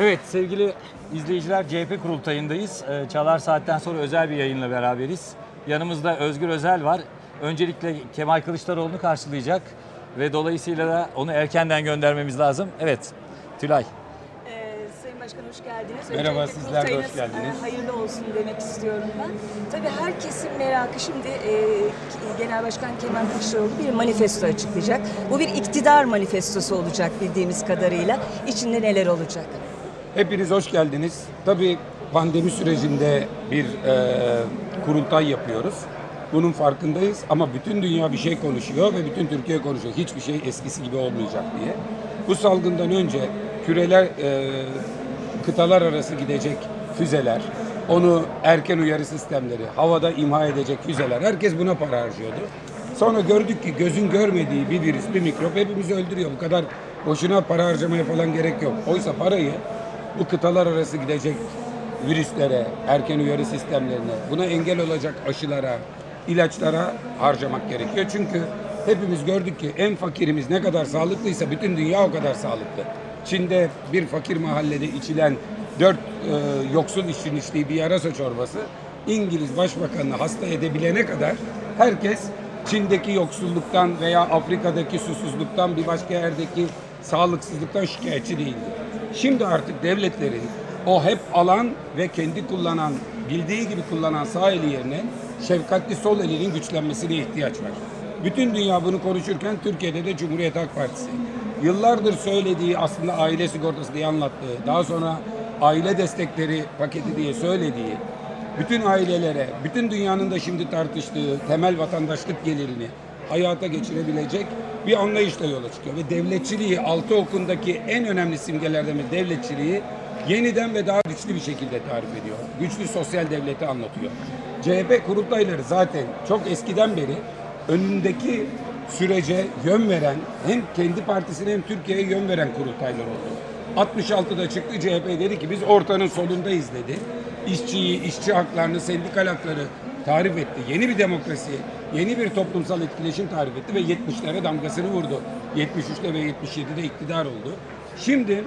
Evet sevgili izleyiciler CHP kurultayındayız. Ee, Çalar Saat'ten sonra özel bir yayınla beraberiz. Yanımızda Özgür Özel var. Öncelikle Kemal Kılıçdaroğlu'nu karşılayacak ve dolayısıyla da onu erkenden göndermemiz lazım. Evet Tülay. Ee, Sayın Başkan hoş geldiniz. Merhaba, Öncelikle sizler de hoş kurultayınız, geldiniz. e, Hayırlı olsun demek istiyorum ben. Tabii herkesin merakı şimdi e, Genel Başkan Kemal Kılıçdaroğlu bir manifesto açıklayacak. Bu bir iktidar manifestosu olacak bildiğimiz kadarıyla. İçinde neler olacak? Hepiniz hoş geldiniz. Tabii pandemi sürecinde bir e, kurultay yapıyoruz. Bunun farkındayız ama bütün dünya bir şey konuşuyor ve bütün Türkiye konuşuyor. Hiçbir şey eskisi gibi olmayacak diye. Bu salgından önce küreler, e, kıtalar arası gidecek füzeler, onu erken uyarı sistemleri, havada imha edecek füzeler, herkes buna para harcıyordu. Sonra gördük ki gözün görmediği bir virüs, bir mikrop hepimizi öldürüyor. Bu kadar boşuna para harcamaya falan gerek yok. Oysa parayı bu kıtalar arası gidecek virüslere, erken uyarı sistemlerine, buna engel olacak aşılara, ilaçlara harcamak gerekiyor. Çünkü hepimiz gördük ki en fakirimiz ne kadar sağlıklıysa bütün dünya o kadar sağlıklı. Çin'de bir fakir mahallede içilen dört e, yoksul işçinin içtiği bir yarasa çorbası İngiliz Başbakanını hasta edebilene kadar herkes Çin'deki yoksulluktan veya Afrika'daki susuzluktan bir başka yerdeki sağlıksızlıktan şikayetçi değildi. Şimdi artık devletlerin o hep alan ve kendi kullanan, bildiği gibi kullanan sağ eli yerine şefkatli sol elinin güçlenmesine ihtiyaç var. Bütün dünya bunu konuşurken Türkiye'de de Cumhuriyet Halk Partisi yıllardır söylediği aslında aile sigortası diye anlattığı, daha sonra aile destekleri paketi diye söylediği, bütün ailelere, bütün dünyanın da şimdi tartıştığı temel vatandaşlık gelirini hayata geçirebilecek bir anlayışla yola çıkıyor. Ve devletçiliği, altı okundaki en önemli simgelerden biri devletçiliği yeniden ve daha güçlü bir şekilde tarif ediyor. Güçlü sosyal devleti anlatıyor. CHP kurultayları zaten çok eskiden beri önündeki sürece yön veren, hem kendi partisine hem Türkiye'ye yön veren kurultaylar oldu. 66'da çıktı CHP dedi ki biz ortanın solundayız dedi. İşçiyi, işçi haklarını, sendikal hakları tarif etti. Yeni bir demokrasi, yeni bir toplumsal etkileşim tarif etti ve 70'lere damgasını vurdu. 73'te ve 77'de iktidar oldu. Şimdi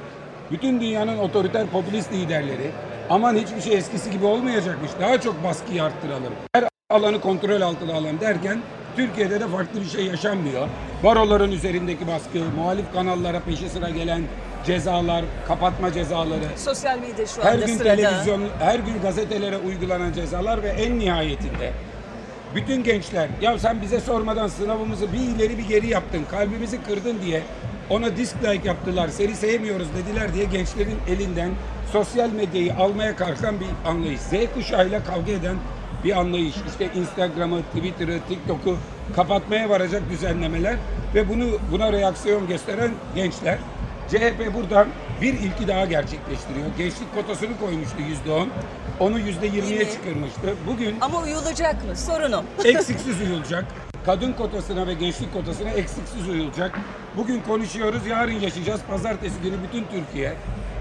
bütün dünyanın otoriter popülist liderleri aman hiçbir şey eskisi gibi olmayacakmış. Daha çok baskıyı arttıralım. Her alanı kontrol altına alalım derken Türkiye'de de farklı bir şey yaşanmıyor. Baroların üzerindeki baskı, muhalif kanallara peşi sıra gelen cezalar, kapatma cezaları, Sosyal medya şu her anda gün sırada. televizyon, her gün gazetelere uygulanan cezalar ve en nihayetinde bütün gençler ya sen bize sormadan sınavımızı bir ileri bir geri yaptın, kalbimizi kırdın diye ona dislike yaptılar, seni sevmiyoruz dediler diye gençlerin elinden sosyal medyayı almaya kalkan bir anlayış. Z kuşağıyla kavga eden bir anlayış. İşte Instagram'ı, Twitter'ı, TikTok'u kapatmaya varacak düzenlemeler ve bunu buna reaksiyon gösteren gençler. CHP buradan bir ilki daha gerçekleştiriyor. Gençlik kotasını koymuştu yüzde on. Onu yüzde yirmiye Yirmi. çıkarmıştı. Bugün Ama uyulacak mı? Sorun o. eksiksiz uyulacak. Kadın kotasına ve gençlik kotasına eksiksiz uyulacak. Bugün konuşuyoruz, yarın yaşayacağız. Pazartesi günü bütün Türkiye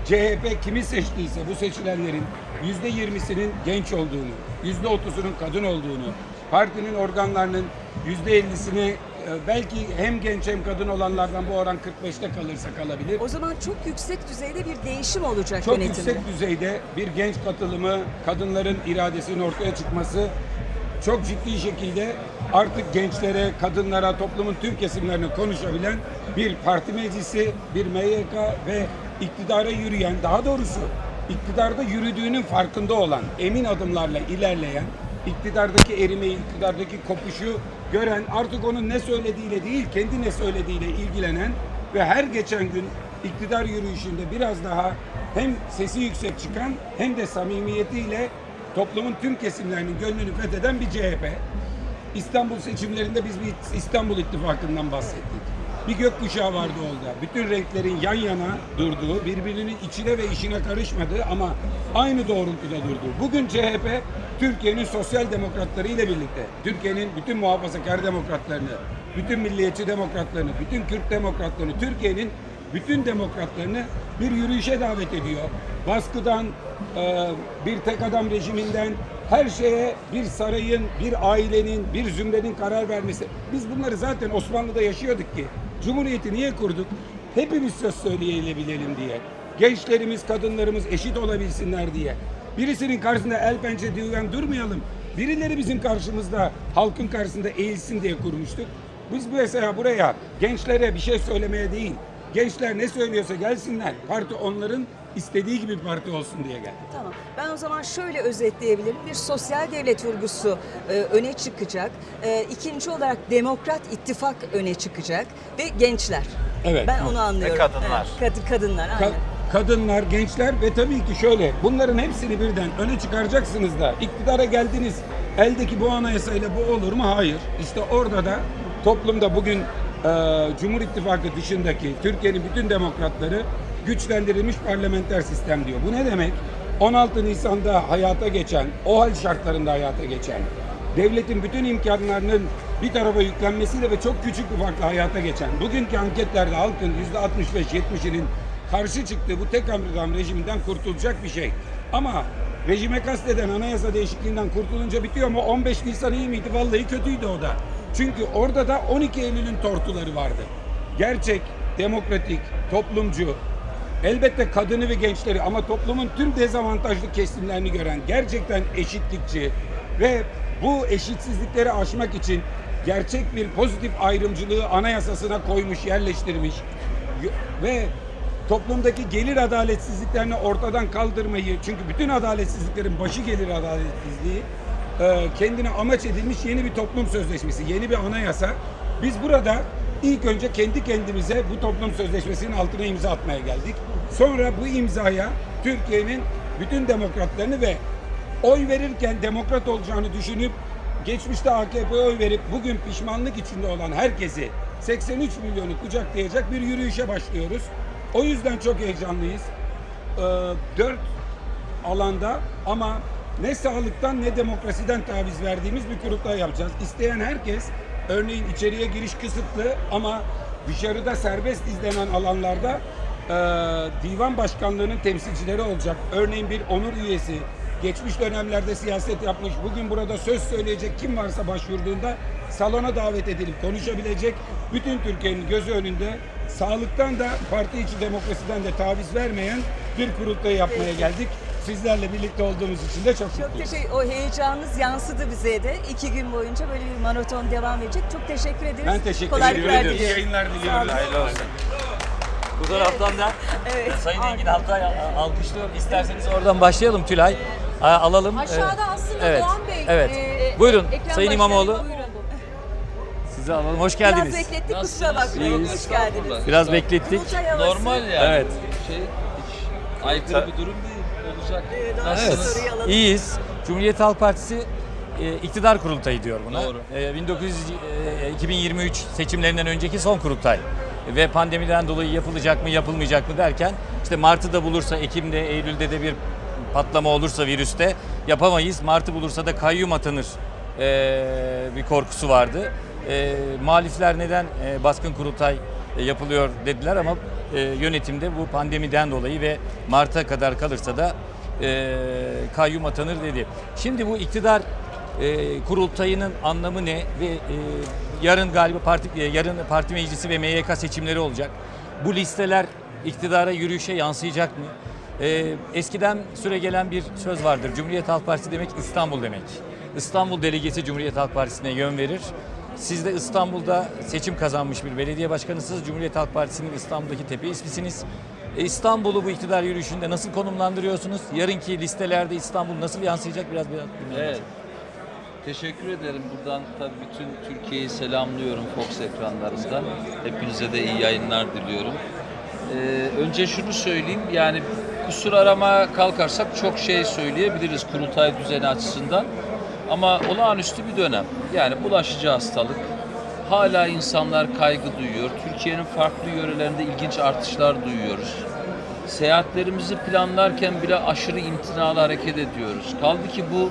CHP kimi seçtiyse bu seçilenlerin yüzde yirmisinin genç olduğunu, yüzde otuzunun kadın olduğunu, partinin organlarının yüzde ellisini belki hem genç hem kadın olanlardan bu oran 45'te kalırsa kalabilir. O zaman çok yüksek düzeyde bir değişim olacak Çok yönetimde. yüksek düzeyde bir genç katılımı, kadınların iradesinin ortaya çıkması çok ciddi şekilde artık gençlere, kadınlara, toplumun tüm kesimlerine konuşabilen bir parti meclisi, bir MYK ve iktidara yürüyen, daha doğrusu iktidarda yürüdüğünün farkında olan, emin adımlarla ilerleyen, iktidardaki erimeyi, iktidardaki kopuşu gören, artık onun ne söylediğiyle değil, kendi ne söylediğiyle ilgilenen ve her geçen gün iktidar yürüyüşünde biraz daha hem sesi yüksek çıkan hem de samimiyetiyle toplumun tüm kesimlerinin gönlünü fetheden bir CHP. İstanbul seçimlerinde biz bir İstanbul İttifakı'ndan bahsettik. Bir gökkuşağı vardı orada. Bütün renklerin yan yana durduğu, birbirinin içine ve işine karışmadığı ama aynı doğrultuda durduğu. Bugün CHP Türkiye'nin sosyal demokratları ile birlikte, Türkiye'nin bütün muhafazakar demokratlarını, bütün milliyetçi demokratlarını, bütün Kürt demokratlarını, Türkiye'nin bütün demokratlarını bir yürüyüşe davet ediyor. Baskıdan, e, bir tek adam rejiminden her şeye bir sarayın, bir ailenin, bir zümrenin karar vermesi. Biz bunları zaten Osmanlı'da yaşıyorduk ki. Cumhuriyeti niye kurduk? Hepimiz söz söyleyebilelim diye. Gençlerimiz, kadınlarımız eşit olabilsinler diye. Birisinin karşısında el pençe düğün durmayalım. Birileri bizim karşımızda, halkın karşısında eğilsin diye kurmuştuk. Biz mesela buraya gençlere bir şey söylemeye değil, gençler ne söylüyorsa gelsinler. Parti onların istediği gibi bir parti olsun diye geldik. Tamam. Ben o zaman şöyle özetleyebilirim. Bir sosyal devlet vurgusu e, öne çıkacak. E, ikinci olarak demokrat ittifak öne çıkacak ve gençler. Evet. Ben onu anlıyorum. kadınlar. Evet, kad- kadınlar. Ka- aynen. Kadınlar, gençler ve tabii ki şöyle bunların hepsini birden öne çıkaracaksınız da iktidara geldiniz. Eldeki bu anayasayla bu olur mu? Hayır. İşte orada da toplumda bugün e, Cumhur İttifakı dışındaki Türkiye'nin bütün demokratları güçlendirilmiş parlamenter sistem diyor. Bu ne demek? 16 Nisan'da hayata geçen, o hal şartlarında hayata geçen, devletin bütün imkanlarının bir tarafa yüklenmesiyle ve çok küçük bir farkla hayata geçen, bugünkü anketlerde halkın %65-70'inin karşı çıktığı bu tek adam rejiminden kurtulacak bir şey. Ama rejime kasteden anayasa değişikliğinden kurtulunca bitiyor ama 15 Nisan iyi miydi? Vallahi kötüydü o da. Çünkü orada da 12 Eylül'ün tortuları vardı. Gerçek, demokratik, toplumcu, elbette kadını ve gençleri ama toplumun tüm dezavantajlı kesimlerini gören, gerçekten eşitlikçi ve bu eşitsizlikleri aşmak için gerçek bir pozitif ayrımcılığı anayasasına koymuş, yerleştirmiş ve toplumdaki gelir adaletsizliklerini ortadan kaldırmayı çünkü bütün adaletsizliklerin başı gelir adaletsizliği e, kendine amaç edilmiş yeni bir toplum sözleşmesi, yeni bir anayasa. Biz burada ilk önce kendi kendimize bu toplum sözleşmesinin altına imza atmaya geldik. Sonra bu imzaya Türkiye'nin bütün demokratlarını ve oy verirken demokrat olacağını düşünüp geçmişte AKP'ye oy verip bugün pişmanlık içinde olan herkesi 83 milyonu kucaklayacak bir yürüyüşe başlıyoruz. O yüzden çok heyecanlıyız. Ee, dört alanda ama ne sağlıktan ne demokrasiden taviz verdiğimiz bir kurultay yapacağız. İsteyen herkes örneğin içeriye giriş kısıtlı ama dışarıda serbest izlenen alanlarda e, divan başkanlığının temsilcileri olacak. Örneğin bir onur üyesi geçmiş dönemlerde siyaset yapmış, bugün burada söz söyleyecek kim varsa başvurduğunda salona davet edilip konuşabilecek bütün Türkiye'nin gözü önünde sağlıktan da parti içi demokrasiden de taviz vermeyen bir kurultayı yapmaya geldik. Sizlerle birlikte olduğumuz için de çok Çok mutluyuz. teşekkür. O heyecanınız yansıdı bize de. İki gün boyunca böyle bir maraton devam edecek. Çok teşekkür ederiz. Ben teşekkür Kolaylıklar ederim. İyi diliyorum. yayınlar olun. Hayırlı olsun. Bu taraftan da Evet. Sayın Engin Altay al- alkışlıyorum. İsterseniz oradan başlayalım Tülay. Alalım. Aşağıda Evet. aslında evet. Doğan Bey. Evet. e, Buyurun Ekrem Sayın İmamoğlu. buyurun. Sizi alalım. Hoş Biraz geldiniz. beklettik kusura bakmayın. Hoş geldiniz. Biraz beklettik. Normal yani. Evet. Şey, hiç aykırı bir durum değil. Olacak. Evet, Nasılsınız? alalım. İyiyiz. Cumhuriyet Halk Partisi e, iktidar kurultayı diyor buna. Doğru. E, 1900 e, 2023 seçimlerinden önceki son kurultay. Ve pandemiden dolayı yapılacak mı yapılmayacak mı derken işte Mart'ı da bulursa Ekim'de Eylül'de de bir patlama olursa virüste yapamayız. Mart'ı bulursa da kayyum atanır e, bir korkusu vardı. E, muhalifler neden e, baskın kurultay yapılıyor dediler ama e, yönetimde bu pandemiden dolayı ve Mart'a kadar kalırsa da e, kayyum atanır dedi. Şimdi bu iktidar e, kurultayının anlamı ne ve e, yarın galiba parti e, yarın parti meclisi ve MYK seçimleri olacak. Bu listeler iktidara yürüyüşe yansıyacak mı? E, eskiden süre gelen bir söz vardır. Cumhuriyet Halk Partisi demek İstanbul demek. İstanbul delegesi Cumhuriyet Halk Partisi'ne yön verir. Siz de İstanbul'da seçim kazanmış bir belediye başkanısınız. Cumhuriyet Halk Partisi'nin İstanbul'daki tepe ismisiniz. E, İstanbul'u bu iktidar yürüyüşünde nasıl konumlandırıyorsunuz? Yarınki listelerde İstanbul nasıl yansıyacak biraz biraz bilmiyorum. Evet. Teşekkür ederim. Buradan tabii bütün Türkiye'yi selamlıyorum Fox ekranlarından. Hepinize de iyi yayınlar diliyorum. Ee, önce şunu söyleyeyim. Yani kusur arama kalkarsak çok şey söyleyebiliriz kurultay düzeni açısından. Ama olağanüstü bir dönem. Yani bulaşıcı hastalık. Hala insanlar kaygı duyuyor. Türkiye'nin farklı yörelerinde ilginç artışlar duyuyoruz. Seyahatlerimizi planlarken bile aşırı imtinalı hareket ediyoruz. Kaldı ki bu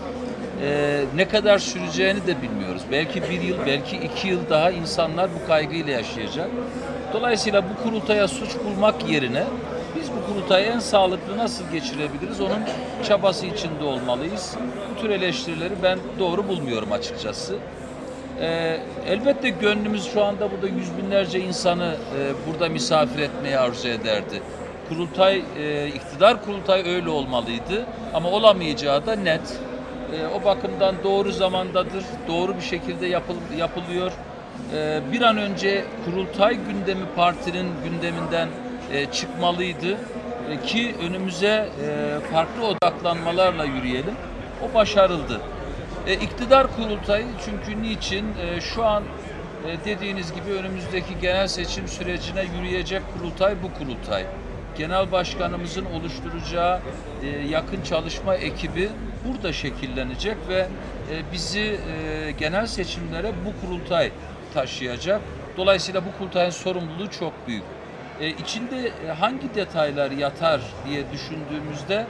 e, ne kadar süreceğini de bilmiyoruz. Belki bir yıl, belki iki yıl daha insanlar bu kaygıyla yaşayacak. Dolayısıyla bu kurultaya suç bulmak yerine biz bu kurultayı en sağlıklı nasıl geçirebiliriz onun çabası içinde olmalıyız. Bu tür eleştirileri ben doğru bulmuyorum açıkçası. Ee, elbette gönlümüz şu anda burada yüz binlerce insanı e, burada misafir etmeye arzu ederdi. kurultay, e, iktidar kurultay öyle olmalıydı ama olamayacağı da net. E, o bakımdan doğru zamandadır, doğru bir şekilde yapıl, yapılıyor. E, bir an önce kurultay gündemi partinin gündeminden e, çıkmalıydı E, ki önümüze e, farklı odaklanmalarla yürüyelim. O başarıldı. E, iktidar kurultayı çünkü niçin? E, şu an dediğiniz gibi önümüzdeki genel seçim sürecine yürüyecek kurultay bu kurultay. Genel başkanımızın oluşturacağı yakın çalışma ekibi burada şekillenecek ve e, bizi e, genel seçimlere bu kurultay taşıyacak. Dolayısıyla bu kurultayın sorumluluğu çok büyük. E, içinde hangi detaylar yatar diye düşündüğümüzde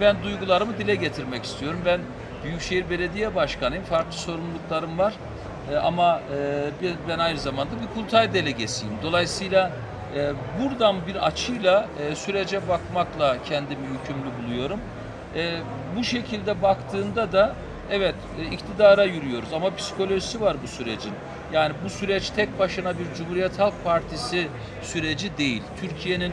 ben duygularımı dile getirmek istiyorum. Ben Büyükşehir Belediye Başkanıyım. Farklı sorumluluklarım var. Ama ben aynı zamanda bir kurultay delegesiyim. Dolayısıyla buradan bir açıyla sürece bakmakla kendimi yükümlü buluyorum. E, bu şekilde baktığında da evet e, iktidara yürüyoruz ama psikolojisi var bu sürecin. Yani bu süreç tek başına bir Cumhuriyet Halk Partisi süreci değil. Türkiye'nin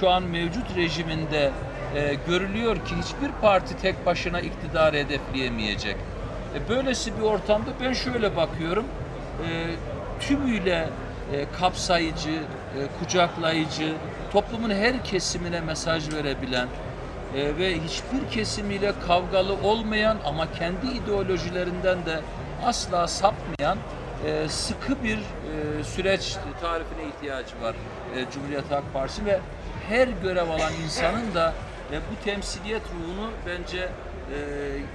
şu an mevcut rejiminde e, görülüyor ki hiçbir parti tek başına iktidarı hedefleyemeyecek. E, böylesi bir ortamda ben şöyle bakıyorum. E, tümüyle e, kapsayıcı, e, kucaklayıcı, toplumun her kesimine mesaj verebilen e, ve hiçbir kesimiyle kavgalı olmayan ama kendi ideolojilerinden de asla sapmayan e, sıkı bir e, süreç tarifine ihtiyacı var e, Cumhuriyet Halk Partisi ve her görev alan insanın da e, bu temsiliyet ruhunu bence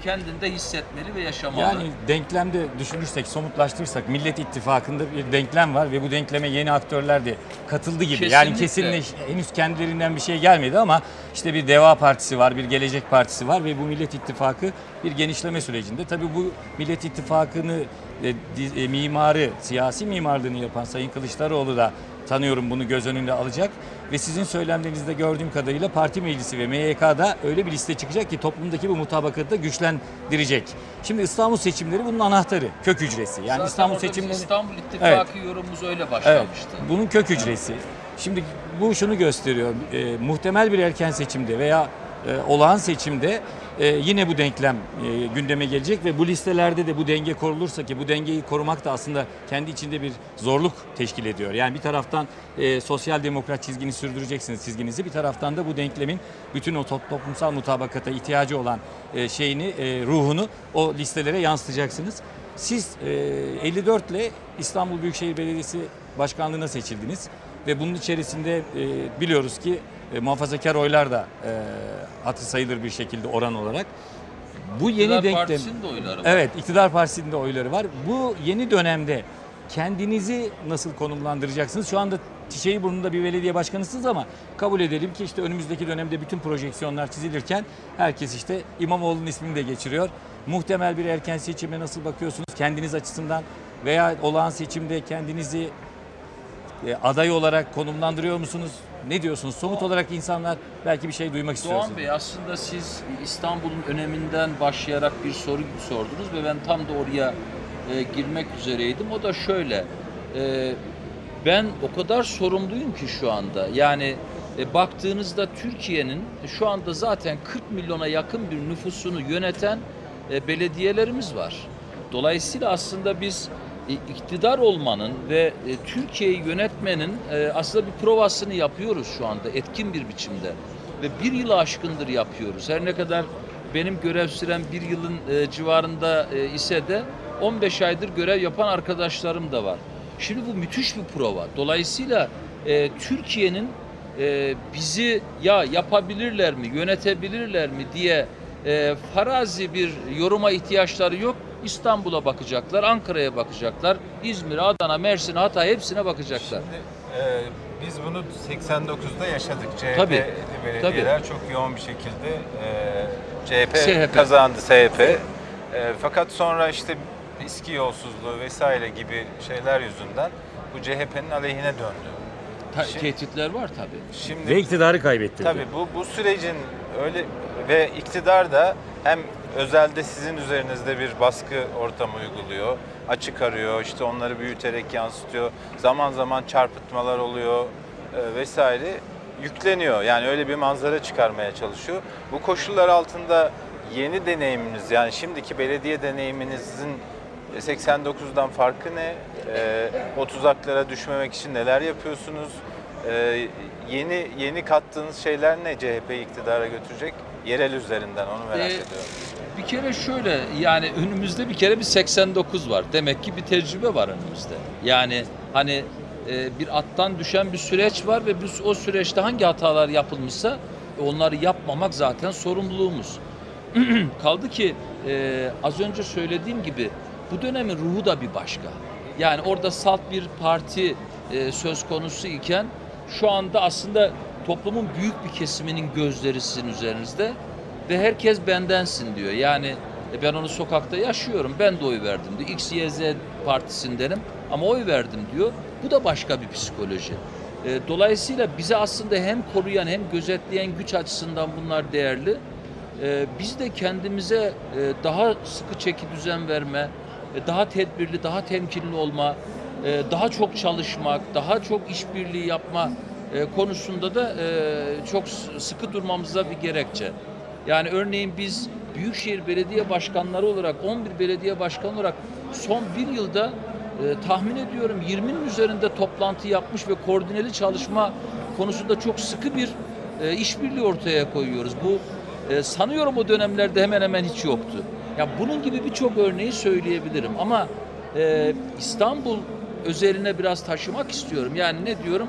kendinde hissetmeli ve yaşamalı. Yani denklemde düşünürsek, somutlaştırırsak Millet İttifakı'nda bir denklem var ve bu denkleme yeni aktörler de katıldı gibi. Yani Kesinlikle. kesinleş, henüz kendilerinden bir şey gelmedi ama işte bir Deva Partisi var, bir Gelecek Partisi var ve bu Millet İttifakı bir genişleme sürecinde. Tabii bu Millet İttifakı'nı e, e, mimarı, siyasi mimarlığını yapan Sayın Kılıçdaroğlu da tanıyorum bunu göz önünde alacak ve sizin söylemlerinizde gördüğüm kadarıyla parti meclisi ve MYK'da öyle bir liste çıkacak ki toplumdaki bu mutabakatı da güçlendirecek. Şimdi İstanbul seçimleri bunun anahtarı, kök hücresi. Yani Zaten İstanbul seçimleri İstanbul İttifakı yorumumuz öyle Evet, başlamıştı. bunun kök hücresi. Şimdi bu şunu gösteriyor. E, muhtemel bir erken seçimde veya e, olağan seçimde e, yine bu denklem e, gündeme gelecek ve bu listelerde de bu denge korulursa ki bu dengeyi korumak da aslında kendi içinde bir zorluk teşkil ediyor. Yani bir taraftan e, sosyal demokrat çizgini sürdüreceksiniz çizginizi. Bir taraftan da bu denklemin bütün o top- toplumsal mutabakata ihtiyacı olan e, şeyini, ruhunu o listelere yansıtacaksınız. Siz e, 54 ile İstanbul Büyükşehir Belediyesi Başkanlığı'na seçildiniz ve bunun içerisinde biliyoruz ki e, muhafazakar oylar da e, hatır sayılır bir şekilde oran olarak. Bu yeni İktidar denklem Partisi'nin de oyları var. Evet, iktidar partisinin de oyları var. Bu yeni dönemde kendinizi nasıl konumlandıracaksınız? Şu anda çiçeği burnunda bir belediye başkanısınız ama kabul edelim ki işte önümüzdeki dönemde bütün projeksiyonlar çizilirken herkes işte İmamoğlu'nun ismini de geçiriyor. Muhtemel bir erken seçime nasıl bakıyorsunuz kendiniz açısından veya olağan seçimde kendinizi e, aday olarak konumlandırıyor musunuz? Ne diyorsunuz? Somut olarak insanlar belki bir şey duymak istiyor. Doğan. Bey aslında siz İstanbul'un öneminden başlayarak bir soru sordunuz ve ben tam da oraya e, girmek üzereydim. O da şöyle, e, ben o kadar sorumluyum ki şu anda. Yani e, baktığınızda Türkiye'nin şu anda zaten 40 milyona yakın bir nüfusunu yöneten e, belediyelerimiz var. Dolayısıyla aslında biz iktidar olmanın ve e, Türkiye'yi yönetmenin e, aslında bir provasını yapıyoruz şu anda etkin bir biçimde. Ve bir yılı aşkındır yapıyoruz. Her ne kadar benim görev sürem bir yılın e, civarında e, ise de 15 aydır görev yapan arkadaşlarım da var. Şimdi bu müthiş bir prova. Dolayısıyla e, Türkiye'nin e, bizi ya yapabilirler mi, yönetebilirler mi diye e, farazi bir yoruma ihtiyaçları yok. İstanbul'a bakacaklar, Ankara'ya bakacaklar, İzmir, Adana, Mersin, Hatay hepsine bakacaklar. Şimdi, e, biz bunu 89'da yaşadık. CHP Tabii, belediyeler çok yoğun bir şekilde e, CHP, SHP. kazandı CHP. E, fakat sonra işte İSKİ yolsuzluğu vesaire gibi şeyler yüzünden bu CHP'nin aleyhine döndü. Ta- Şimdi- tehditler var tabii. Şimdi Ve iktidarı kaybettirdi. Tabii bu bu sürecin öyle ve iktidar da hem özelde sizin üzerinizde bir baskı ortamı uyguluyor, açık arıyor, işte onları büyüterek yansıtıyor. Zaman zaman çarpıtmalar oluyor e, vesaire. yükleniyor. Yani öyle bir manzara çıkarmaya çalışıyor. Bu koşullar altında yeni deneyiminiz yani şimdiki belediye deneyiminizin 89'dan farkı ne? Ee, o tuzaklara düşmemek için neler yapıyorsunuz? Ee, yeni yeni kattığınız şeyler ne CHP'yi iktidara götürecek? Yerel üzerinden onu merak Ee, ediyorum. Bir kere şöyle yani önümüzde bir kere bir 89 var. Demek ki bir tecrübe var önümüzde. Yani hani e, bir attan düşen bir süreç var ve biz o süreçte hangi hatalar yapılmışsa e, onları yapmamak zaten sorumluluğumuz. Kaldı ki e, az önce söylediğim gibi bu dönemin ruhu da bir başka. Yani orada salt bir parti e, söz konusu iken şu anda aslında toplumun büyük bir kesiminin gözleri sizin üzerinizde ve herkes bendensin diyor. Yani e, ben onu sokakta yaşıyorum. Ben de oy verdim diyor. X, Y, Z partisindenim ama oy verdim diyor. Bu da başka bir psikoloji. E, Dolayısıyla bize aslında hem koruyan hem gözetleyen güç açısından bunlar değerli. E, Biz de kendimize e, daha sıkı çeki düzen verme, e, daha tedbirli, daha temkinli olma, e, daha çok çalışmak, daha çok işbirliği yapma e, konusunda da e, çok sıkı durmamıza bir gerekçe. Yani örneğin biz Büyükşehir Belediye Başkanları olarak 11 belediye başkanı olarak son bir yılda e, tahmin ediyorum 20'nin üzerinde toplantı yapmış ve koordineli çalışma konusunda çok sıkı bir işbirliği ortaya koyuyoruz. Bu sanıyorum o dönemlerde hemen hemen hiç yoktu. Ya bunun gibi birçok örneği söyleyebilirim ama İstanbul özeline biraz taşımak istiyorum. Yani ne diyorum?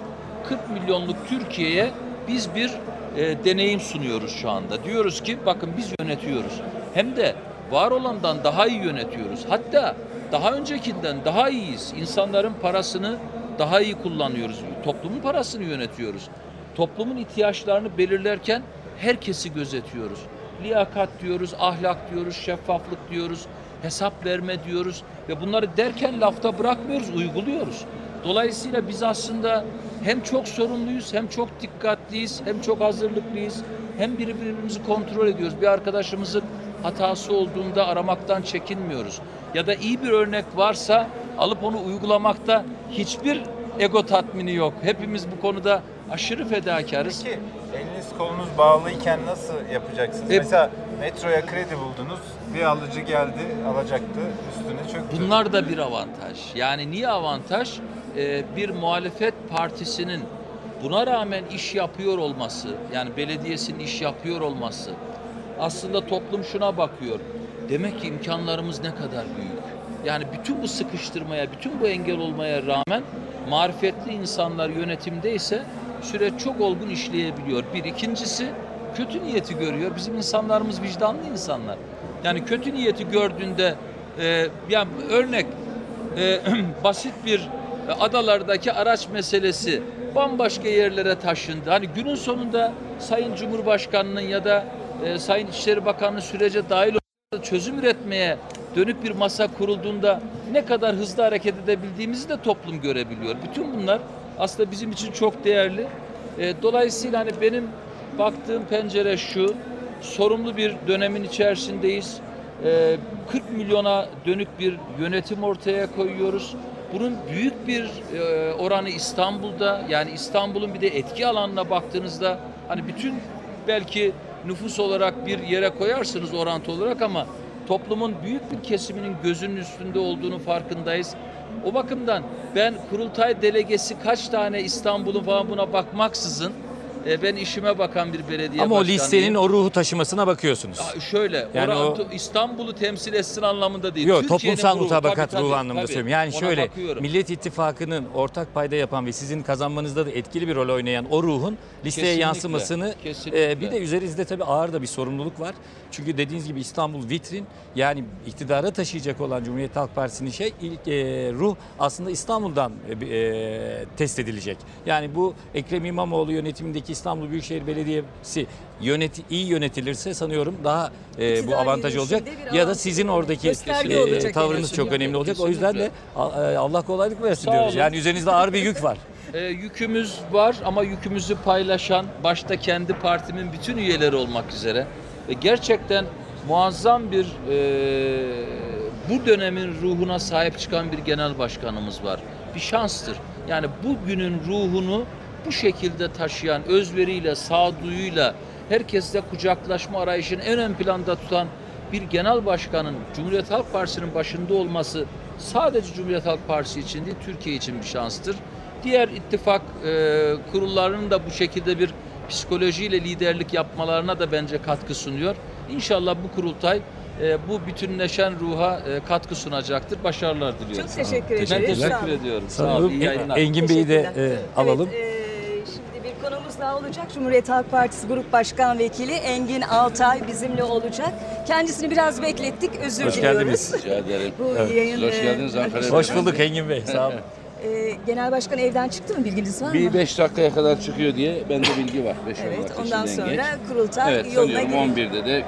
40 milyonluk Türkiye'ye biz bir e, deneyim sunuyoruz şu anda. Diyoruz ki bakın biz yönetiyoruz. Hem de var olandan daha iyi yönetiyoruz. Hatta daha öncekinden daha iyiyiz. İnsanların parasını daha iyi kullanıyoruz. Toplumun parasını yönetiyoruz. Toplumun ihtiyaçlarını belirlerken herkesi gözetiyoruz. Liyakat diyoruz, ahlak diyoruz, şeffaflık diyoruz, hesap verme diyoruz ve bunları derken lafta bırakmıyoruz, uyguluyoruz. Dolayısıyla biz aslında hem çok sorumluyuz, hem çok dikkatliyiz, hem çok hazırlıklıyız, hem birbirimizi kontrol ediyoruz. Bir arkadaşımızın hatası olduğunda aramaktan çekinmiyoruz. Ya da iyi bir örnek varsa alıp onu uygulamakta hiçbir ego tatmini yok. Hepimiz bu konuda aşırı fedakarız. Peki eliniz kolunuz bağlıyken nasıl yapacaksınız? E- Mesela metroya kredi buldunuz, bir alıcı geldi, alacaktı, üstüne çöktü. Bunlar da bir avantaj. Yani niye avantaj? Ee, bir muhalefet partisinin buna rağmen iş yapıyor olması, yani belediyesinin iş yapıyor olması, aslında toplum şuna bakıyor. Demek ki imkanlarımız ne kadar büyük. Yani bütün bu sıkıştırmaya, bütün bu engel olmaya rağmen marifetli insanlar yönetimdeyse süreç çok olgun işleyebiliyor. Bir ikincisi kötü niyeti görüyor. Bizim insanlarımız vicdanlı insanlar. Yani kötü niyeti gördüğünde e, yani örnek e, basit bir e, adalardaki araç meselesi bambaşka yerlere taşındı. Hani günün sonunda Sayın Cumhurbaşkanı'nın ya da e, Sayın İçişleri Bakanı'nın sürece dahil çözüm üretmeye dönük bir masa kurulduğunda ne kadar hızlı hareket edebildiğimizi de toplum görebiliyor. Bütün bunlar aslında bizim için çok değerli. E, dolayısıyla hani benim baktığım pencere şu, sorumlu bir dönemin içerisindeyiz. Ee, 40 milyona dönük bir yönetim ortaya koyuyoruz. Bunun büyük bir e, oranı İstanbul'da. Yani İstanbul'un bir de etki alanına baktığınızda hani bütün belki nüfus olarak bir yere koyarsınız orantı olarak ama toplumun büyük bir kesiminin gözünün üstünde olduğunu farkındayız. O bakımdan ben kurultay delegesi kaç tane İstanbul'un falan buna bakmaksızın e, ben işime bakan bir belediye Ama o başkanıyım. listenin o ruhu taşımasına bakıyorsunuz. Aa, Şöyle, Yani o- İstanbul'u temsil etsin anlamında değil. Yok Türkiye'nin toplumsal ruhu, mutabakat tabii, ruhu tabii, anlamında tabii. söylüyorum. Yani Ona şöyle bakıyorum. Millet İttifakı'nın ortak payda yapan ve sizin kazanmanızda da etkili bir rol oynayan o ruhun listeye Kesinlikle, yansımasını kesinlikle. e, bir de üzerinizde tabii ağır da bir sorumluluk var. Çünkü dediğiniz gibi İstanbul vitrin yani iktidara taşıyacak olan Cumhuriyet Halk Partisi'nin şey ilk e, ruh aslında İstanbul'dan e, e, test edilecek. Yani bu Ekrem İmamoğlu yönetimindeki İstanbul Büyükşehir Belediyesi yönet iyi yönetilirse sanıyorum daha e, bu avantaj olacak. Ya da sizin oradaki e, tavrınız çok önemli olacak. O yüzden de e, Allah kolaylık versin Sağ diyoruz. olun. Yani üzerinizde ağır bir yük var. E, yükümüz var ama yükümüzü paylaşan başta kendi partimin bütün üyeleri olmak üzere ve gerçekten muazzam bir e, bu dönemin ruhuna sahip çıkan bir genel başkanımız var. Bir şanstır. Yani bugünün ruhunu bu şekilde taşıyan, özveriyle, sağduyuyla, herkesle kucaklaşma arayışını en ön planda tutan bir genel başkanın Cumhuriyet Halk Partisi'nin başında olması sadece Cumhuriyet Halk Partisi için değil, Türkiye için bir şanstır. Diğer ittifak e, kurullarının da bu şekilde bir psikolojiyle liderlik yapmalarına da bence katkı sunuyor. İnşallah bu kurultay e, bu bütünleşen ruha e, katkı sunacaktır. Başarılar diliyorum. Çok teşekkür Ben ederiz. Sağ teşekkür olun. ediyorum. Sağ olun. İyi yayınlar. Engin Bey'i de e, alalım. Evet, e, daha olacak. Cumhuriyet Halk Partisi Grup Başkan Vekili Engin Altay bizimle olacak. Kendisini biraz beklettik. Özür Hoş diliyoruz. geldiniz. Rica ederim. Bu yayın, Siz hoş e, geldiniz Ankara Hoş bulduk Engin Bey. Sağ olun. e, Genel Başkan evden çıktı mı? Bilginiz var mı? Bir 5 dakikaya kadar çıkıyor diye bende bilgi var. 5 Evet, ondan sonra geç. kurultay Evet yoluna sanıyorum girecek. 11'de de e,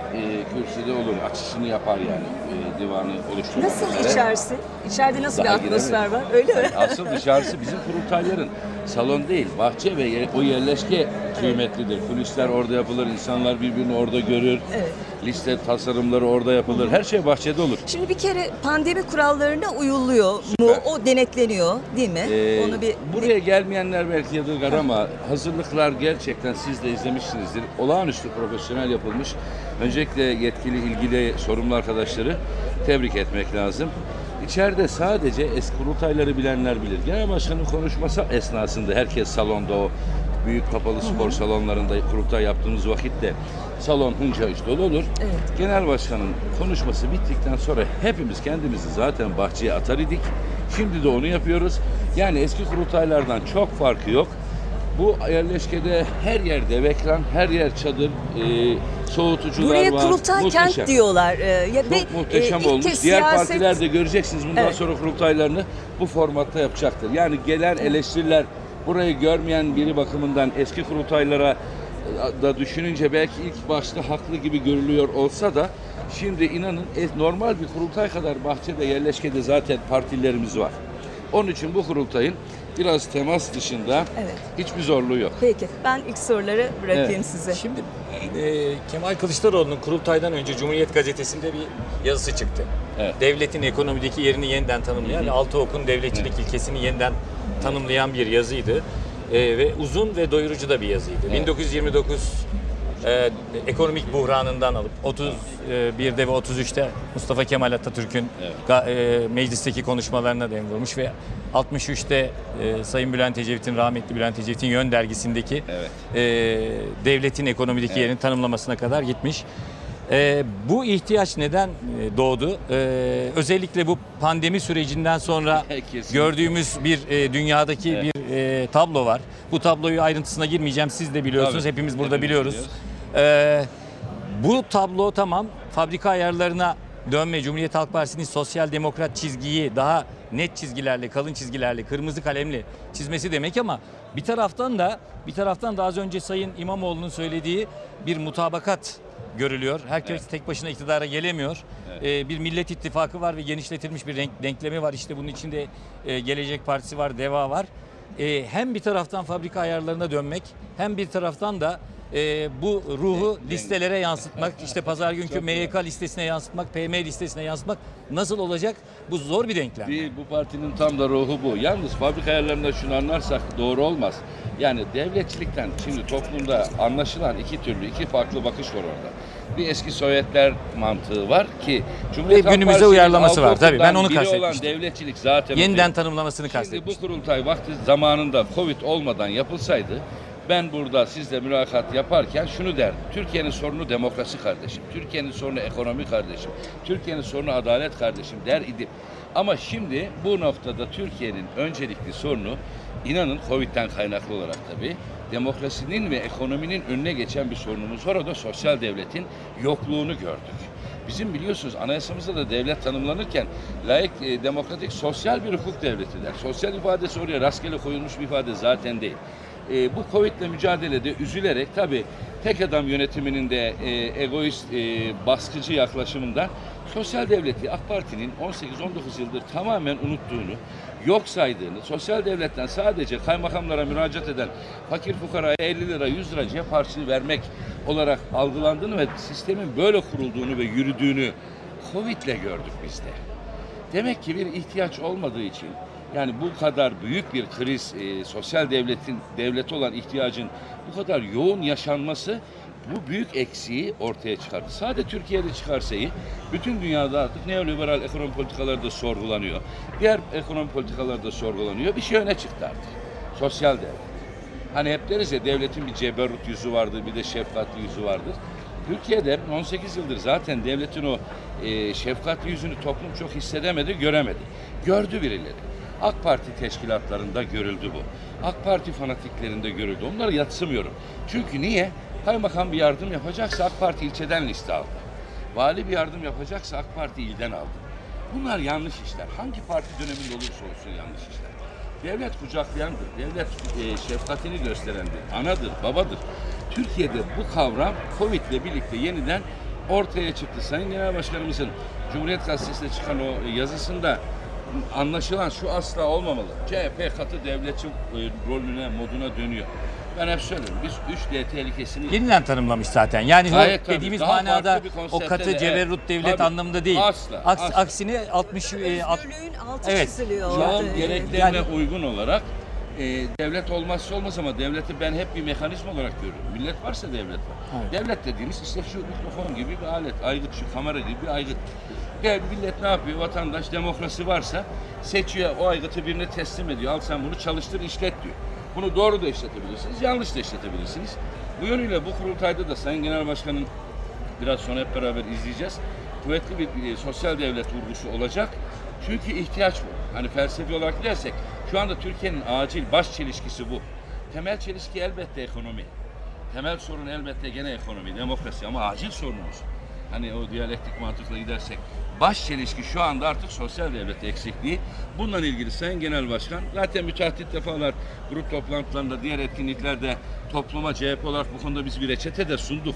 kürsüde olur. Açışını yapar yani. E, divanı oluşturmak Nasıl üzere. içerisi? İçeride nasıl Daha bir atmosfer giremedim. var? Öyle mi? Asıl dışarısı bizim kurultayların salon değil, bahçe ve ye- o yerleşke kıymetlidir. Kulisler orada yapılır, insanlar birbirini orada görür. Evet. Liste tasarımları orada yapılır. Her şey bahçede olur. Şimdi bir kere pandemi kurallarına uyuluyor mu? Süper. O denetleniyor değil mi? Ee, Onu bir buraya gelmeyenler belki yadırgar ama hazırlıklar gerçekten siz de izlemişsinizdir. Olağanüstü profesyonel yapılmış. Öncelikle yetkili, ilgili sorumlu arkadaşları tebrik etmek lazım. İçeride sadece eski kurultayları bilenler bilir. Genel başkanın konuşması esnasında herkes salonda o büyük kapalı spor salonlarında kurultay yaptığımız vakitte salon hınca iş dolu olur. Evet. Genel başkanın konuşması bittikten sonra hepimiz kendimizi zaten bahçeye atar idik. Şimdi de onu yapıyoruz. Yani eski kurultaylardan çok farkı yok. Bu yerleşkede her yer dev ekran, her yer çadır, e, soğutucular Buraya var. kurultay Muhteşem. kent diyorlar. Ee, ya Çok ve, muhteşem e, olmuş. Diğer siyaset- partiler de göreceksiniz bundan Evet. sonra kurultaylarını bu formatta yapacaktır. Yani gelen eleştiriler burayı görmeyen biri bakımından eski kurultaylara e, da düşününce belki ilk başta haklı gibi görülüyor olsa da şimdi inanın e, normal bir kurultay kadar bahçede yerleşkede zaten partilerimiz var. Onun için bu kurultayın biraz temas dışında Evet. hiçbir zorluğu yok. Peki ben ilk soruları bırakayım Evet. size. Şimdi e, Kemal Kılıçdaroğlu'nun kurultaydan önce Cumhuriyet Gazetesi'nde bir yazısı çıktı. Evet. Devletin ekonomideki yerini yeniden tanımlayan ve altı okun devletçilik ilkesini yeniden tanımlayan bir yazıydı. E, ve uzun ve doyurucu da bir yazıydı. Evet. 1929 e, ekonomik buhranından alıp 31'de ve 33'te Mustafa Kemal Atatürk'ün ga- e, meclisteki konuşmalarına dem vurmuş ve 63'te e, Sayın Bülent Ecevit'in rahmetli Bülent Ecevit'in Yön dergisindeki Evet. e, devletin ekonomideki yerini tanımlamasına kadar gitmiş. E, bu ihtiyaç neden e, doğdu? E, özellikle bu pandemi sürecinden sonra gördüğümüz bir e, dünyadaki Evet. bir e, tablo var. Bu tabloyu ayrıntısına girmeyeceğim. Siz de biliyorsunuz. Tabii. Hepimiz burada Hepimiz biliyoruz. E, bu tablo tamam fabrika ayarlarına dönme Cumhuriyet Halk Partisi'nin sosyal demokrat çizgiyi daha net çizgilerle, kalın çizgilerle, kırmızı kalemle çizmesi demek ama bir taraftan da bir taraftan da az önce Sayın İmamoğlu'nun söylediği bir mutabakat görülüyor. Herkes tek başına iktidara gelemiyor. Ee, bir Millet İttifakı var ve genişletilmiş bir renk, denklemi var. İşte bunun içinde e, Gelecek Partisi var, DEVA var. Ee, hem bir taraftan fabrika ayarlarına dönmek hem bir taraftan da e, bu ruhu listelere yansıtmak, işte pazar günkü MYK listesine yansıtmak, PM listesine yansıtmak nasıl olacak? Bu zor bir denklem. Değil, bu partinin tam da ruhu bu. Yalnız fabrika ayarlarında şunu anlarsak doğru olmaz. Yani devletçilikten şimdi toplumda anlaşılan iki türlü, iki farklı bakış var orada. Bir eski Sovyetler mantığı var ki Cumhuriyet Ve günümüze Partisi'nin uyarlaması var. Tabii, ben onu biri olan kastetmiştim. devletçilik zaten o Yeniden değil. tanımlamasını Şimdi bu kurultay vakti zamanında Covid olmadan yapılsaydı ben burada sizle mülakat yaparken şunu derdim. Türkiye'nin sorunu demokrasi kardeşim. Türkiye'nin sorunu ekonomi kardeşim. Türkiye'nin sorunu adalet kardeşim der idim. Ama şimdi bu noktada Türkiye'nin öncelikli sorunu inanın Covid'den kaynaklı olarak tabii demokrasinin ve ekonominin önüne geçen bir sorunumuz var. O da sosyal devletin yokluğunu gördük. Bizim biliyorsunuz anayasamızda da devlet tanımlanırken layık, e, demokratik, sosyal bir hukuk devleti der. Sosyal ifadesi oraya rastgele koyulmuş bir ifade zaten değil. E, bu Covid'le mücadelede üzülerek tabii tek adam yönetiminin de e, egoist, e, baskıcı yaklaşımından sosyal devleti AK Parti'nin 18-19 yıldır tamamen unuttuğunu, yok saydığını, sosyal devletten sadece kaymakamlara müracaat eden fakir fukaraya 50 lira 100 lira cep harçlığı vermek olarak algılandığını ve sistemin böyle kurulduğunu ve yürüdüğünü Covid'le gördük biz de. Demek ki bir ihtiyaç olmadığı için Yani bu kadar büyük bir kriz, e, sosyal devletin devlete olan ihtiyacın bu kadar yoğun yaşanması bu büyük eksiği ortaya çıkardı. Sadece Türkiye'de çıkarsa iyi, bütün dünyada artık neoliberal ekonomi politikaları da sorgulanıyor. Diğer ekonomi politikaları da sorgulanıyor. Bir şey öne çıktı artık. Sosyal devlet. Hani hep deriz ya devletin bir ceberrut yüzü vardır, bir de şefkatli yüzü vardır. Türkiye'de 18 yıldır zaten devletin o e, şefkatli yüzünü toplum çok hissedemedi, göremedi. Gördü birileri. AK Parti teşkilatlarında görüldü bu. AK Parti fanatiklerinde görüldü. Onları yatsımıyorum. Çünkü niye? Kaymakam bir yardım yapacaksa AK Parti ilçeden liste aldı. Vali bir yardım yapacaksa AK Parti ilden aldı. Bunlar yanlış işler. Hangi parti döneminde olursa olsun yanlış işler. Devlet kucaklayandır. Devlet e, şefkatini gösterendir. Anadır, babadır. Türkiye'de bu kavram Covid ile birlikte yeniden ortaya çıktı. Sayın Genel Başkanımızın Cumhuriyet Gazetesi'nde çıkan o yazısında anlaşılan şu asla olmamalı. CHP katı devletçi e, rolüne, moduna dönüyor. Ben hep söylüyorum. Biz 3D tehlikesini Yeniden tanımlamış zaten. Yani Gayet o tabii. dediğimiz Daha manada o katı de, ceberrut evet. devlet Tabii. anlamında değil. Asla, Aks- asla. Aksine 60 e, alt- altı Evet. çiziliyor. Çağın gereklerine Yani- uygun olarak e, devlet olmazsa olmaz ama devleti ben hep bir mekanizma olarak görüyorum. Millet varsa devlet var. Evet. Devlet dediğimiz işte şu mikrofon gibi bir alet, aygıt şu kamera gibi bir aygıt. Ve millet ne yapıyor? Vatandaş demokrasi varsa seçiyor o aygıtı birine teslim ediyor. Al sen bunu çalıştır işlet diyor. Bunu doğru da işletebilirsiniz, yanlış da işletebilirsiniz. Bu yönüyle bu kurultayda da Sayın Genel Başkan'ın biraz sonra hep beraber izleyeceğiz. Kuvvetli bir e, sosyal devlet vurgusu olacak. Çünkü ihtiyaç bu. Hani felsefi olarak dersek şu anda Türkiye'nin acil baş çelişkisi bu. Temel çelişki elbette ekonomi. Temel sorun elbette gene ekonomi, demokrasi ama acil sorunumuz. Hani o diyalektik mantıkla gidersek baş çelişki şu anda artık sosyal devlet eksikliği. Bununla ilgili Sayın Genel Başkan zaten müteahhit defalar grup toplantılarında diğer etkinliklerde topluma CHP olarak bu konuda biz bir reçete de sunduk.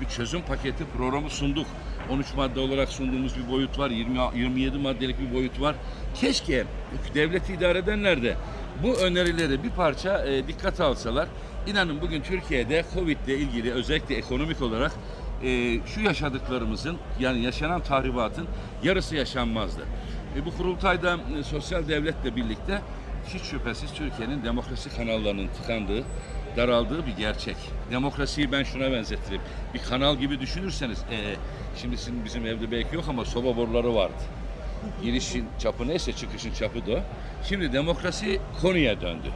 Bir çözüm paketi programı sunduk. 13 madde olarak sunduğumuz bir boyut var. 20, 27 maddelik bir boyut var. Keşke devleti idare edenler de bu önerileri bir parça e, dikkate alsalar. İnanın bugün Türkiye'de Covid ile ilgili özellikle ekonomik olarak e, şu yaşadıklarımızın yani yaşanan tahribatın yarısı yaşanmazdı. E, bu kurultayda e, sosyal devletle birlikte hiç şüphesiz Türkiye'nin demokrasi kanallarının tıkandığı, daraldığı bir gerçek. Demokrasiyi ben şuna benzetirim. Bir kanal gibi düşünürseniz, e, şimdi sizin bizim evde belki yok ama soba boruları vardı. Girişin çapı neyse çıkışın çapı da. Şimdi demokrasi konuya döndü.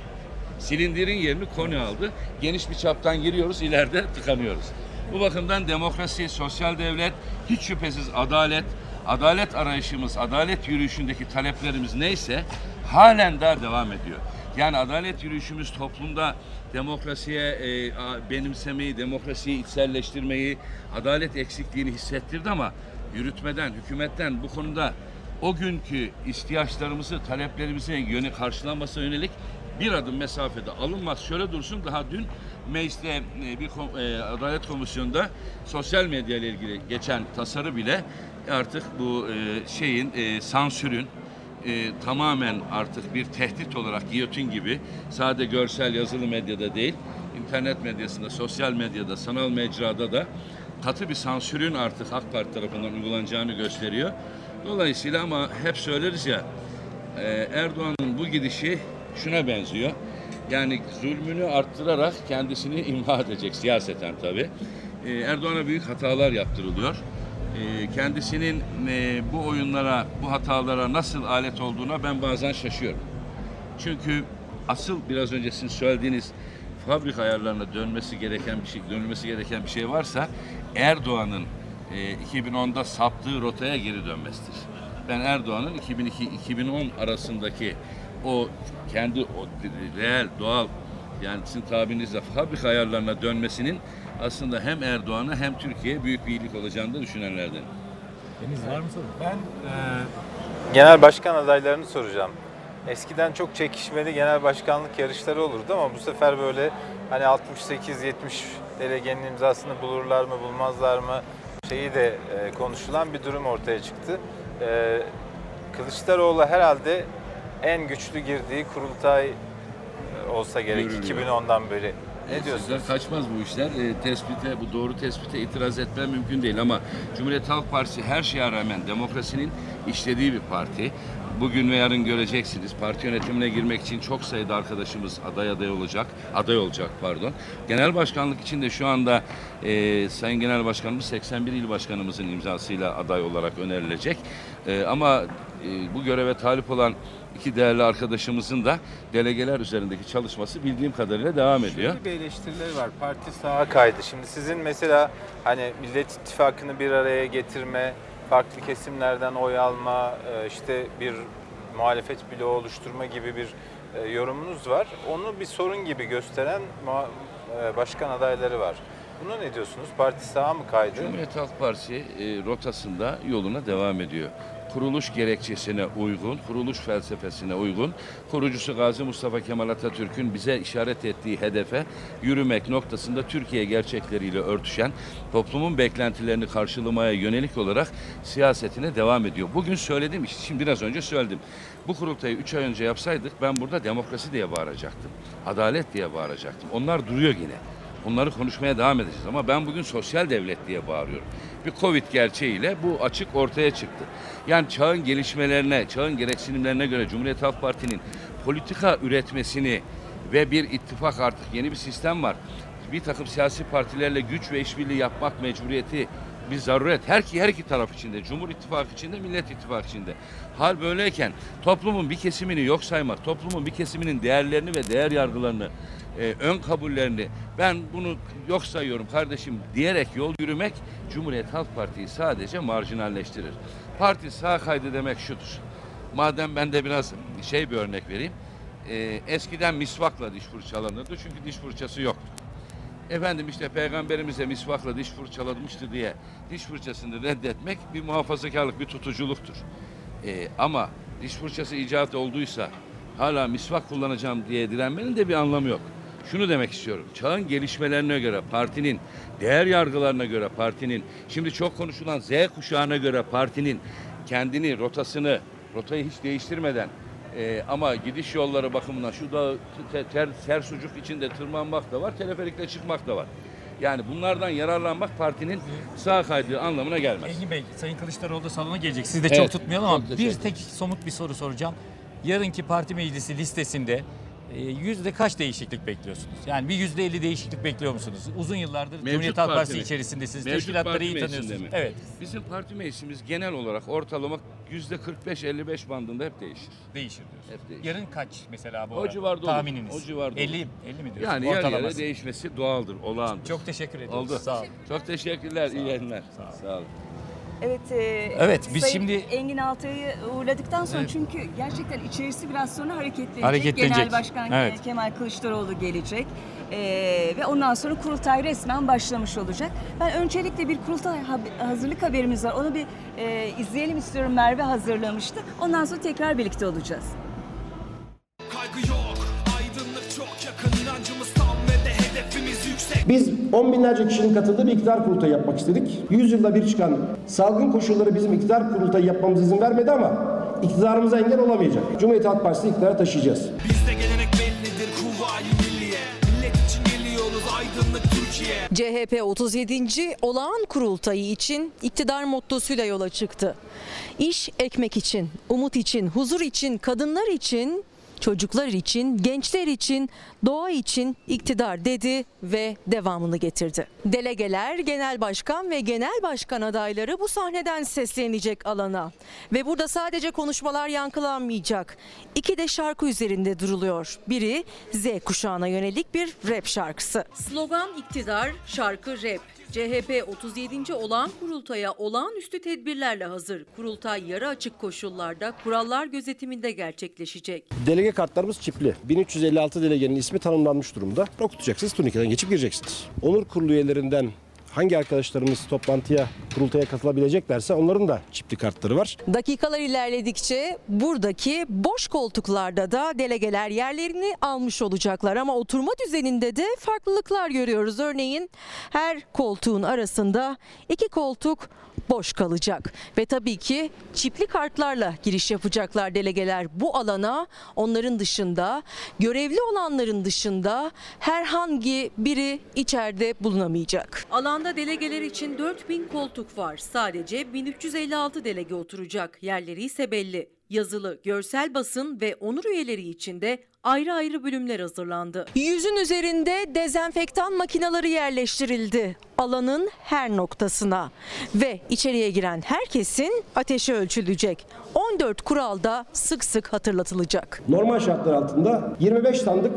Silindirin yerini konu aldı. Geniş bir çaptan giriyoruz, ileride tıkanıyoruz. Bu bakımdan demokrasi, sosyal devlet, hiç şüphesiz adalet, adalet arayışımız, adalet yürüyüşündeki taleplerimiz neyse halen daha devam ediyor. Yani adalet yürüyüşümüz toplumda demokrasiye e, benimsemeyi, demokrasiyi içselleştirmeyi, adalet eksikliğini hissettirdi ama yürütmeden, hükümetten bu konuda o günkü ihtiyaçlarımızı, taleplerimize yöne karşılanmasına yönelik bir adım mesafede alınmaz. Şöyle dursun daha dün mecliste e, bir e, Adalet Komisyonu'nda sosyal medya ile ilgili geçen tasarı bile artık bu e, şeyin sansürün e, tamamen artık bir tehdit olarak giyotin gibi sade görsel yazılı medyada değil internet medyasında, sosyal medyada, sanal mecrada da katı bir sansürün artık AK Parti tarafından uygulanacağını gösteriyor. Dolayısıyla ama hep söyleriz ya e, Erdoğan'ın bu gidişi şuna benziyor. Yani zulmünü arttırarak kendisini imha edecek siyaseten tabii. E, Erdoğan'a büyük hatalar yaptırılıyor. E, kendisinin e, bu oyunlara, bu hatalara nasıl alet olduğuna ben bazen şaşıyorum. Çünkü asıl biraz önce sizin söylediğiniz fabrika ayarlarına dönmesi gereken bir şey, dönülmesi gereken bir şey varsa Erdoğan'ın e, 2010'da saptığı rotaya geri dönmesidir. Ben Erdoğan'ın 2002-2010 arasındaki o kendi o reel, doğal yani sizin tabirinizle fabrika ayarlarına dönmesinin aslında hem Erdoğan'a hem Türkiye'ye büyük bir iyilik olacağını da düşünenlerden. Deniz var mı sorun? Ben genel başkan adaylarını soracağım. Eskiden çok çekişmeli genel başkanlık yarışları olurdu ama bu sefer böyle hani 68-70 delegenin imzasını bulurlar mı bulmazlar mı şeyi de e, konuşulan bir durum ortaya çıktı. E, Kılıçdaroğlu herhalde en güçlü girdiği kurultay e, olsa gerek Görülüyor. 2010'dan beri. Ne E, diyorsunuz? Sizler kaçmaz bu işler. E, tespite, bu doğru tespite itiraz etmem mümkün değil ama Cumhuriyet Halk Partisi her şeye rağmen demokrasinin işlediği bir parti. bugün ve yarın göreceksiniz. Parti yönetimine girmek için çok sayıda arkadaşımız aday aday olacak. Aday olacak pardon. Genel başkanlık için de şu anda e, Sayın Genel Başkanımız 81 il başkanımızın imzasıyla aday olarak önerilecek. E, ama e, bu göreve talip olan iki değerli arkadaşımızın da delegeler üzerindeki çalışması bildiğim kadarıyla devam ediyor. Şöyle bir eleştirileri var. Parti sağa kaydı. Şimdi sizin mesela hani Millet İttifakı'nı bir araya getirme, farklı kesimlerden oy alma, e, işte bir muhalefet bloğu oluşturma gibi bir e, yorumunuz var. Onu bir sorun gibi gösteren e, başkan adayları var. Buna ne diyorsunuz? Parti sağa mı kaydı? Cumhuriyet Halk Partisi e, rotasında yoluna devam ediyor. Kuruluş gerekçesine uygun, kuruluş felsefesine uygun, kurucusu Gazi Mustafa Kemal Atatürk'ün bize işaret ettiği hedefe yürümek noktasında Türkiye gerçekleriyle örtüşen, toplumun beklentilerini karşılamaya yönelik olarak siyasetine devam ediyor. Bugün söyledim, işte şimdi biraz önce söyledim. Bu kurultayı 3 ay önce yapsaydık ben burada demokrasi diye bağıracaktım, adalet diye bağıracaktım. Onlar duruyor yine. Bunları konuşmaya devam edeceğiz ama ben bugün sosyal devlet diye bağırıyorum. Bir Covid gerçeğiyle bu açık ortaya çıktı. Yani çağın gelişmelerine, çağın gereksinimlerine göre Cumhuriyet Halk Parti'nin politika üretmesini ve bir ittifak artık yeni bir sistem var. Bir takım siyasi partilerle güç ve işbirliği yapmak mecburiyeti bir zaruret. Her iki, her iki taraf içinde, Cumhur İttifakı içinde, Millet İttifakı içinde. Hal böyleyken toplumun bir kesimini yok saymak, toplumun bir kesiminin değerlerini ve değer yargılarını, e, ön kabullerini ben bunu yok sayıyorum kardeşim diyerek yol yürümek Cumhuriyet Halk Parti'yi sadece marjinalleştirir. Parti sağ kaydı demek şudur. Madem ben de biraz şey bir örnek vereyim. E, eskiden misvakla diş fırçalanırdı çünkü diş fırçası yoktu. Efendim işte peygamberimize misvakla diş fırçalamıştı diye diş fırçasını reddetmek bir muhafazakarlık, bir tutuculuktur. Ee, ama diş fırçası icat olduysa hala misvak kullanacağım diye direnmenin de bir anlamı yok. Şunu demek istiyorum. Çağın gelişmelerine göre partinin, değer yargılarına göre partinin, şimdi çok konuşulan Z kuşağına göre partinin kendini, rotasını, rotayı hiç değiştirmeden ee, ama gidiş yolları bakımından şu da te- ter, ter sucuk içinde tırmanmak da var, teleferikle çıkmak da var. Yani bunlardan yararlanmak partinin sağ kaydığı anlamına gelmez. Engin Bey, Sayın Kılıçdaroğlu da salona gelecek. Siz de Evet, çok tutmayalım ama bir tek somut bir soru soracağım. Yarınki parti meclisi listesinde e, yüzde kaç değişiklik bekliyorsunuz? Yani bir yüzde elli değişiklik bekliyor musunuz? Uzun yıllardır Mevcut Cumhuriyet Halk parti Partisi mi? içerisindesiniz. Mevcut Teşkilatları iyi tanıyorsunuz. mi? Evet, Bizim parti meclisimiz genel olarak ortalama yüzde 45-55 bandında hep değişir. değişir diyorsunuz. Hep değişir. Yarın kaç mesela bu O arada? civarda olur. Tahmininiz. O civarda olur. 50, 50 mi diyorsunuz? Yani yer yere değişmesi doğaldır, olağandır. Çok teşekkür ediyoruz. Oldu. Sağ olun. Çok teşekkürler, iyi yayınlar. Sağ olun. Evet, e, Evet, biz Sayın şimdi- Engin Altay'ı uğurladıktan sonra Evet. çünkü gerçekten içerisi biraz sonra hareketlenecek. Hareketlenecek. Genel Başkan Evet. Kemal Kılıçdaroğlu gelecek. E, ve ondan sonra kurultay resmen başlamış olacak. Ben öncelikle bir kurultay hazırlık haberimiz var. Onu bir e, izleyelim istiyorum. Merve hazırlamıştı. Ondan sonra tekrar birlikte olacağız. Kaygı yok, Biz on binlerce kişinin katıldığı bir iktidar kurultayı yapmak istedik. Yüz yılda bir çıkan salgın koşulları bizim iktidar kurultayı yapmamıza izin vermedi ama iktidarımıza engel olamayacak. Cumhuriyet Halk Partisi'ni iktidara taşıyacağız. Bizde gelenek bellidir kuvayi milliye Millet için geliyoruz aydınlık Türkiye CHP 37. olağan kurultayı için iktidar mottosuyla yola çıktı. İş ekmek için, umut için, huzur için, kadınlar için, çocuklar için, gençler için, doğa için iktidar dedi ve devamını getirdi. Delegeler, genel başkan ve genel başkan adayları bu sahneden seslenecek alana. Ve burada sadece konuşmalar yankılanmayacak. İki de şarkı üzerinde duruluyor. Biri Z kuşağına yönelik bir rap şarkısı. Slogan iktidar, şarkı rap. CHP 37. olağan kurultaya olağanüstü tedbirlerle hazır. Kurultay yarı açık koşullarda kurallar gözetiminde gerçekleşecek. Delege kartlarımız çipli. 1356 delegenin ismi tanımlanmış durumda. Okutacaksınız, turnikeden geçip gireceksiniz. Onur kurulu üyelerinden hangi arkadaşlarımız toplantıya, kurultaya katılabileceklerse onların da çipli kartları var. Dakikalar ilerledikçe buradaki boş koltuklarda da delegeler yerlerini almış olacaklar ama oturma düzeninde de farklılıklar görüyoruz. Örneğin her koltuğun arasında iki koltuk boş kalacak ve tabii ki çipli kartlarla giriş yapacaklar delegeler bu alana. Onların dışında görevli olanların dışında herhangi biri içeride bulunamayacak. Alanda delegeler için 4000 koltuk var. Sadece 1356 delege oturacak. Yerleri ise belli. Yazılı, görsel basın ve onur üyeleri için de ayrı ayrı bölümler hazırlandı. Yüzün üzerinde dezenfektan makineleri yerleştirildi alanın her noktasına ve içeriye giren herkesin ateşi ölçülecek. 14 kural da sık sık hatırlatılacak. Normal şartlar altında 25 sandık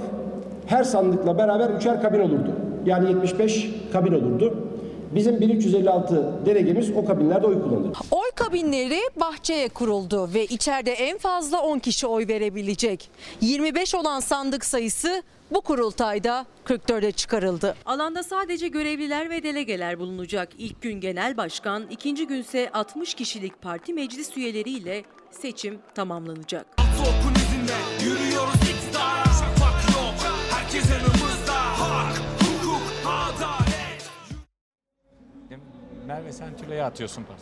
her sandıkla beraber üçer kabin olurdu. Yani 75 kabin olurdu. Bizim 1356 delegemiz o kabinlerde oy kullanır. Oy kabinleri bahçeye kuruldu ve içeride en fazla 10 kişi oy verebilecek. 25 olan sandık sayısı bu kurultayda 44'e çıkarıldı. Alanda sadece görevliler ve delegeler bulunacak. İlk gün genel başkan, ikinci günse 60 kişilik parti meclis üyeleriyle seçim tamamlanacak. Topun izinde yürüyoruz iktidara Şafak yok herkes Merve sen Tülay'a atıyorsun pas.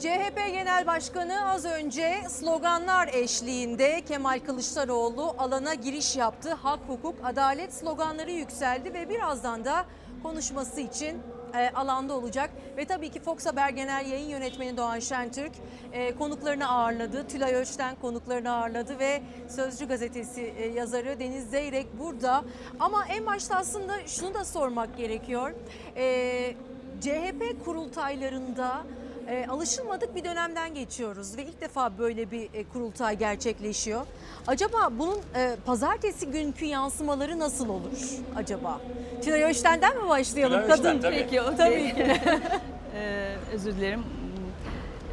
CHP Genel Başkanı az önce sloganlar eşliğinde Kemal Kılıçdaroğlu alana giriş yaptı. Hak, hukuk, adalet sloganları yükseldi ve birazdan da konuşması için e, alanda olacak. Ve tabii ki Fox Haber Genel Yayın Yönetmeni Doğan Şentürk e, konuklarını ağırladı. Tülay Öç'ten konuklarını ağırladı ve Sözcü Gazetesi e, yazarı Deniz Zeyrek burada. Ama en başta aslında şunu da sormak gerekiyor. E, CHP kurultaylarında e, alışılmadık bir dönemden geçiyoruz ve ilk defa böyle bir e, kurultay gerçekleşiyor. Acaba bunun e, pazartesi günkü yansımaları nasıl olur acaba? Tülay Öçten'den mi başlayalım? Tülay Kadın. tabii. Peki, o Tabii ki. Ee, özür dilerim.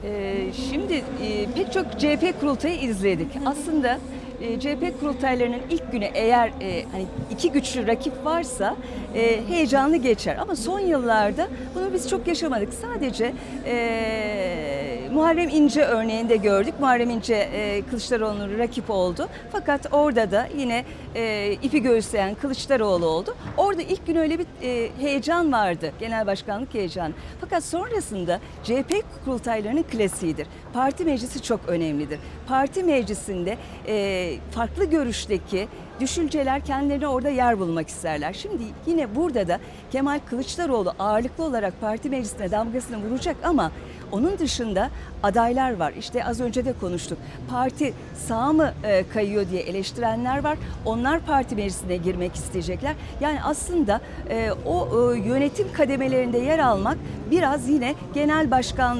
Ee, şimdi e, pek çok CHP kurultayı izledik. Aslında e, CHP kurultaylarının ilk günü eğer e, hani iki güçlü rakip varsa e, heyecanlı geçer. Ama son yıllarda bunu biz çok yaşamadık. Sadece e, Muharrem İnce örneğinde gördük. Muharrem İnce e, Kılıçdaroğlu'nun rakip oldu. Fakat orada da yine e, ipi göğüsleyen Kılıçdaroğlu oldu. Orada ilk gün öyle bir e, heyecan vardı. Genel başkanlık heyecanı. Fakat sonrasında CHP kurultaylarının klasiğidir. Parti meclisi çok önemlidir. Parti meclisinde e, farklı görüşteki düşünceler kendilerine orada yer bulmak isterler. Şimdi yine burada da Kemal Kılıçdaroğlu ağırlıklı olarak parti meclisine damgasını vuracak ama onun dışında adaylar var. İşte az önce de konuştuk. Parti sağ mı e, kayıyor diye eleştirenler var. Onlar parti meclisine girmek isteyecekler. Yani aslında e, o e, yönetim kademelerinde yer almak biraz yine genel başkan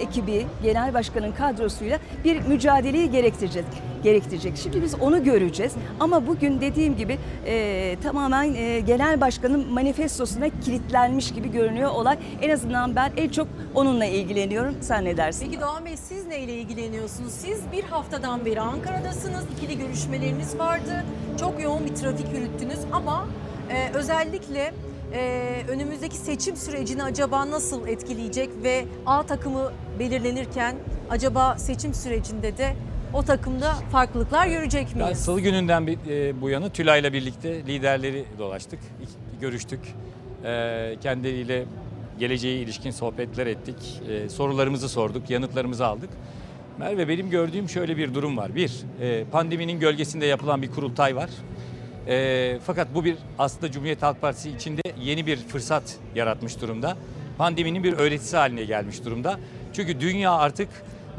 ekibi, genel başkanın kadrosuyla bir mücadeleyi gerektirecek gerektirecek. Şimdi biz onu göreceğiz. Ama bugün dediğim gibi e, tamamen e, genel başkanın manifestosuna kilitlenmiş gibi görünüyor olay. En azından ben en çok onunla ilgileniyorum. Sen ne dersin? Peki Doğan Bey siz neyle ilgileniyorsunuz? Siz bir haftadan beri Ankara'dasınız. İkili görüşmeleriniz vardı. Çok yoğun bir trafik yürüttünüz ama e, özellikle e, önümüzdeki seçim sürecini acaba nasıl etkileyecek ve A takımı belirlenirken acaba seçim sürecinde de o takımda farklılıklar görecek Ben miyiz? salı gününden bir- e, bu yana Tülay'la birlikte liderleri dolaştık, görüştük. E, kendileriyle geleceğe ilişkin sohbetler ettik. E, sorularımızı sorduk, yanıtlarımızı aldık. Merve benim gördüğüm şöyle bir durum var. Bir, e, pandeminin gölgesinde yapılan bir kurultay var. E, fakat bu bir aslında Cumhuriyet Halk Partisi içinde yeni bir fırsat yaratmış durumda. Pandeminin bir öğretisi haline gelmiş durumda. Çünkü dünya artık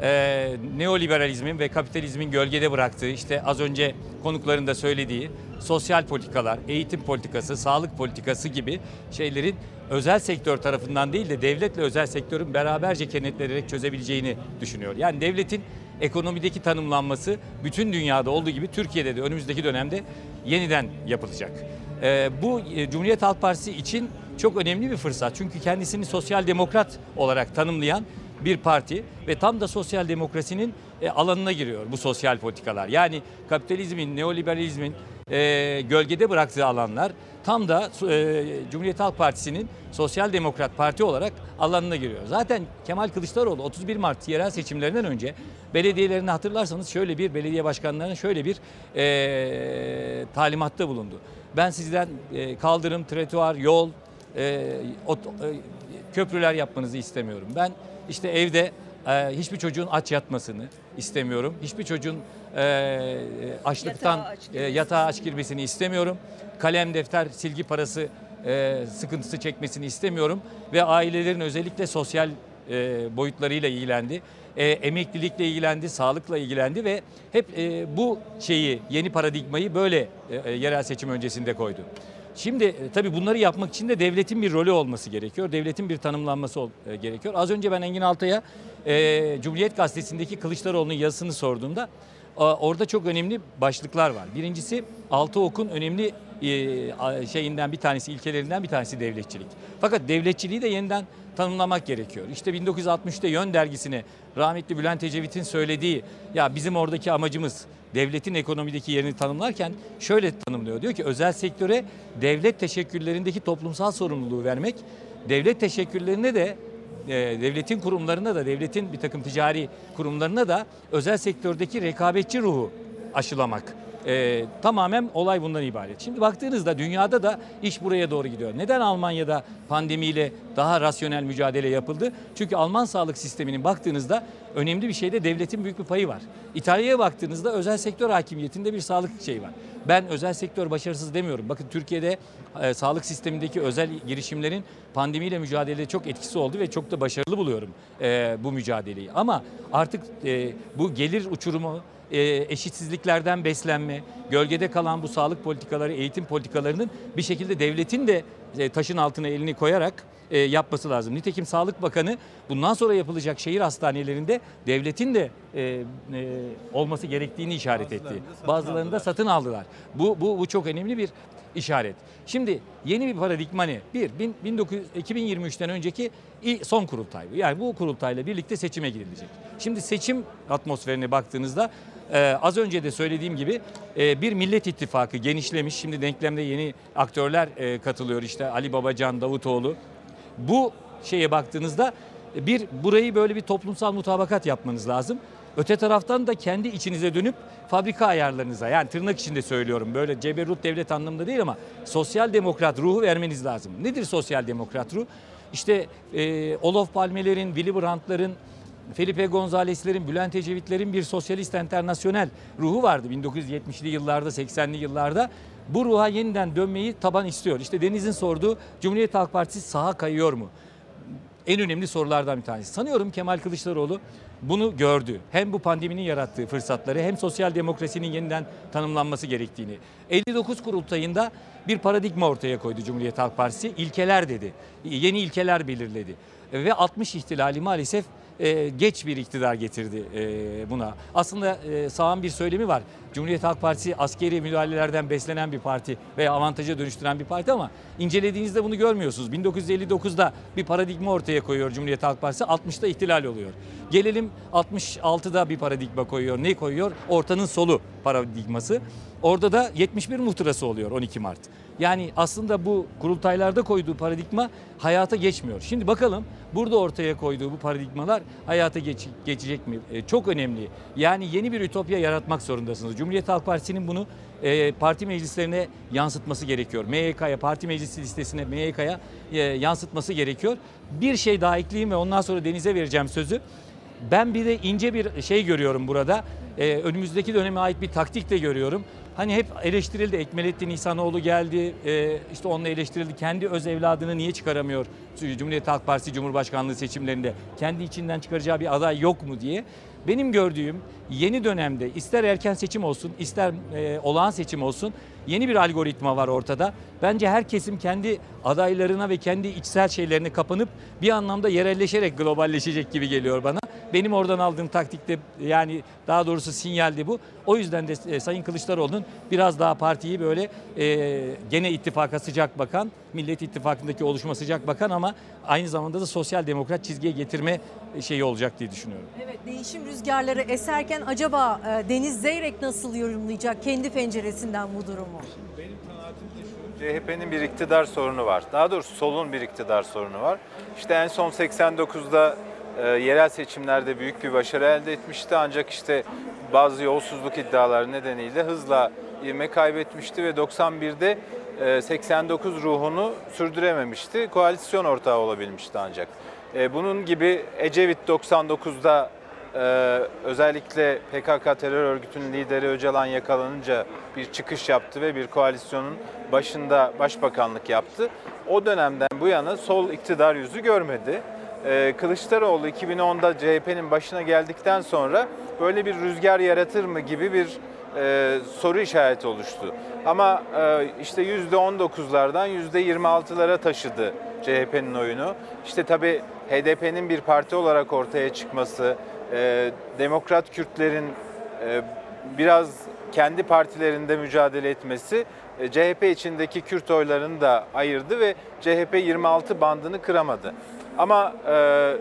e, neoliberalizmin ve kapitalizmin gölgede bıraktığı işte az önce konukların da söylediği sosyal politikalar, eğitim politikası, sağlık politikası gibi şeylerin özel sektör tarafından değil de devletle özel sektörün beraberce kenetlenerek çözebileceğini düşünüyor. Yani devletin ekonomideki tanımlanması bütün dünyada olduğu gibi Türkiye'de de önümüzdeki dönemde yeniden yapılacak. Ee, bu e, Cumhuriyet Halk Partisi için çok önemli bir fırsat. Çünkü kendisini sosyal demokrat olarak tanımlayan bir parti ve tam da sosyal demokrasinin e, alanına giriyor bu sosyal politikalar. Yani kapitalizmin, neoliberalizmin e, gölgede bıraktığı alanlar tam da e, Cumhuriyet Halk Partisi'nin Sosyal Demokrat Parti olarak alanına giriyor. Zaten Kemal Kılıçdaroğlu 31 Mart yerel seçimlerinden önce belediyelerini hatırlarsanız şöyle bir belediye başkanlarına şöyle bir e, talimatta bulundu. Ben sizden e, kaldırım, tretuar, yol, e, ot- e, köprüler yapmanızı istemiyorum. Ben işte evde e, hiçbir çocuğun aç yatmasını istemiyorum. Hiçbir çocuğun e, açlıktan Yatağa aç e, girmesini. yatağa aç girmesini istemiyorum. Kalem, defter, silgi parası e, sıkıntısı çekmesini istemiyorum. Ve ailelerin özellikle sosyal e, boyutlarıyla ilgilendi. E, emeklilikle ilgilendi, sağlıkla ilgilendi ve hep e, bu şeyi, yeni paradigmayı böyle e, e, yerel seçim öncesinde koydu. Şimdi e, tabii bunları yapmak için de devletin bir rolü olması gerekiyor. Devletin bir tanımlanması e, gerekiyor. Az önce ben Engin Altay'a e, Cumhuriyet Gazetesi'ndeki Kılıçdaroğlu'nun yazısını sorduğumda a, orada çok önemli başlıklar var. Birincisi Altı Ok'un önemli e, şeyinden bir tanesi, ilkelerinden bir tanesi devletçilik. Fakat devletçiliği de yeniden tanımlamak gerekiyor. İşte 1960'ta Yön dergisine rahmetli Bülent Ecevit'in söylediği ya bizim oradaki amacımız devletin ekonomideki yerini tanımlarken şöyle tanımlıyor. Diyor ki özel sektöre devlet teşekkürlerindeki toplumsal sorumluluğu vermek, devlet teşekkürlerine de e, devletin kurumlarına da devletin bir takım ticari kurumlarına da özel sektördeki rekabetçi ruhu aşılamak. E, tamamen olay bundan ibaret. Şimdi baktığınızda dünyada da iş buraya doğru gidiyor. Neden Almanya'da pandemiyle daha rasyonel mücadele yapıldı? Çünkü Alman sağlık sisteminin baktığınızda önemli bir şeyde devletin büyük bir payı var. İtalya'ya baktığınızda özel sektör hakimiyetinde bir sağlık şeyi var. Ben özel sektör başarısız demiyorum. Bakın Türkiye'de e, sağlık sistemindeki özel girişimlerin pandemiyle mücadelede çok etkisi oldu ve çok da başarılı buluyorum e, bu mücadeleyi. Ama artık e, bu gelir uçurumu, eşitsizliklerden beslenme, gölgede kalan bu sağlık politikaları, eğitim politikalarının bir şekilde devletin de e, taşın altına elini koyarak e, yapması lazım. Nitekim Sağlık Bakanı bundan sonra yapılacak şehir hastanelerinde devletin de e, e, olması gerektiğini işaret etti. Bazılarını da satın aldılar. Bu, bu, bu çok önemli bir işaret. Şimdi yeni bir paradigma ne? Bir, bin- 1900 2023'ten önceki son kurultay. Yani bu kurultayla birlikte seçime girilecek. Şimdi seçim atmosferine baktığınızda e, az önce de söylediğim gibi e, bir millet ittifakı genişlemiş. Şimdi denklemde yeni aktörler e, katılıyor işte Ali Babacan, Davutoğlu. Bu şeye baktığınızda bir burayı böyle bir toplumsal mutabakat yapmanız lazım. Öte taraftan da kendi içinize dönüp fabrika ayarlarınıza yani tırnak içinde söylüyorum böyle ceberrut devlet anlamında değil ama sosyal demokrat ruhu vermeniz lazım. Nedir sosyal demokrat ruh? İşte e, Olof Palme'lerin, Willy Brandt'ların, Felipe Gonzalez'lerin, Bülent Ecevit'lerin bir sosyalist internasyonel ruhu vardı 1970'li yıllarda, 80'li yıllarda. Bu ruha yeniden dönmeyi taban istiyor. İşte Deniz'in sorduğu Cumhuriyet Halk Partisi sağa kayıyor mu? En önemli sorulardan bir tanesi. Sanıyorum Kemal Kılıçdaroğlu bunu gördü. Hem bu pandeminin yarattığı fırsatları hem sosyal demokrasinin yeniden tanımlanması gerektiğini. 59 kurultayında bir paradigma ortaya koydu Cumhuriyet Halk Partisi. İlkeler dedi. Yeni ilkeler belirledi. Ve 60 ihtilali maalesef e, geç bir iktidar getirdi e, buna. Aslında e, sağın bir söylemi var. Cumhuriyet Halk Partisi askeri müdahalelerden beslenen bir parti veya avantaja dönüştüren bir parti ama incelediğinizde bunu görmüyorsunuz. 1959'da bir paradigma ortaya koyuyor Cumhuriyet Halk Partisi, 60'ta ihtilal oluyor. Gelelim 66'da bir paradigma koyuyor. Ne koyuyor? Ortanın solu paradigması. Orada da 71 muhtırası oluyor 12 Mart. Yani aslında bu kurultaylarda koyduğu paradigma hayata geçmiyor. Şimdi bakalım burada ortaya koyduğu bu paradigmalar hayata geç- geçecek mi? E, çok önemli. Yani yeni bir ütopya yaratmak zorundasınız. Cumhuriyet Halk Partisi'nin bunu e, parti meclislerine yansıtması gerekiyor. MYK'ya, parti meclisi listesine, MYK'ya e, yansıtması gerekiyor. Bir şey daha ekleyeyim ve ondan sonra Deniz'e vereceğim sözü. Ben bir de ince bir şey görüyorum burada. Ee, önümüzdeki döneme ait bir taktik de görüyorum. Hani hep eleştirildi. Ekmelettin İhsanoğlu geldi. Ee, işte onunla eleştirildi. Kendi öz evladını niye çıkaramıyor Cumhuriyet Halk Partisi Cumhurbaşkanlığı seçimlerinde? Kendi içinden çıkaracağı bir aday yok mu diye. Benim gördüğüm yeni dönemde ister erken seçim olsun ister e, olağan seçim olsun yeni bir algoritma var ortada. Bence her kesim kendi adaylarına ve kendi içsel şeylerine kapanıp bir anlamda yerelleşerek globalleşecek gibi geliyor bana. Benim oradan aldığım taktikte yani daha doğrusu sinyaldi bu. O yüzden de e, Sayın Kılıçdaroğlu'nun biraz daha partiyi böyle e, gene ittifaka sıcak bakan, Millet İttifakı'ndaki oluşuma sıcak bakan ama aynı zamanda da sosyal demokrat çizgiye getirme şeyi olacak diye düşünüyorum. Evet değişim rüzgarları eserken acaba e, Deniz Zeyrek nasıl yorumlayacak kendi penceresinden bu durumu? CHP'nin bir iktidar sorunu var. Daha doğrusu solun bir iktidar sorunu var. İşte en son 89'da e, yerel seçimlerde büyük bir başarı elde etmişti. Ancak işte bazı yolsuzluk iddiaları nedeniyle hızla ivme kaybetmişti ve 91'de e, 89 ruhunu sürdürememişti. Koalisyon ortağı olabilmişti ancak. E, bunun gibi Ecevit 99'da ee, özellikle PKK terör örgütünün lideri Öcalan yakalanınca bir çıkış yaptı ve bir koalisyonun başında başbakanlık yaptı. O dönemden bu yana sol iktidar yüzü görmedi. e, Kılıçdaroğlu 2010'da CHP'nin başına geldikten sonra böyle bir rüzgar yaratır mı gibi bir e, soru işareti oluştu. Ama e, işte %19'lardan %26'lara taşıdı CHP'nin oyunu. İşte tabii HDP'nin bir parti olarak ortaya çıkması, e, Demokrat Kürtlerin e, biraz kendi partilerinde mücadele etmesi e, CHP içindeki Kürt oylarını da ayırdı ve CHP 26 bandını kıramadı. Ama e,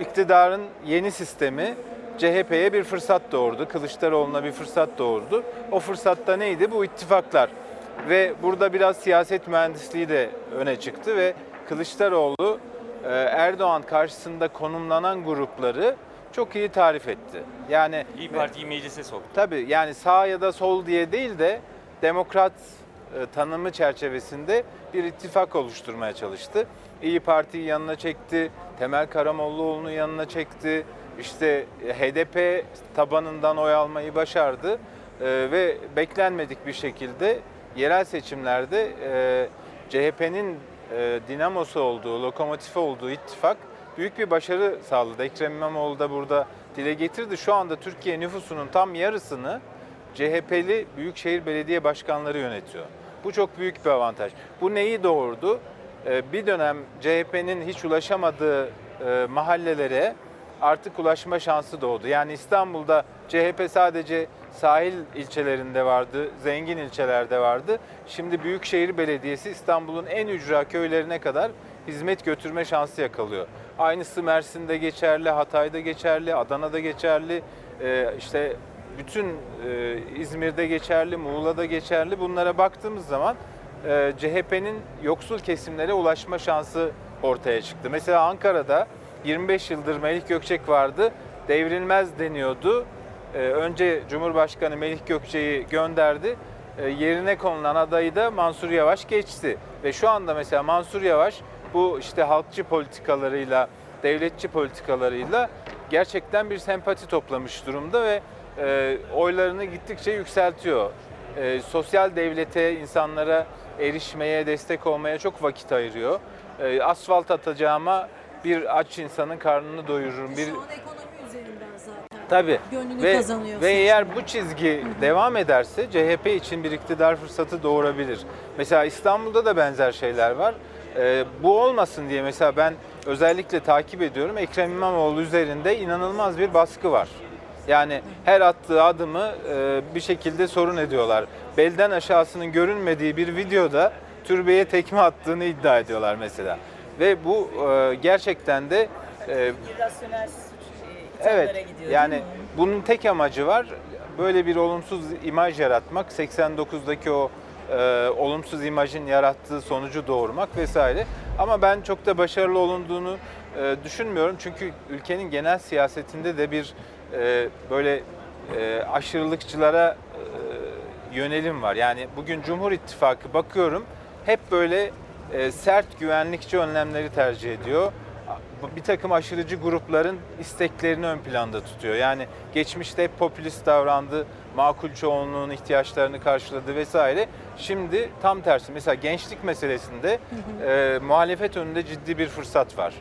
iktidarın yeni sistemi CHP'ye bir fırsat doğurdu. Kılıçdaroğlu'na bir fırsat doğurdu. O fırsatta neydi? Bu ittifaklar. Ve burada biraz siyaset mühendisliği de öne çıktı ve Kılıçdaroğlu e, Erdoğan karşısında konumlanan grupları çok iyi tarif etti. Yani İyi Parti'yi meclise soktu. Tabii yani sağ ya da sol diye değil de demokrat e, tanımı çerçevesinde bir ittifak oluşturmaya çalıştı. İyi Parti'yi yanına çekti, Temel Karamollaoğlu'nu yanına çekti. İşte e, HDP tabanından oy almayı başardı E, ve beklenmedik bir şekilde yerel seçimlerde e, CHP'nin e, dinamosu olduğu, lokomotifi olduğu ittifak büyük bir başarı sağladı. Ekrem İmamoğlu da burada dile getirdi. Şu anda Türkiye nüfusunun tam yarısını CHP'li büyükşehir belediye başkanları yönetiyor. Bu çok büyük bir avantaj. Bu neyi doğurdu? Ee, Bir dönem CHP'nin hiç ulaşamadığı e, mahallelere artık ulaşma şansı doğdu. Yani İstanbul'da CHP sadece sahil ilçelerinde vardı, zengin ilçelerde vardı. Şimdi Büyükşehir Belediyesi İstanbul'un en ücra köylerine kadar hizmet götürme şansı yakalıyor. Aynısı Mersin'de geçerli, Hatay'da geçerli, Adana'da geçerli, e, işte bütün e, İzmir'de geçerli, Muğla'da geçerli. Bunlara baktığımız zaman e, CHP'nin yoksul kesimlere ulaşma şansı ortaya çıktı. Mesela Ankara'da 25 yıldır Melih Gökçek vardı, devrilmez deniyordu. Önce Cumhurbaşkanı Melih Gökçek'i gönderdi. Yerine konulan adayı da Mansur Yavaş geçti. Ve şu anda mesela Mansur Yavaş bu işte halkçı politikalarıyla, devletçi politikalarıyla gerçekten bir sempati toplamış durumda ve e, oylarını gittikçe yükseltiyor. E, sosyal devlete, insanlara erişmeye, destek olmaya çok vakit ayırıyor. E, asfalt atacağıma bir aç insanın karnını doyururum. Bir Şu an ekonomi üzerinden zaten. Tabii. Gönlünü ve, kazanıyor ve eğer bu çizgi devam ederse CHP için bir iktidar fırsatı doğurabilir. Mesela İstanbul'da da benzer şeyler var. Ee, bu olmasın diye mesela ben özellikle takip ediyorum. Ekrem İmamoğlu üzerinde inanılmaz bir baskı var. Yani her attığı adımı e, bir şekilde sorun ediyorlar. Belden aşağısının görünmediği bir videoda türbeye tekme attığını iddia ediyorlar mesela. Ve bu e, gerçekten de e, suç Evet. Yani bunun tek amacı var. Böyle bir olumsuz imaj yaratmak, 89'daki o e, olumsuz imajın yarattığı sonucu doğurmak vesaire. Ama ben çok da başarılı olunduğunu e, düşünmüyorum. Çünkü ülkenin genel siyasetinde de bir e, böyle e, aşırılıkçılara e, yönelim var. Yani bugün Cumhur İttifakı bakıyorum hep böyle e, sert güvenlikçi önlemleri tercih ediyor bir takım aşırıcı grupların isteklerini ön planda tutuyor. Yani geçmişte hep popülist davrandı, makul çoğunluğun ihtiyaçlarını karşıladı vesaire. Şimdi tam tersi. Mesela gençlik meselesinde e, muhalefet önünde ciddi bir fırsat var.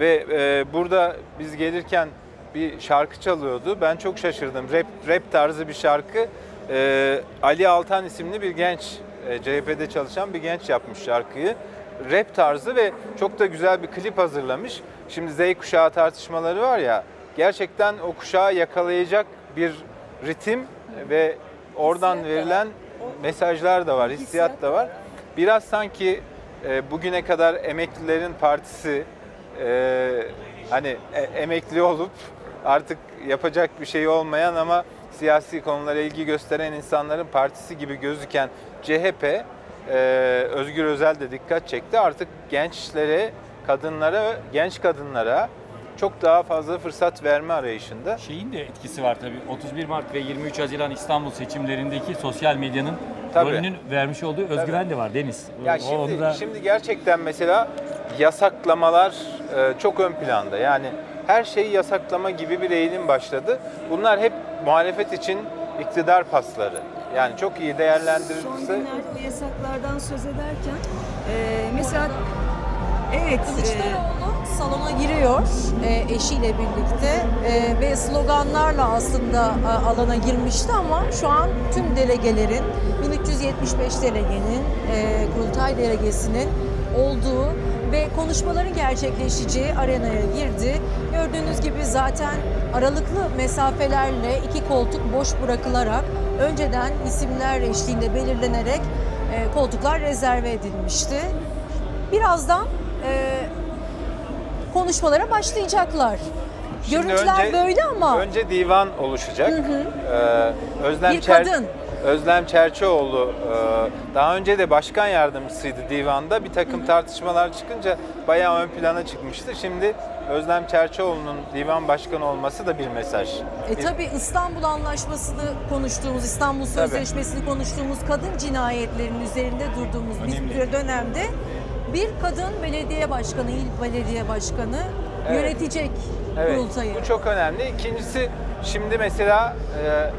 Ve e, burada biz gelirken bir şarkı çalıyordu. Ben çok şaşırdım. Rap, rap tarzı bir şarkı. E, Ali Altan isimli bir genç, e, CHP'de çalışan bir genç yapmış şarkıyı rap tarzı ve çok da güzel bir klip hazırlamış. Şimdi Z kuşağı tartışmaları var ya gerçekten o kuşağı yakalayacak bir ritim ve oradan verilen mesajlar da var, hissiyat da var. Biraz sanki e, bugüne kadar emeklilerin partisi e, hani e, emekli olup artık yapacak bir şey olmayan ama siyasi konulara ilgi gösteren insanların partisi gibi gözüken CHP e, Özgür Özel de dikkat çekti. Artık gençlere, kadınlara, genç kadınlara çok daha fazla fırsat verme arayışında. Şeyin de etkisi var tabii. 31 Mart ve 23 Haziran İstanbul seçimlerindeki sosyal medyanın Tabii. rolünün vermiş olduğu özgüven de var Deniz. Ya O- şimdi, da şimdi gerçekten mesela yasaklamalar e, çok ön planda. Yani her şeyi yasaklama gibi bir eğilim başladı. Bunlar hep muhalefet için iktidar pasları. Yani çok iyi Son değerlendirilirse günlerde o yasaklardan söz ederken e, mesela evet e, salona giriyor e, eşiyle birlikte e, ve sloganlarla aslında e, alana girmişti ama şu an tüm delegelerin 1375 delegenin e, kurultay delegesinin olduğu ve konuşmaların gerçekleşeceği arenaya girdi. Gördüğünüz gibi zaten aralıklı mesafelerle iki koltuk boş bırakılarak önceden isimler eşliğinde belirlenerek e, koltuklar rezerve edilmişti. Birazdan e, konuşmalara başlayacaklar. Şimdi Görüntüler önce- böyle ama Önce divan oluşacak. Ee, Özlem Bir Çer- kadın. Özlem Çerçioğlu e, daha önce de başkan yardımcısıydı divanda. Bir takım tartışmalar çıkınca bayağı ön plana çıkmıştı. Şimdi Özlem Çerçioğlu'nun divan başkanı olması da bir mesaj. e, tabii İstanbul Anlaşması'nı konuştuğumuz, İstanbul Sözleşmesi'ni konuştuğumuz kadın cinayetlerinin üzerinde durduğumuz Önemli. bir dönemde bir kadın belediye başkanı, il belediye başkanı Evet. yönetecek Evet, kurultayı. bu çok önemli. İkincisi şimdi mesela e,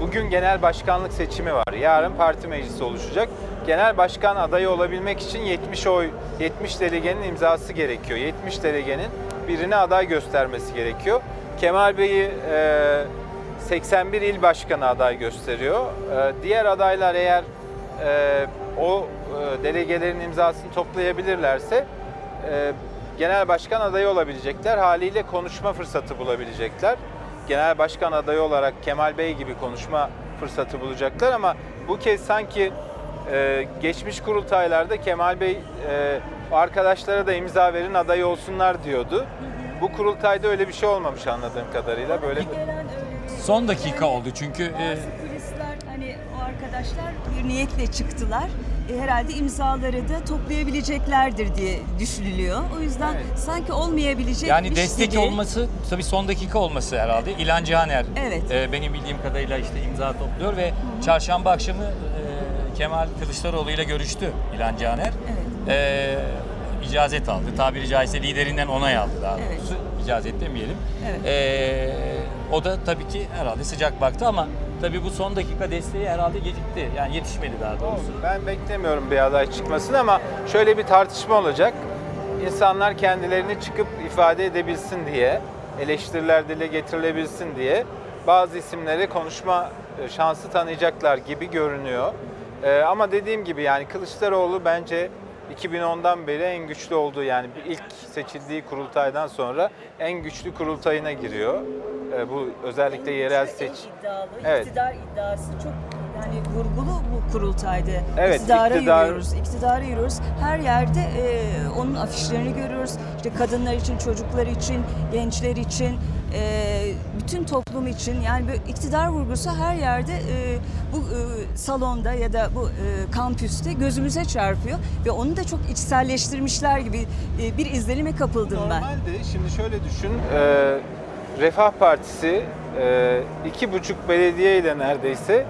bugün genel başkanlık seçimi var. Yarın parti meclisi oluşacak. Genel başkan adayı olabilmek için 70 oy, 70 delegenin imzası gerekiyor. 70 delegenin birine aday göstermesi gerekiyor. Kemal Bey'i e, 81 il başkanı aday gösteriyor. E, diğer adaylar eğer e, o e, delegelerin imzasını toplayabilirlerse e, genel başkan adayı olabilecekler. Haliyle konuşma fırsatı bulabilecekler. Genel başkan adayı olarak Kemal Bey gibi konuşma fırsatı bulacaklar ama bu kez sanki e, geçmiş kurultaylarda Kemal Bey e, arkadaşlara da imza verin aday olsunlar diyordu. Bu kurultayda öyle bir şey olmamış anladığım kadarıyla. Böyle Son dakika oldu çünkü e, arkadaşlar bir niyetle çıktılar. E, herhalde imzaları da toplayabileceklerdir diye düşünülüyor. O yüzden Evet. sanki olmayabilecek yani destek gibi. olması tabii son dakika olması herhalde. İlan Cihaner Evet. e, benim bildiğim kadarıyla işte imza topluyor ve çarşamba akşamı e, Kemal Kılıçdaroğlu ile görüştü İlan Cihaner. Evet. E, icazet aldı. Tabiri caizse liderinden onay aldı daha Evet. doğrusu. İcazet demeyelim. Evet. E, o da tabii ki herhalde sıcak baktı ama tabii bu son dakika desteği herhalde gecikti. Yani yetişmedi daha doğrusu. Ben beklemiyorum bir aday çıkmasını ama şöyle bir tartışma olacak. İnsanlar kendilerini çıkıp ifade edebilsin diye, eleştiriler dile getirilebilsin diye bazı isimlere konuşma şansı tanıyacaklar gibi görünüyor. Ee, ama dediğim gibi yani Kılıçdaroğlu bence 2010'dan beri en güçlü olduğu yani ilk seçildiği kurultaydan sonra en güçlü kurultayına giriyor. Ee, bu özellikle yerel seç iddialı, Evet. iktidar iddiası çok yani vurgulu bu kurultaydı. Evet, İktidara iktidar- yürüyoruz, iktidara yürüyoruz. Her yerde e, onun afişlerini görüyoruz. İşte kadınlar için, çocuklar için, gençler için, e, bütün toplum için yani bir iktidar vurgusu her yerde e, bu e, salonda ya da bu e, kampüste gözümüze çarpıyor ve onu da çok içselleştirmişler gibi e, bir izlenime kapıldım ben. Normalde şimdi şöyle düşün, e, Refah Partisi e, iki buçuk belediye ile neredeyse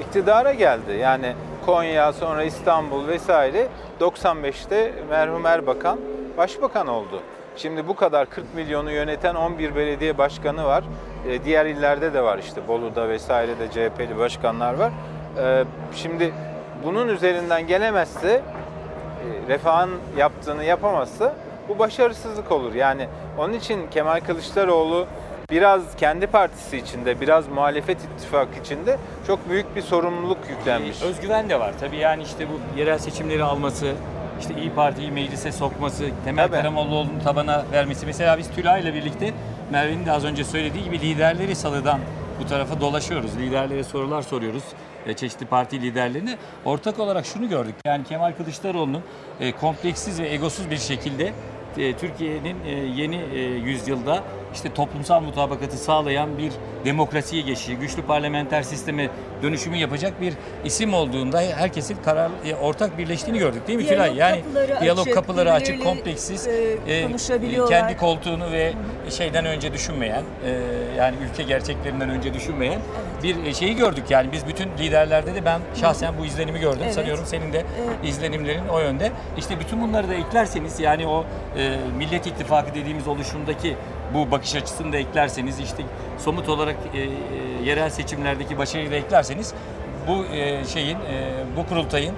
iktidara geldi. Yani Konya, sonra İstanbul vesaire 95'te merhum Erbakan başbakan oldu. Şimdi bu kadar 40 milyonu yöneten 11 belediye başkanı var. E, diğer illerde de var işte Bolu'da vesaire de CHP'li başkanlar var. E, şimdi bunun üzerinden gelemezse e, Refah'ın yaptığını yapamazsa bu başarısızlık olur. Yani onun için Kemal Kılıçdaroğlu biraz kendi partisi içinde, biraz muhalefet ittifakı içinde çok büyük bir sorumluluk yüklenmiş. Özgüven de var. Tabii yani işte bu yerel seçimleri alması, işte İyi Parti'yi meclise sokması, Temel Tabii. Karamollaoğlu'nu tabana vermesi. Mesela biz Tülay ile birlikte Merve'nin de az önce söylediği gibi liderleri salıdan bu tarafa dolaşıyoruz. Liderlere sorular soruyoruz. e, Çeşitli parti liderlerine. Ortak olarak şunu gördük. Yani Kemal Kılıçdaroğlu'nun e, kompleksiz ve egosuz bir şekilde Türkiye'nin e, yeni e, yüzyılda işte toplumsal mutabakatı sağlayan bir demokrasiye geçişi, güçlü parlamenter sisteme dönüşümü yapacak bir isim olduğunda herkesin karar e, ortak birleştiğini gördük değil mi? Diyalog Tülay? Yani kapıları diyalog açık, kapıları açık, kompleksiz, e, e, kendi koltuğunu ve şeyden önce düşünmeyen, e, yani ülke gerçeklerinden önce düşünmeyen bir şeyi gördük. Yani biz bütün liderlerde de ben şahsen bu izlenimi gördüm. Evet. Sanıyorum senin de Evet. izlenimlerin o yönde. İşte bütün bunları da eklerseniz yani o e, Millet İttifakı dediğimiz oluşumdaki bu bakış açısını da eklerseniz işte somut olarak e, e, yerel seçimlerdeki başarıyı da eklerseniz bu e, şeyin e, bu kurultayın e,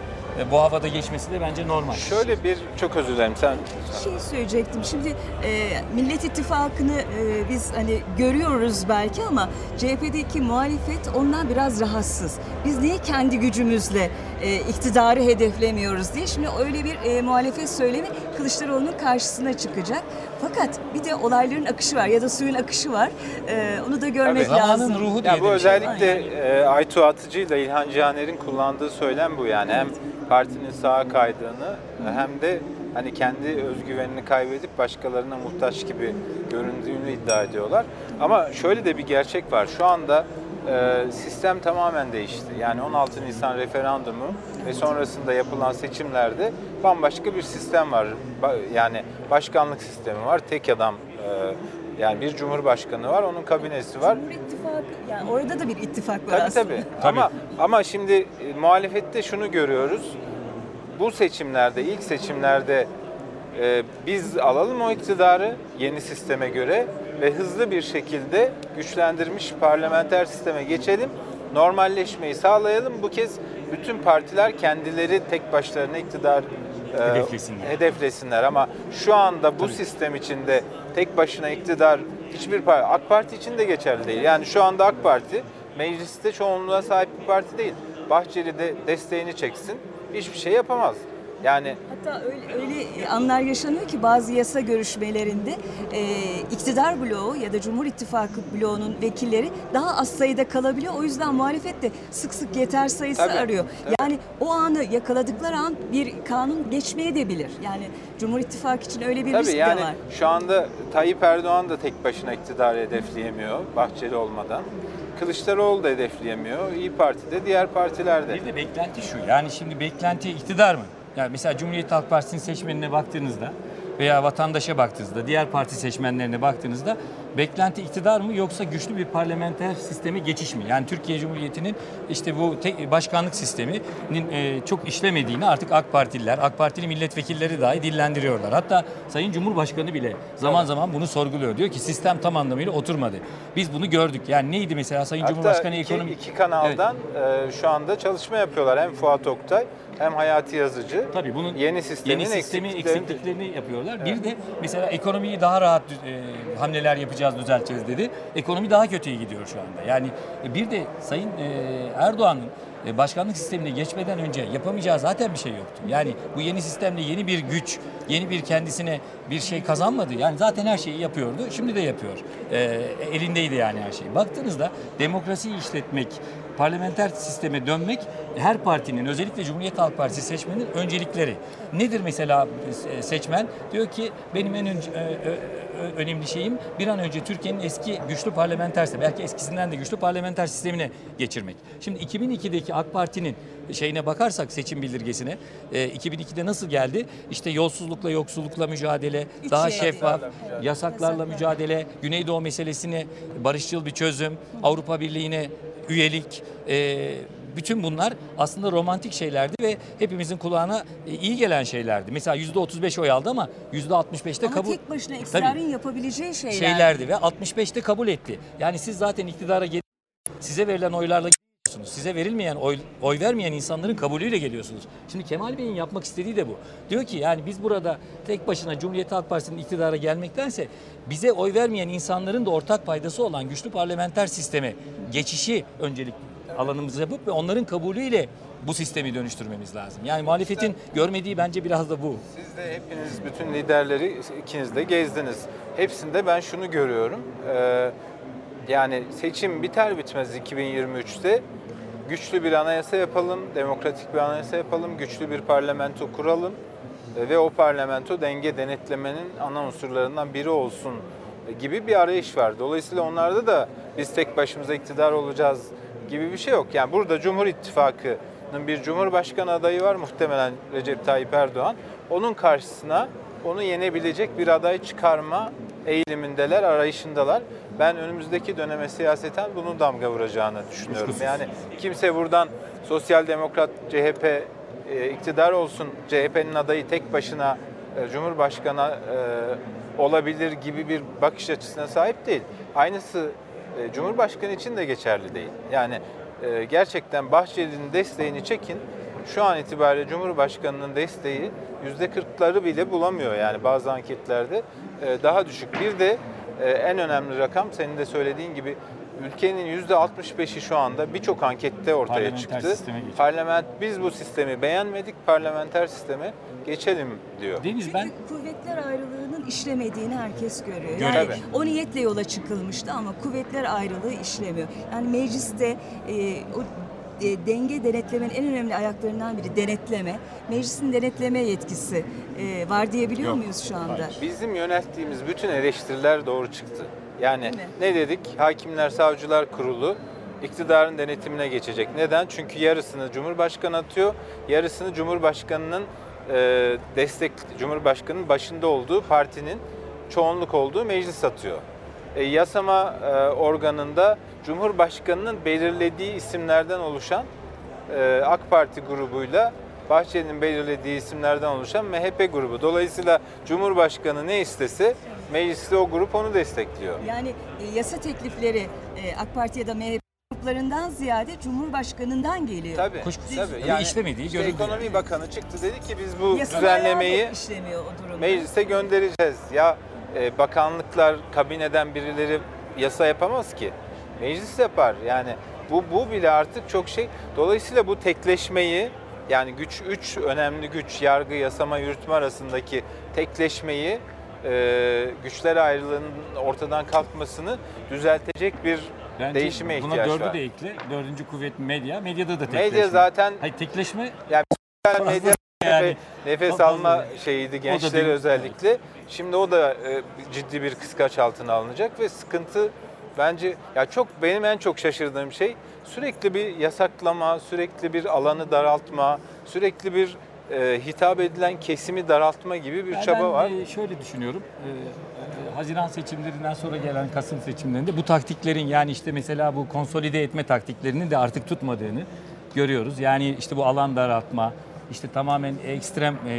bu havada geçmesi de bence normal. Şöyle bir çok özür dilerim sen şey söyleyecektim. Şimdi e, Millet İttifakı'nı e, biz hani görüyoruz belki ama CHP'deki muhalefet ondan biraz rahatsız. Biz niye kendi gücümüzle e, iktidarı hedeflemiyoruz diye. Şimdi öyle bir e, muhalefet söylemi Kılıçdaroğlu'nun karşısına çıkacak. Fakat bir de olayların akışı var ya da suyun akışı var. E, onu da görmek Tabii. lazım. Zamanın ruhu diye Ya bu bir şey özellikle e, Aytu Atıcı ile İlhan Cihaner'in kullandığı söylem bu yani. Hem partinin sağa kaydığını hem de hani kendi özgüvenini kaybedip başkalarına muhtaç gibi göründüğünü iddia ediyorlar. Ama şöyle de bir gerçek var. Şu anda e, sistem tamamen değişti. Yani 16 Nisan referandumu ve sonrasında yapılan seçimlerde bambaşka bir sistem var. Ba- Yani başkanlık sistemi var. Tek adam e, yani bir cumhurbaşkanı var, onun kabinesi var. Cumhur İttifakı, yani orada da bir ittifak var Tabii aslında. tabii. Ama ama şimdi e, muhalefette şunu görüyoruz. Bu seçimlerde, ilk seçimlerde e, biz alalım o iktidarı yeni sisteme göre ve hızlı bir şekilde güçlendirilmiş parlamenter sisteme geçelim. Normalleşmeyi sağlayalım. Bu kez bütün partiler kendileri tek başlarına iktidar e, Hedeflesinler. hedeflesinler. Ama şu anda bu sistem içinde tek başına iktidar hiçbir parti, AK Parti için de geçerli değil. Yani şu anda AK Parti mecliste çoğunluğa sahip bir parti değil. Bahçeli de desteğini çeksin, hiçbir şey yapamaz. Yani Hatta öyle, öyle anlar yaşanıyor ki bazı yasa görüşmelerinde e, iktidar bloğu ya da Cumhur İttifakı bloğunun vekilleri daha az sayıda kalabiliyor. O yüzden muhalefet de sık sık yeter sayısı Tabii, arıyor. tabii. Yani o anı yakaladıkları an bir kanun geçmeye de bilir. Yani Cumhur İttifakı için öyle bir risk tabii de yani var. şu anda Tayyip Erdoğan da tek başına iktidarı hedefleyemiyor Bahçeli olmadan. Kılıçdaroğlu da hedefleyemiyor. İyi Parti de diğer partiler de. Bir de beklenti şu. Yani şimdi beklenti iktidar mı? Yani mesela Cumhuriyet Halk Partisi'nin seçmenine baktığınızda veya vatandaşa baktığınızda, diğer parti seçmenlerine baktığınızda beklenti iktidar mı yoksa güçlü bir parlamenter sisteme geçiş mi? Yani Türkiye Cumhuriyeti'nin işte bu tek başkanlık sisteminin e, çok işlemediğini artık AK Partililer, AK Partili milletvekilleri dahi dillendiriyorlar. Hatta Sayın Cumhurbaşkanı bile zaman zaman bunu sorguluyor. Diyor ki sistem tam anlamıyla oturmadı. Biz bunu gördük. Yani neydi mesela Sayın Hatta Cumhurbaşkanı iki, ekonomi... iki kanaldan e, şu anda çalışma yapıyorlar. Hem Fuat Oktay hem Hayati Yazıcı. Tabii bunun yeni sistemin yeni sistemi eksikliklerini- eksikliklerini yapıyorlar. Bir de mesela ekonomiyi daha rahat e, hamleler yapacağız, düzelteceğiz dedi. Ekonomi daha kötüye gidiyor şu anda. Yani e, bir de Sayın e, Erdoğan'ın e, başkanlık sistemine geçmeden önce yapamayacağı zaten bir şey yoktu. Yani bu yeni sistemle yeni bir güç, yeni bir kendisine bir şey kazanmadı. Yani zaten her şeyi yapıyordu. Şimdi de yapıyor. E, elindeydi yani her şey. Baktığınızda demokrasiyi işletmek, parlamenter sisteme dönmek her partinin özellikle Cumhuriyet Halk Partisi seçmenin öncelikleri. Nedir mesela e, seçmen? Diyor ki benim en önce, e, ö- ö- önemli şeyim bir an önce Türkiye'nin eski güçlü parlamenter sistemi, belki eskisinden de güçlü parlamenter sistemine geçirmek. Şimdi 2002'deki AK Parti'nin şeyine bakarsak seçim bildirgesine e, 2002'de nasıl geldi? İşte yolsuzlukla, yoksullukla mücadele, daha şey. şeffaf, yasaklarla mücadele, Güneydoğu meselesine barışçıl bir çözüm, Avrupa Birliği'ne üyelik, e, bütün bunlar aslında romantik şeylerdi ve hepimizin kulağına e, iyi gelen şeylerdi. Mesela %35 oy aldı ama %65'te Ama kabul tek başına iktidarın yapabileceği şeyler. şeylerdi ve 65'te kabul etti. Yani siz zaten iktidara size verilen oylarla geliyorsunuz. Size verilmeyen oy, oy vermeyen insanların kabulüyle geliyorsunuz. Şimdi Kemal Bey'in yapmak istediği de bu. Diyor ki yani biz burada tek başına Cumhuriyet Halk Partisi'nin iktidara gelmektense bize oy vermeyen insanların da ortak paydası olan güçlü parlamenter sisteme geçişi öncelik alanımızı yapıp ve onların kabulüyle bu sistemi dönüştürmemiz lazım. Yani muhalefetin görmediği bence biraz da bu. Siz de hepiniz bütün liderleri ikiniz de gezdiniz. Hepsinde ben şunu görüyorum. Ee, yani seçim biter bitmez 2023'te güçlü bir anayasa yapalım, demokratik bir anayasa yapalım, güçlü bir parlamento kuralım e, ve o parlamento denge denetlemenin ana unsurlarından biri olsun gibi bir arayış var. Dolayısıyla onlarda da biz tek başımıza iktidar olacağız gibi bir şey yok. Yani burada Cumhur İttifakı'nın bir cumhurbaşkanı adayı var muhtemelen Recep Tayyip Erdoğan. Onun karşısına onu yenebilecek bir aday çıkarma eğilimindeler, arayışındalar. Ben önümüzdeki döneme siyaseten bunun damga vuracağını düşünüyorum. Yani kimse buradan sosyal demokrat CHP e, iktidar olsun, CHP'nin adayı tek başına e, Cumhurbaşkanı e, olabilir gibi bir bakış açısına sahip değil. Aynısı e, Cumhurbaşkanı için de geçerli değil. Yani e, gerçekten Bahçeli'nin desteğini çekin, şu an itibariyle Cumhurbaşkanı'nın desteği %40'ları bile bulamıyor yani bazı anketlerde e, daha düşük. Bir de en önemli rakam senin de söylediğin gibi ülkenin %65'i şu anda birçok ankette ortaya çıktı. Parlament biz bu sistemi beğenmedik, parlamenter sisteme geçelim diyor. Deniz ben Çünkü kuvvetler ayrılığının işlemediğini herkes görüyor. Görüyor. Yani Tabii. o niyetle yola çıkılmıştı ama kuvvetler ayrılığı işlemiyor. Yani mecliste e, o e, denge denetlemenin en önemli ayaklarından biri denetleme. Meclisin denetleme yetkisi e, var diyebiliyor Yok, muyuz şu anda? Bizim yönelttiğimiz bütün eleştiriler doğru çıktı. Yani Değil mi? ne dedik? Hakimler Savcılar Kurulu iktidarın denetimine geçecek. Neden? Çünkü yarısını Cumhurbaşkanı atıyor, yarısını Cumhurbaşkanının e, destek, Cumhurbaşkanının başında olduğu partinin çoğunluk olduğu meclis atıyor. E, yasama e, organında Cumhurbaşkanının belirlediği isimlerden oluşan e, AK Parti grubuyla Bahçeli'nin belirlediği isimlerden oluşan MHP grubu. Dolayısıyla Cumhurbaşkanı ne istese mecliste o grup onu destekliyor. Yani e, yasa teklifleri e, AK Parti ya da MHP gruplarından ziyade Cumhurbaşkanından geliyor. Tabii. Kuşkusuz. tabii. Öyle işlemediği işte görüldü Ekonomi yani. Bakanı çıktı dedi ki biz bu Yasalar düzenlemeyi da işlemiyor o durumda. meclise göndereceğiz. Ya e, bakanlıklar, kabineden birileri yasa yapamaz ki. Meclis yapar. Yani bu bu bile artık çok şey. Dolayısıyla bu tekleşmeyi yani güç üç önemli güç yargı, yasama, yürütme arasındaki tekleşmeyi e, güçler ayrılığının ortadan kalkmasını düzeltecek bir bence değişime buna ihtiyaç dördü var. de ekle. Dördüncü kuvvet medya. Medyada da tekleşme. Medya zaten Hayır tekleşme sosyal medya yani. nefes, alma yani. şeyiydi değil. özellikle. Şimdi o da e, ciddi bir kıskaç altına alınacak ve sıkıntı bence ya çok benim en çok şaşırdığım şey sürekli bir yasaklama, sürekli bir alanı daraltma, sürekli bir e, hitap edilen kesimi daraltma gibi bir Yani çaba ben var. e, şöyle düşünüyorum. E, e, Haziran seçimlerinden sonra gelen Kasım seçimlerinde bu taktiklerin yani işte mesela bu konsolide etme taktiklerinin de artık tutmadığını görüyoruz. Yani işte bu alan daraltma, işte tamamen ekstrem e,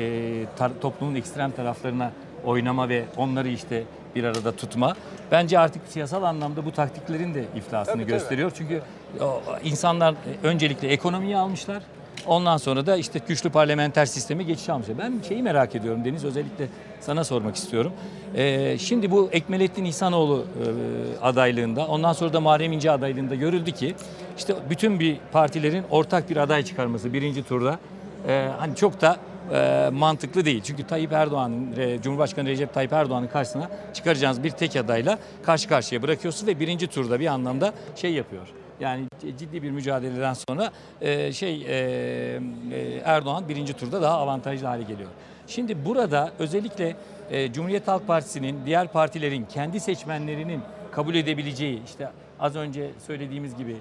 tar- toplumun ekstrem taraflarına oynama ve onları işte bir arada tutma. Bence artık siyasal anlamda bu taktiklerin de iflasını Tabii, tabii. gösteriyor. Çünkü o, insanlar e, öncelikle ekonomiyi almışlar. Ondan sonra da işte güçlü parlamenter sisteme geçiş almışlar. Ben şeyi merak ediyorum Deniz özellikle sana sormak istiyorum. Ee, şimdi bu Ekmelettin İhsanoğlu e, adaylığında ondan sonra da Muharrem İnce adaylığında görüldü ki işte bütün bir partilerin ortak bir aday çıkarması birinci turda e, hani çok da e, mantıklı değil. Çünkü Tayyip Erdoğan'ın, e, Cumhurbaşkanı Recep Tayyip Erdoğan'ın karşısına çıkaracağınız bir tek adayla karşı karşıya bırakıyorsunuz ve birinci turda bir anlamda şey yapıyor. Yani ciddi bir mücadeleden sonra e, şey e, e, Erdoğan birinci turda daha avantajlı hale geliyor. Şimdi burada özellikle e, Cumhuriyet Halk Partisi'nin diğer partilerin kendi seçmenlerinin kabul edebileceği işte az önce söylediğimiz gibi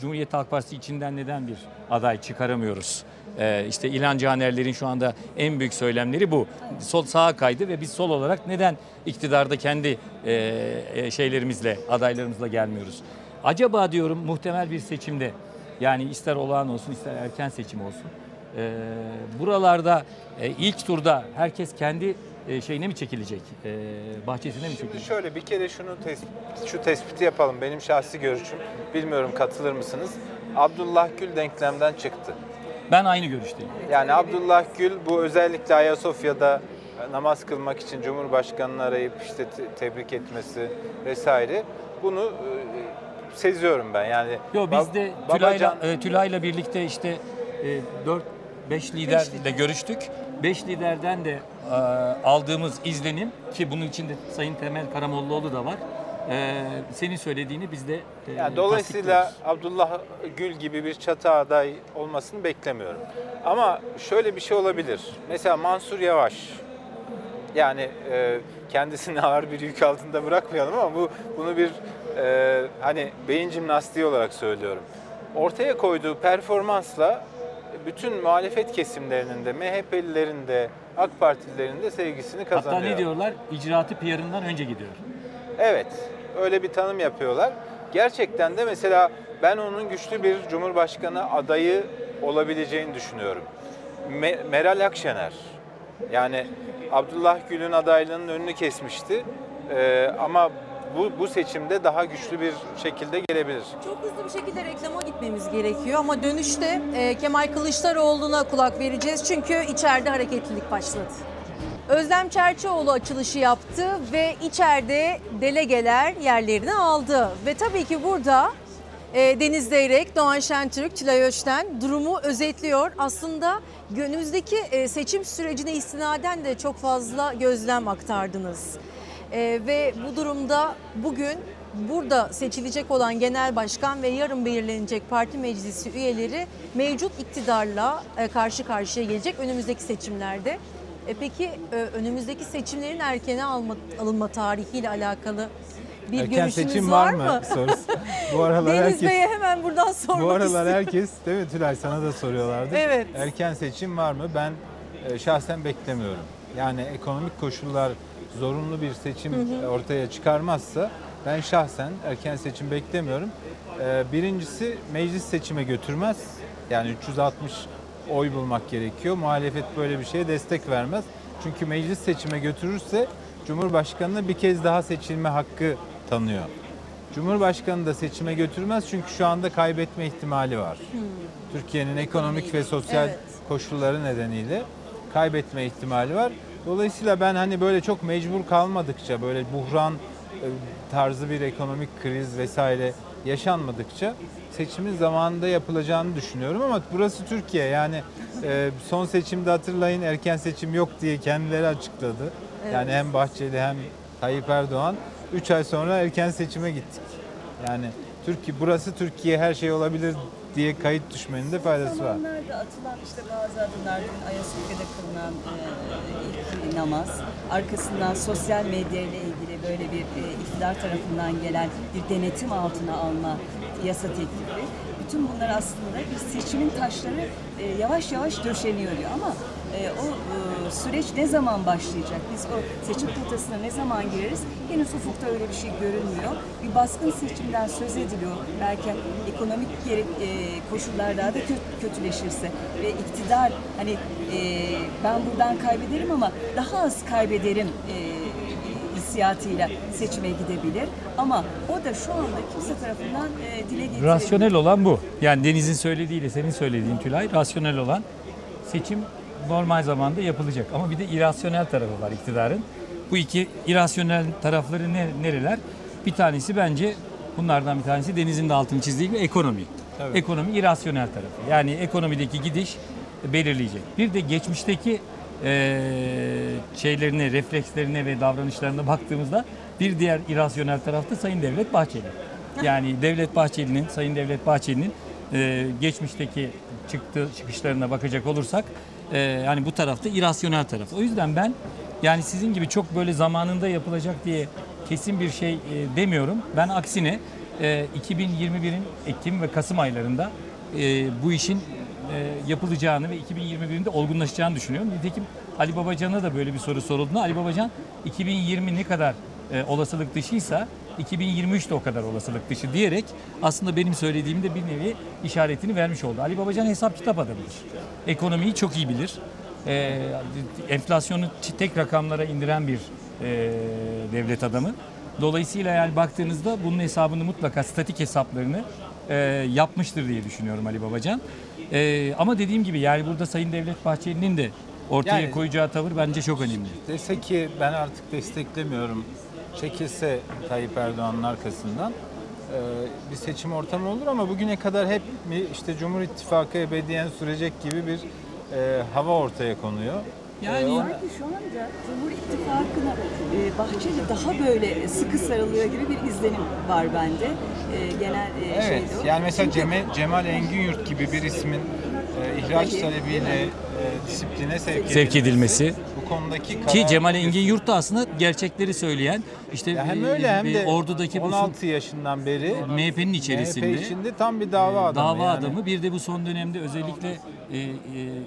Cumhuriyet Halk Partisi içinden neden bir aday çıkaramıyoruz? Ee, işte İlhan Canerler'in şu anda en büyük söylemleri bu. Sol sağa kaydı ve biz sol olarak neden iktidarda kendi e, e, şeylerimizle, adaylarımızla gelmiyoruz? Acaba diyorum muhtemel bir seçimde yani ister olağan olsun ister erken seçim olsun. e, buralarda e, ilk turda herkes kendi e, şeyine mi çekilecek? E, bahçesine mi Şimdi çekilecek? şöyle bir kere şunu tes- şu tespiti yapalım. Benim şahsi görüşüm. Bilmiyorum katılır mısınız? Abdullah Gül denklemden çıktı. Ben aynı görüşteyim. Yani Abdullah Gül bu özellikle Ayasofya'da namaz kılmak için Cumhurbaşkanı'nı arayıp işte te- tebrik etmesi vesaire bunu e, seziyorum ben. Yani Yo biz de Tülay'la, e, Tülay'la birlikte işte e, 4 5 liderle görüştük. 5 liderden de e, aldığımız izlenim ki bunun içinde Sayın Temel Karamollaoğlu da var. E, senin söylediğini biz de e, Yani dolayısıyla. Abdullah Gül gibi bir çatı aday olmasını beklemiyorum. Ama şöyle bir şey olabilir. Mesela Mansur Yavaş. Yani e, kendisini ağır bir yük altında bırakmayalım ama bu bunu bir e, hani beyin jimnastiği olarak söylüyorum. Ortaya koyduğu performansla bütün muhalefet kesimlerinin de MHP'lilerin de AK Partililerin de sevgisini kazanıyor. Hatta ne diyorlar? İcraatı PR'ından önce gidiyor. Evet, öyle bir tanım yapıyorlar. Gerçekten de mesela ben onun güçlü bir cumhurbaşkanı adayı olabileceğini düşünüyorum. Me- Meral Akşener, yani Abdullah Gül'ün adaylığının önünü kesmişti. Ee, ama bu, bu seçimde daha güçlü bir şekilde gelebilir. Çok hızlı bir şekilde reklama gitmemiz gerekiyor ama dönüşte e, Kemal Kılıçdaroğlu'na kulak vereceğiz çünkü içeride hareketlilik başladı. Özlem Çerçioğlu açılışı yaptı ve içeride delegeler yerlerini aldı. Ve tabii ki burada e, Deniz Zeyrek, Doğan Şentürk, Tülay Öçten durumu özetliyor. Aslında önümüzdeki e, seçim sürecine istinaden de çok fazla gözlem aktardınız. E, ve bu durumda bugün burada seçilecek olan genel başkan ve yarın belirlenecek parti meclisi üyeleri mevcut iktidarla e, karşı karşıya gelecek önümüzdeki seçimlerde. E, peki e, önümüzdeki seçimlerin erkene alma, alınma tarihiyle alakalı bir Erken görüşünüz seçim var mı? mı sorusu. Bu aralar Deniz herkes Bey'e hemen buradan sormak bu aralar istiyorum. herkes değil mi Tülay sana da soruyorlardı. Evet. Erken seçim var mı? Ben e, şahsen beklemiyorum. Yani ekonomik koşullar zorunlu bir seçim Hı hı. ortaya çıkarmazsa ben şahsen erken seçim beklemiyorum. E, birincisi meclis seçime götürmez. Yani 360 oy bulmak gerekiyor. Muhalefet böyle bir şeye destek vermez. Çünkü meclis seçime götürürse Cumhurbaşkanı'na bir kez daha seçilme hakkı tanıyor. Cumhurbaşkanı da seçime götürmez çünkü şu anda kaybetme ihtimali var. Türkiye'nin ekonomik ve sosyal Evet. koşulları nedeniyle kaybetme ihtimali var. Dolayısıyla ben hani böyle çok mecbur kalmadıkça böyle buhran e, tarzı bir ekonomik kriz vesaire yaşanmadıkça seçimin zamanında yapılacağını düşünüyorum ama burası Türkiye yani e, son seçimde hatırlayın erken seçim yok diye kendileri açıkladı. Yani hem Bahçeli hem Tayyip Erdoğan 3 ay sonra erken seçime gittik. Yani Türkiye burası Türkiye her şey olabilir diye kayıt düşmenin de faydası var. zamanlarda atılan işte bazı adımlar, Ayasofya'da kılınan e, namaz, arkasından sosyal medya ile ilgili böyle bir e, iktidar tarafından gelen bir denetim altına alma yasa teklifi. Bütün bunlar aslında bir seçimin taşları e, yavaş yavaş döşeniyor diyor ama e, o e, süreç ne zaman başlayacak? Biz o seçim potasına ne zaman gireriz? Henüz ufukta öyle bir şey görünmüyor. Bir baskın seçimden söz ediliyor. Belki ekonomik gerek, e, koşullar daha da kö- kötüleşirse ve iktidar hani e, ben buradan kaybederim ama daha az kaybederim e, hissiyatıyla seçime gidebilir. Ama o da şu anda kimse tarafından e, dile getirilmiyor. Rasyonel olan bu. Yani Deniz'in söylediğiyle senin söylediğin Tülay rasyonel olan seçim normal zamanda yapılacak. Ama bir de irasyonel tarafı var iktidarın. Bu iki irasyonel tarafları ne, nereler? Bir tanesi bence bunlardan bir tanesi Deniz'in de altını çizdiği gibi ekonomi. Evet. Ekonomi irasyonel tarafı. Yani ekonomideki gidiş belirleyecek. Bir de geçmişteki eee şeylerine, reflekslerine ve davranışlarına baktığımızda bir diğer irasyonel tarafta Sayın Devlet Bahçeli. Yani Devlet Bahçeli'nin, Sayın Devlet Bahçeli'nin eee, geçmişteki çıktığı çıkışlarına bakacak olursak eee, yani bu tarafta irasyonel taraf. O yüzden ben yani sizin gibi çok böyle zamanında yapılacak diye kesin bir şey eee, demiyorum. Ben aksine eee, 2021'in Ekim ve Kasım aylarında eee, bu işin e, yapılacağını ve 2021'in de olgunlaşacağını düşünüyorum. Nitekim Ali Babacan'a da böyle bir soru sorulduğunda Ali Babacan 2020 ne kadar e, olasılık dışıysa 2023 de o kadar olasılık dışı diyerek aslında benim söylediğimde bir nevi işaretini vermiş oldu. Ali Babacan hesap kitap adamıdır. Ekonomiyi çok iyi bilir. E, enflasyonu tek rakamlara indiren bir e, devlet adamı. Dolayısıyla yani baktığınızda bunun hesabını mutlaka statik hesaplarını e, yapmıştır diye düşünüyorum Ali Babacan. E, ama dediğim gibi yani burada Sayın Devlet Bahçeli'nin de ortaya Yani- koyacağı tavır bence çok önemli. Dese ki ben artık desteklemiyorum, çekilse Tayyip Erdoğan'ın arkasından e, bir seçim ortamı olur ama bugüne kadar hep mi işte Cumhur İttifakı ebediyen sürecek gibi bir e, hava ortaya konuyor. Yani- E, o- Sanki şu anda Cumhur İttifakı'na e, Bahçeli daha böyle sıkı sarılıyor gibi bir izlenim var bende. E, genel e, Evet, şeyde o. yani mesela Çünkü- Cemal, Cemal Engin gibi bir ismin e, ihraç talebiyle e, disipline sevk, Sevk edilmesi. Bu konudaki Ki karar- Cemal Engin Yurt da aslında gerçekleri söyleyen işte Ya hem e, öyle hem e, de ordudaki bu 16 yaşından beri MHP'nin içerisinde MHP içinde tam bir dava adamı. dava yani. adamı bir de bu son dönemde özellikle e, e,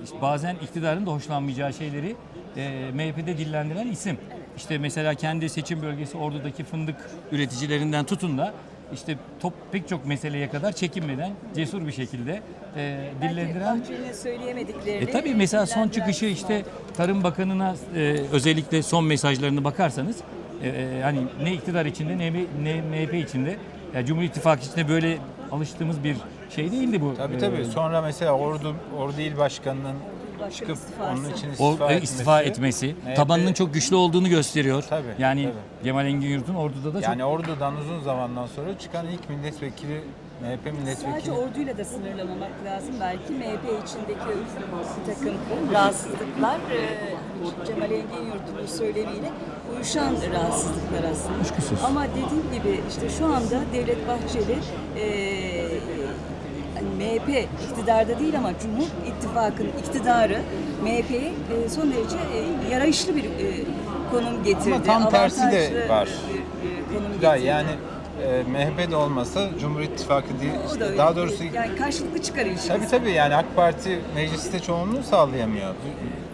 işte bazen iktidarın da hoşlanmayacağı şeyleri e, MHP'de dillendiren isim. İşte mesela kendi seçim bölgesi Ordu'daki fındık üreticilerinden tutun da işte top pek çok meseleye kadar çekinmeden cesur bir şekilde e, dillendiren Bahçeli'nin söyleyemediklerini. e tabii mesela son çıkışı işte. Tarım Bakanı'na e, özellikle son mesajlarını bakarsanız e, hani ne iktidar içinde ne, ne MHP içinde, yani Cumhur İttifakı içinde böyle alıştığımız bir şey değildi bu. Tabii Ee, tabii. Sonra mesela Ordu Ordu İl Başkanı'nın çıkıp istifası. onun için O istifa, e, istifa etmesi, MHP tabanının çok güçlü olduğunu gösteriyor. Tabii, yani tabii. Cemal Engin Yurt'un orduda da çok Yani Ordu'dan uzun zamandan sonra çıkan ilk milletvekili MHP Sadece milletvekili. orduyla da sınırlamamak lazım. Belki MHP içindeki bir takım rahatsızlıklar e, Cemal Engin Yurt'un söylemiyle uyuşan rahatsızlıklar aslında. Ama dediğim gibi işte şu anda Devlet Bahçeli e, hani MHP iktidarda değil ama Cumhur İttifakı'nın iktidarı MHP'ye e, son derece e, yarayışlı bir e, konum getirdi. Ama tam tersi de var. bir, e, konum getirdi. yani e, MHP de olmasa Cumhur İttifakı da işte öyle daha doğrusu yani karşılıklı çıkar ilişkisi. Tabii tabii yani AK Parti mecliste çoğunluğu sağlayamıyor.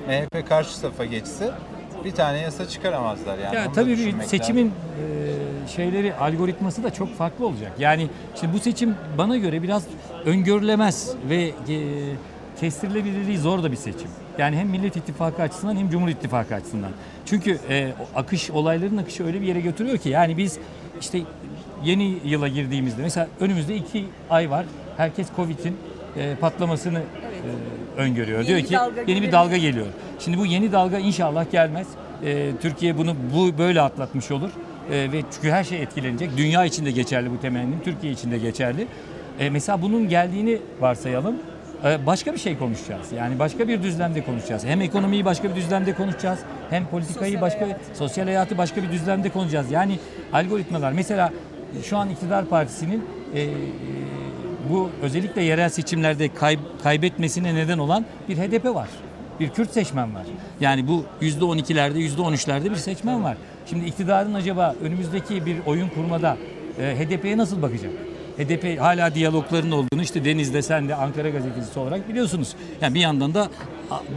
MHP karşı tarafa geçse bir tane yasa çıkaramazlar yani. Ya Onu tabii bir seçimin e, şeyleri algoritması da çok farklı olacak. Yani şimdi bu seçim bana göre biraz öngörülemez ve e, kestirilebilirliği zor da bir seçim. Yani hem Millet İttifakı açısından hem Cumhur İttifakı açısından. Çünkü e, akış olayların akışı öyle bir yere götürüyor ki yani biz işte yeni yıla girdiğimizde mesela önümüzde iki ay var. Herkes Covid'in e, patlamasını e, öngörüyor. Yeni Diyor ki dalga yeni bir dalga geliyor. Şimdi bu yeni dalga inşallah gelmez. Ee, Türkiye bunu bu böyle atlatmış olur. Ee, ve çünkü her şey etkilenecek. Dünya için de geçerli bu temennim, Türkiye için de geçerli. Ee, mesela bunun geldiğini varsayalım. Ee, başka bir şey konuşacağız. Yani başka bir düzlemde konuşacağız. Hem ekonomiyi başka bir düzlemde konuşacağız. Hem politikayı Sosyal başka hayatı. sosyal hayatı başka bir düzlemde konuşacağız. Yani algoritmalar mesela şu an iktidar partisinin e, bu özellikle yerel seçimlerde kay- kaybetmesine neden olan bir HDP var. Bir Kürt seçmen var. Yani bu %12'lerde, %13'lerde bir seçmen var. Şimdi iktidarın acaba önümüzdeki bir oyun kurmada e, HDP'ye nasıl bakacak? HDP hala diyalogların olduğunu işte Deniz'de sen de Ankara gazetecisi olarak biliyorsunuz. Yani bir yandan da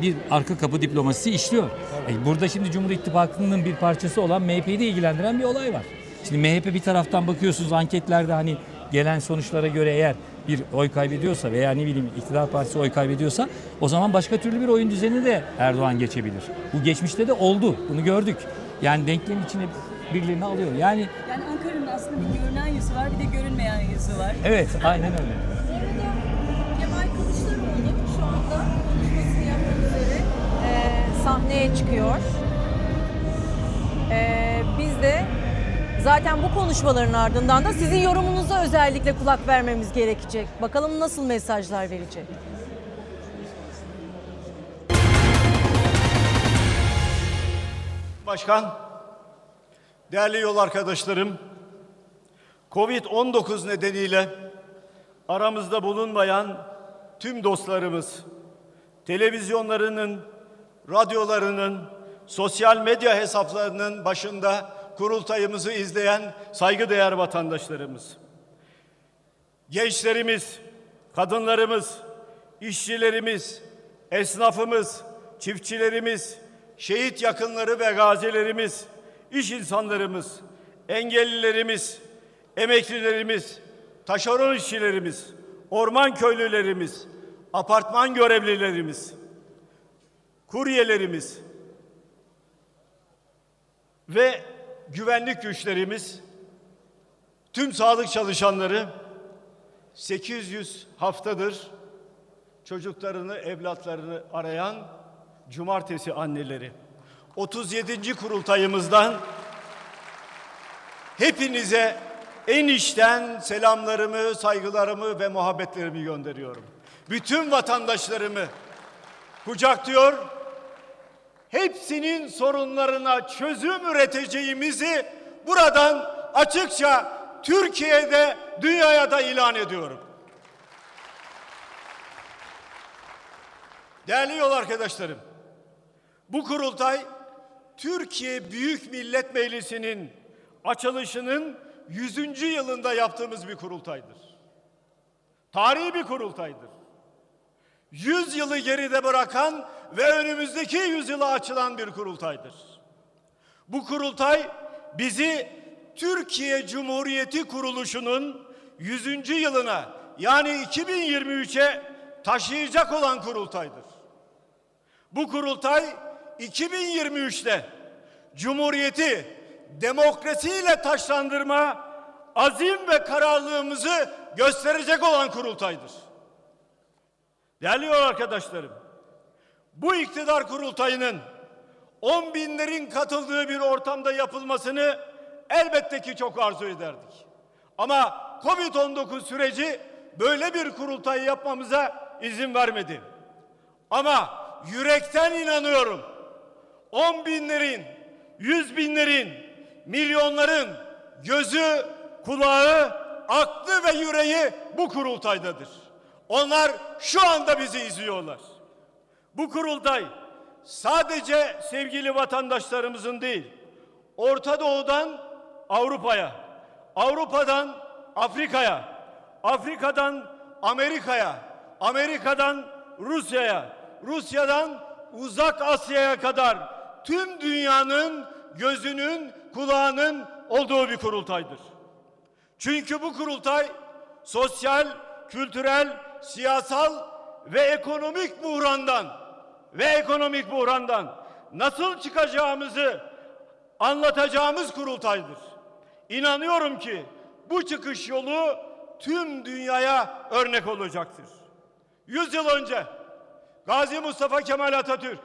bir arka kapı diplomasisi işliyor. E, burada şimdi Cumhur İttifakı'nın bir parçası olan MHP'yi de ilgilendiren bir olay var. Şimdi MHP bir taraftan bakıyorsunuz anketlerde hani gelen sonuçlara göre eğer bir oy kaybediyorsa veya ne bileyim iktidar partisi oy kaybediyorsa o zaman başka türlü bir oyun düzeni de Erdoğan geçebilir. Bu geçmişte de oldu. Bunu gördük. Yani denklemin içine birilerini alıyor. Yani Yani Ankara'nın aslında bir görünen yüzü var, bir de görünmeyen yüzü var. evet aynen öyle. Kemal Kılıçdaroğlu şu anda konuşmasını yapmak üzere e, sahneye çıkıyor. E, biz de zaten bu konuşmaların ardından da sizin yorumunuza özellikle kulak vermemiz gerekecek. Bakalım nasıl mesajlar verecek. Başkan, değerli yol arkadaşlarım, Covid-19 nedeniyle aramızda bulunmayan tüm dostlarımız, televizyonlarının, radyolarının, sosyal medya hesaplarının başında kurultayımızı izleyen saygıdeğer vatandaşlarımız, gençlerimiz, kadınlarımız, işçilerimiz, esnafımız, çiftçilerimiz, şehit yakınları ve gazilerimiz, iş insanlarımız, engellilerimiz, emeklilerimiz, taşeron işçilerimiz, orman köylülerimiz, apartman görevlilerimiz, kuryelerimiz ve güvenlik güçlerimiz, tüm sağlık çalışanları 800 haftadır çocuklarını, evlatlarını arayan cumartesi anneleri. 37. kurultayımızdan hepinize en içten selamlarımı, saygılarımı ve muhabbetlerimi gönderiyorum. Bütün vatandaşlarımı kucaklıyor, hepsinin sorunlarına çözüm üreteceğimizi buradan açıkça Türkiye'de, dünyaya da ilan ediyorum. Değerli yol arkadaşlarım, bu kurultay Türkiye Büyük Millet Meclisi'nin açılışının 100. yılında yaptığımız bir kurultaydır. Tarihi bir kurultaydır. 100 yılı geride bırakan ve önümüzdeki yüzyıla açılan bir kurultaydır. Bu kurultay bizi Türkiye Cumhuriyeti kuruluşunun 100. yılına yani 2023'e taşıyacak olan kurultaydır. Bu kurultay 2023'te Cumhuriyeti demokrasiyle taşlandırma azim ve kararlılığımızı gösterecek olan kurultaydır. Değerli arkadaşlarım, bu iktidar kurultayının 10 binlerin katıldığı bir ortamda yapılmasını elbette ki çok arzu ederdik. Ama Covid-19 süreci böyle bir kurultay yapmamıza izin vermedi. Ama yürekten inanıyorum. 10 binlerin, yüz binlerin, milyonların gözü, kulağı, aklı ve yüreği bu kurultaydadır. Onlar şu anda bizi izliyorlar. Bu kurultay sadece sevgili vatandaşlarımızın değil, Orta Doğu'dan Avrupa'ya, Avrupa'dan Afrika'ya, Afrika'dan Amerika'ya, Amerika'dan Rusya'ya, Rusya'dan Uzak Asya'ya kadar tüm dünyanın gözünün, kulağının olduğu bir kurultaydır. Çünkü bu kurultay sosyal, kültürel, siyasal ve ekonomik buhrandan ve ekonomik buhrandan nasıl çıkacağımızı anlatacağımız kurultaydır. İnanıyorum ki bu çıkış yolu tüm dünyaya örnek olacaktır. Yüz yıl önce Gazi Mustafa Kemal Atatürk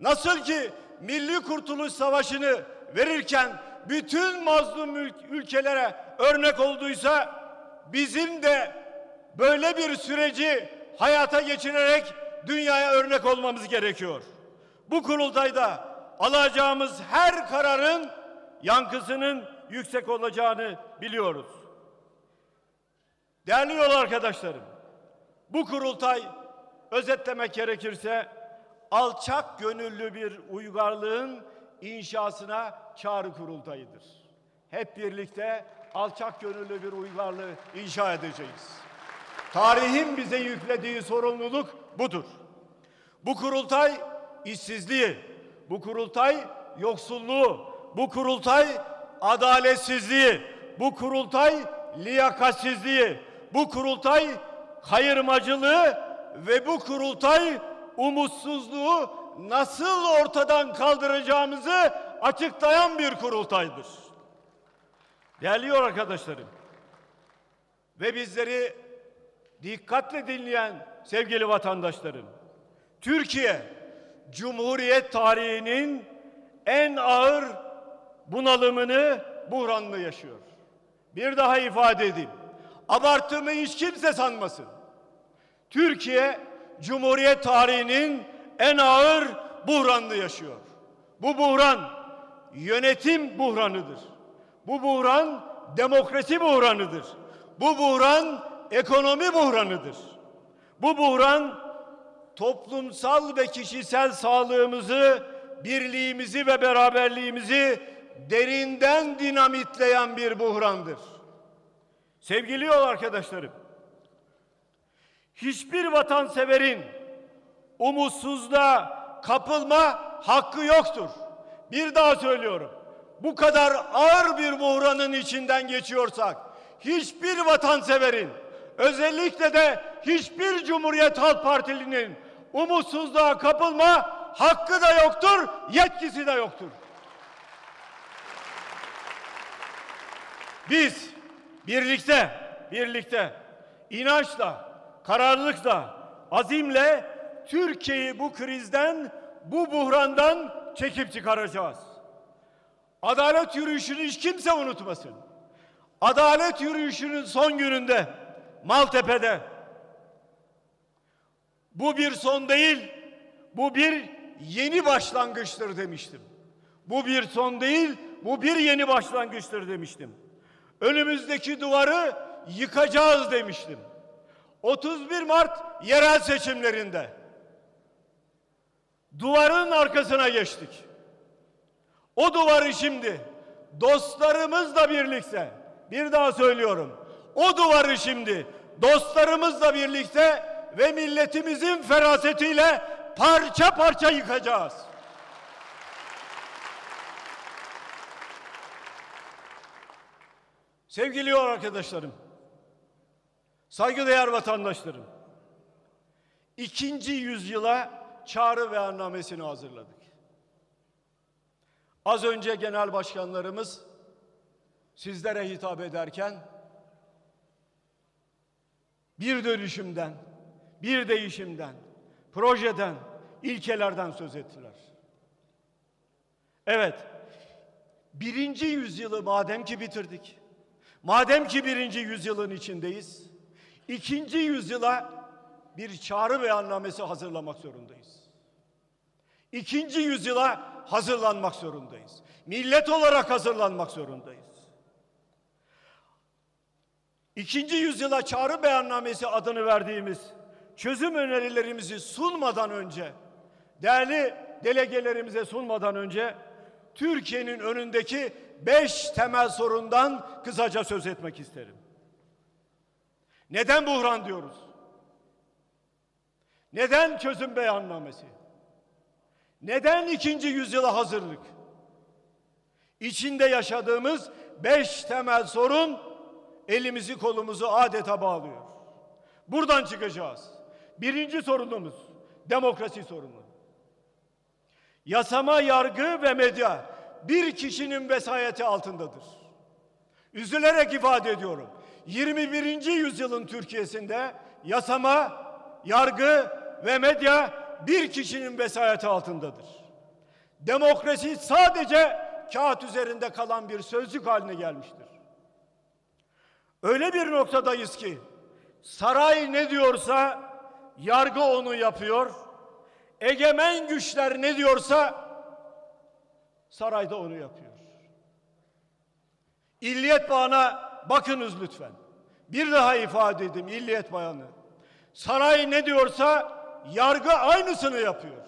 nasıl ki Milli Kurtuluş Savaşı'nı verirken bütün mazlum ül- ülkelere örnek olduysa bizim de böyle bir süreci hayata geçirerek dünyaya örnek olmamız gerekiyor. Bu kurultayda alacağımız her kararın yankısının yüksek olacağını biliyoruz. Değerli yol arkadaşlarım, bu kurultay özetlemek gerekirse alçak gönüllü bir uygarlığın inşasına çağrı kurultayıdır. Hep birlikte alçak gönüllü bir uygarlığı inşa edeceğiz. Tarihin bize yüklediği sorumluluk budur. Bu kurultay işsizliği, bu kurultay yoksulluğu, bu kurultay adaletsizliği, bu kurultay liyakatsizliği, bu kurultay kayırmacılığı ve bu kurultay umutsuzluğu nasıl ortadan kaldıracağımızı açıklayan bir kurultaydır. Değerli arkadaşlarım ve bizleri dikkatle dinleyen sevgili vatandaşlarım, Türkiye Cumhuriyet tarihinin en ağır bunalımını, buhranını yaşıyor. Bir daha ifade edeyim. Abarttığımı hiç kimse sanmasın. Türkiye Cumhuriyet tarihinin en ağır buhranını yaşıyor. Bu buhran yönetim buhranıdır. Bu buhran demokrasi buhranıdır. Bu buhran ekonomi buhranıdır. Bu buhran toplumsal ve kişisel sağlığımızı, birliğimizi ve beraberliğimizi derinden dinamitleyen bir buhrandır. Sevgili yol arkadaşlarım, hiçbir vatanseverin umutsuzluğa kapılma hakkı yoktur. Bir daha söylüyorum. Bu kadar ağır bir buhranın içinden geçiyorsak hiçbir vatanseverin özellikle de hiçbir Cumhuriyet Halk Partilinin umutsuzluğa kapılma hakkı da yoktur, yetkisi de yoktur. Biz birlikte, birlikte, inançla, kararlılıkla, azimle Türkiye'yi bu krizden, bu buhrandan çekip çıkaracağız. Adalet yürüyüşünü hiç kimse unutmasın. Adalet yürüyüşünün son gününde Maltepe'de bu bir son değil, bu bir yeni başlangıçtır demiştim. Bu bir son değil, bu bir yeni başlangıçtır demiştim. Önümüzdeki duvarı yıkacağız demiştim. 31 Mart yerel seçimlerinde duvarın arkasına geçtik. O duvarı şimdi dostlarımızla birlikte bir daha söylüyorum. O duvarı şimdi dostlarımızla birlikte ve milletimizin ferasetiyle parça parça yıkacağız. Sevgili arkadaşlarım, saygıdeğer vatandaşlarım, ikinci yüzyıla çağrı beyannamesini hazırladık. Az önce genel başkanlarımız sizlere hitap ederken bir dönüşümden, bir değişimden, projeden, ilkelerden söz ettiler. Evet, birinci yüzyılı madem ki bitirdik, madem ki birinci yüzyılın içindeyiz, ikinci yüzyıla bir çağrı beyannamesi hazırlamak zorundayız. İkinci yüzyıla hazırlanmak zorundayız. Millet olarak hazırlanmak zorundayız. İkinci yüzyıla çağrı beyannamesi adını verdiğimiz çözüm önerilerimizi sunmadan önce, değerli delegelerimize sunmadan önce Türkiye'nin önündeki beş temel sorundan kısaca söz etmek isterim. Neden buhran diyoruz? Neden çözüm beyannamesi? Neden ikinci yüzyıla hazırlık? İçinde yaşadığımız beş temel sorun elimizi kolumuzu adeta bağlıyor. Buradan çıkacağız. Birinci sorunumuz demokrasi sorunu. Yasama, yargı ve medya bir kişinin vesayeti altındadır. Üzülerek ifade ediyorum. 21. yüzyılın Türkiye'sinde yasama, yargı ve medya bir kişinin vesayeti altındadır. Demokrasi sadece kağıt üzerinde kalan bir sözcük haline gelmiştir. Öyle bir noktadayız ki saray ne diyorsa yargı onu yapıyor. Egemen güçler ne diyorsa sarayda onu yapıyor. İlliyet bağına bakınız lütfen. Bir daha ifade edeyim illiyet bayanı. Saray ne diyorsa yargı aynısını yapıyor.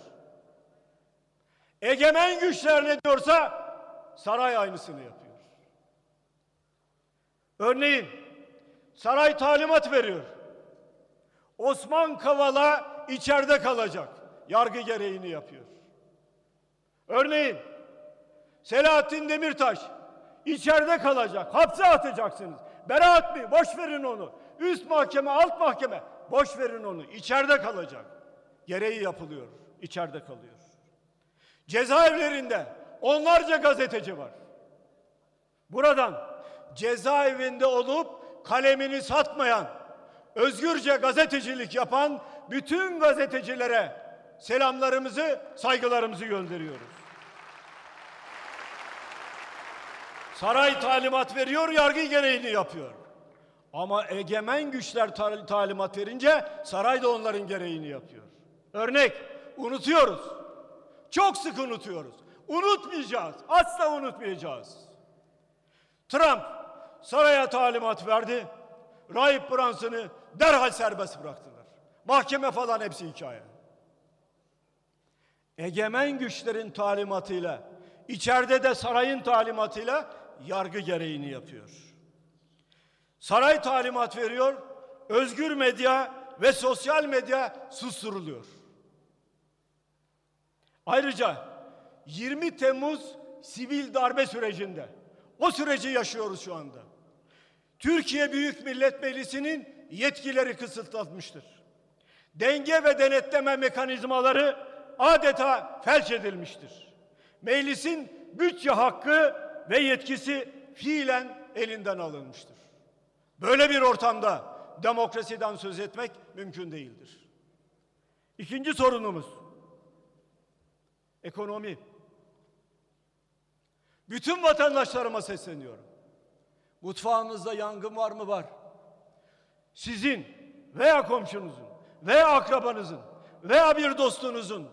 Egemen güçler ne diyorsa saray aynısını yapıyor. Örneğin saray talimat veriyor. Osman Kavala içeride kalacak. Yargı gereğini yapıyor. Örneğin Selahattin Demirtaş içeride kalacak. Hapse atacaksınız. Beraat mi? Boş verin onu. Üst mahkeme, alt mahkeme. Boş verin onu. İçeride kalacak. Gereği yapılıyor. İçeride kalıyor. Cezaevlerinde onlarca gazeteci var. Buradan cezaevinde olup kalemini satmayan, özgürce gazetecilik yapan bütün gazetecilere selamlarımızı, saygılarımızı gönderiyoruz. Saray talimat veriyor, yargı gereğini yapıyor. Ama egemen güçler ta- talimat verince saray da onların gereğini yapıyor. Örnek, unutuyoruz. Çok sık unutuyoruz. Unutmayacağız, asla unutmayacağız. Trump saraya talimat verdi. Rahip Branson'ı derhal serbest bıraktılar. Mahkeme falan hepsi hikaye. Egemen güçlerin talimatıyla, içeride de sarayın talimatıyla yargı gereğini yapıyor. Saray talimat veriyor, özgür medya ve sosyal medya susturuluyor. Ayrıca 20 Temmuz sivil darbe sürecinde o süreci yaşıyoruz şu anda. Türkiye Büyük Millet Meclisi'nin yetkileri kısıtlanmıştır. Denge ve denetleme mekanizmaları adeta felç edilmiştir. Meclisin bütçe hakkı ve yetkisi fiilen elinden alınmıştır. Böyle bir ortamda demokrasiden söz etmek mümkün değildir. İkinci sorunumuz ekonomi. Bütün vatandaşlarıma sesleniyorum. Mutfağınızda yangın var mı? Var. Sizin veya komşunuzun veya akrabanızın veya bir dostunuzun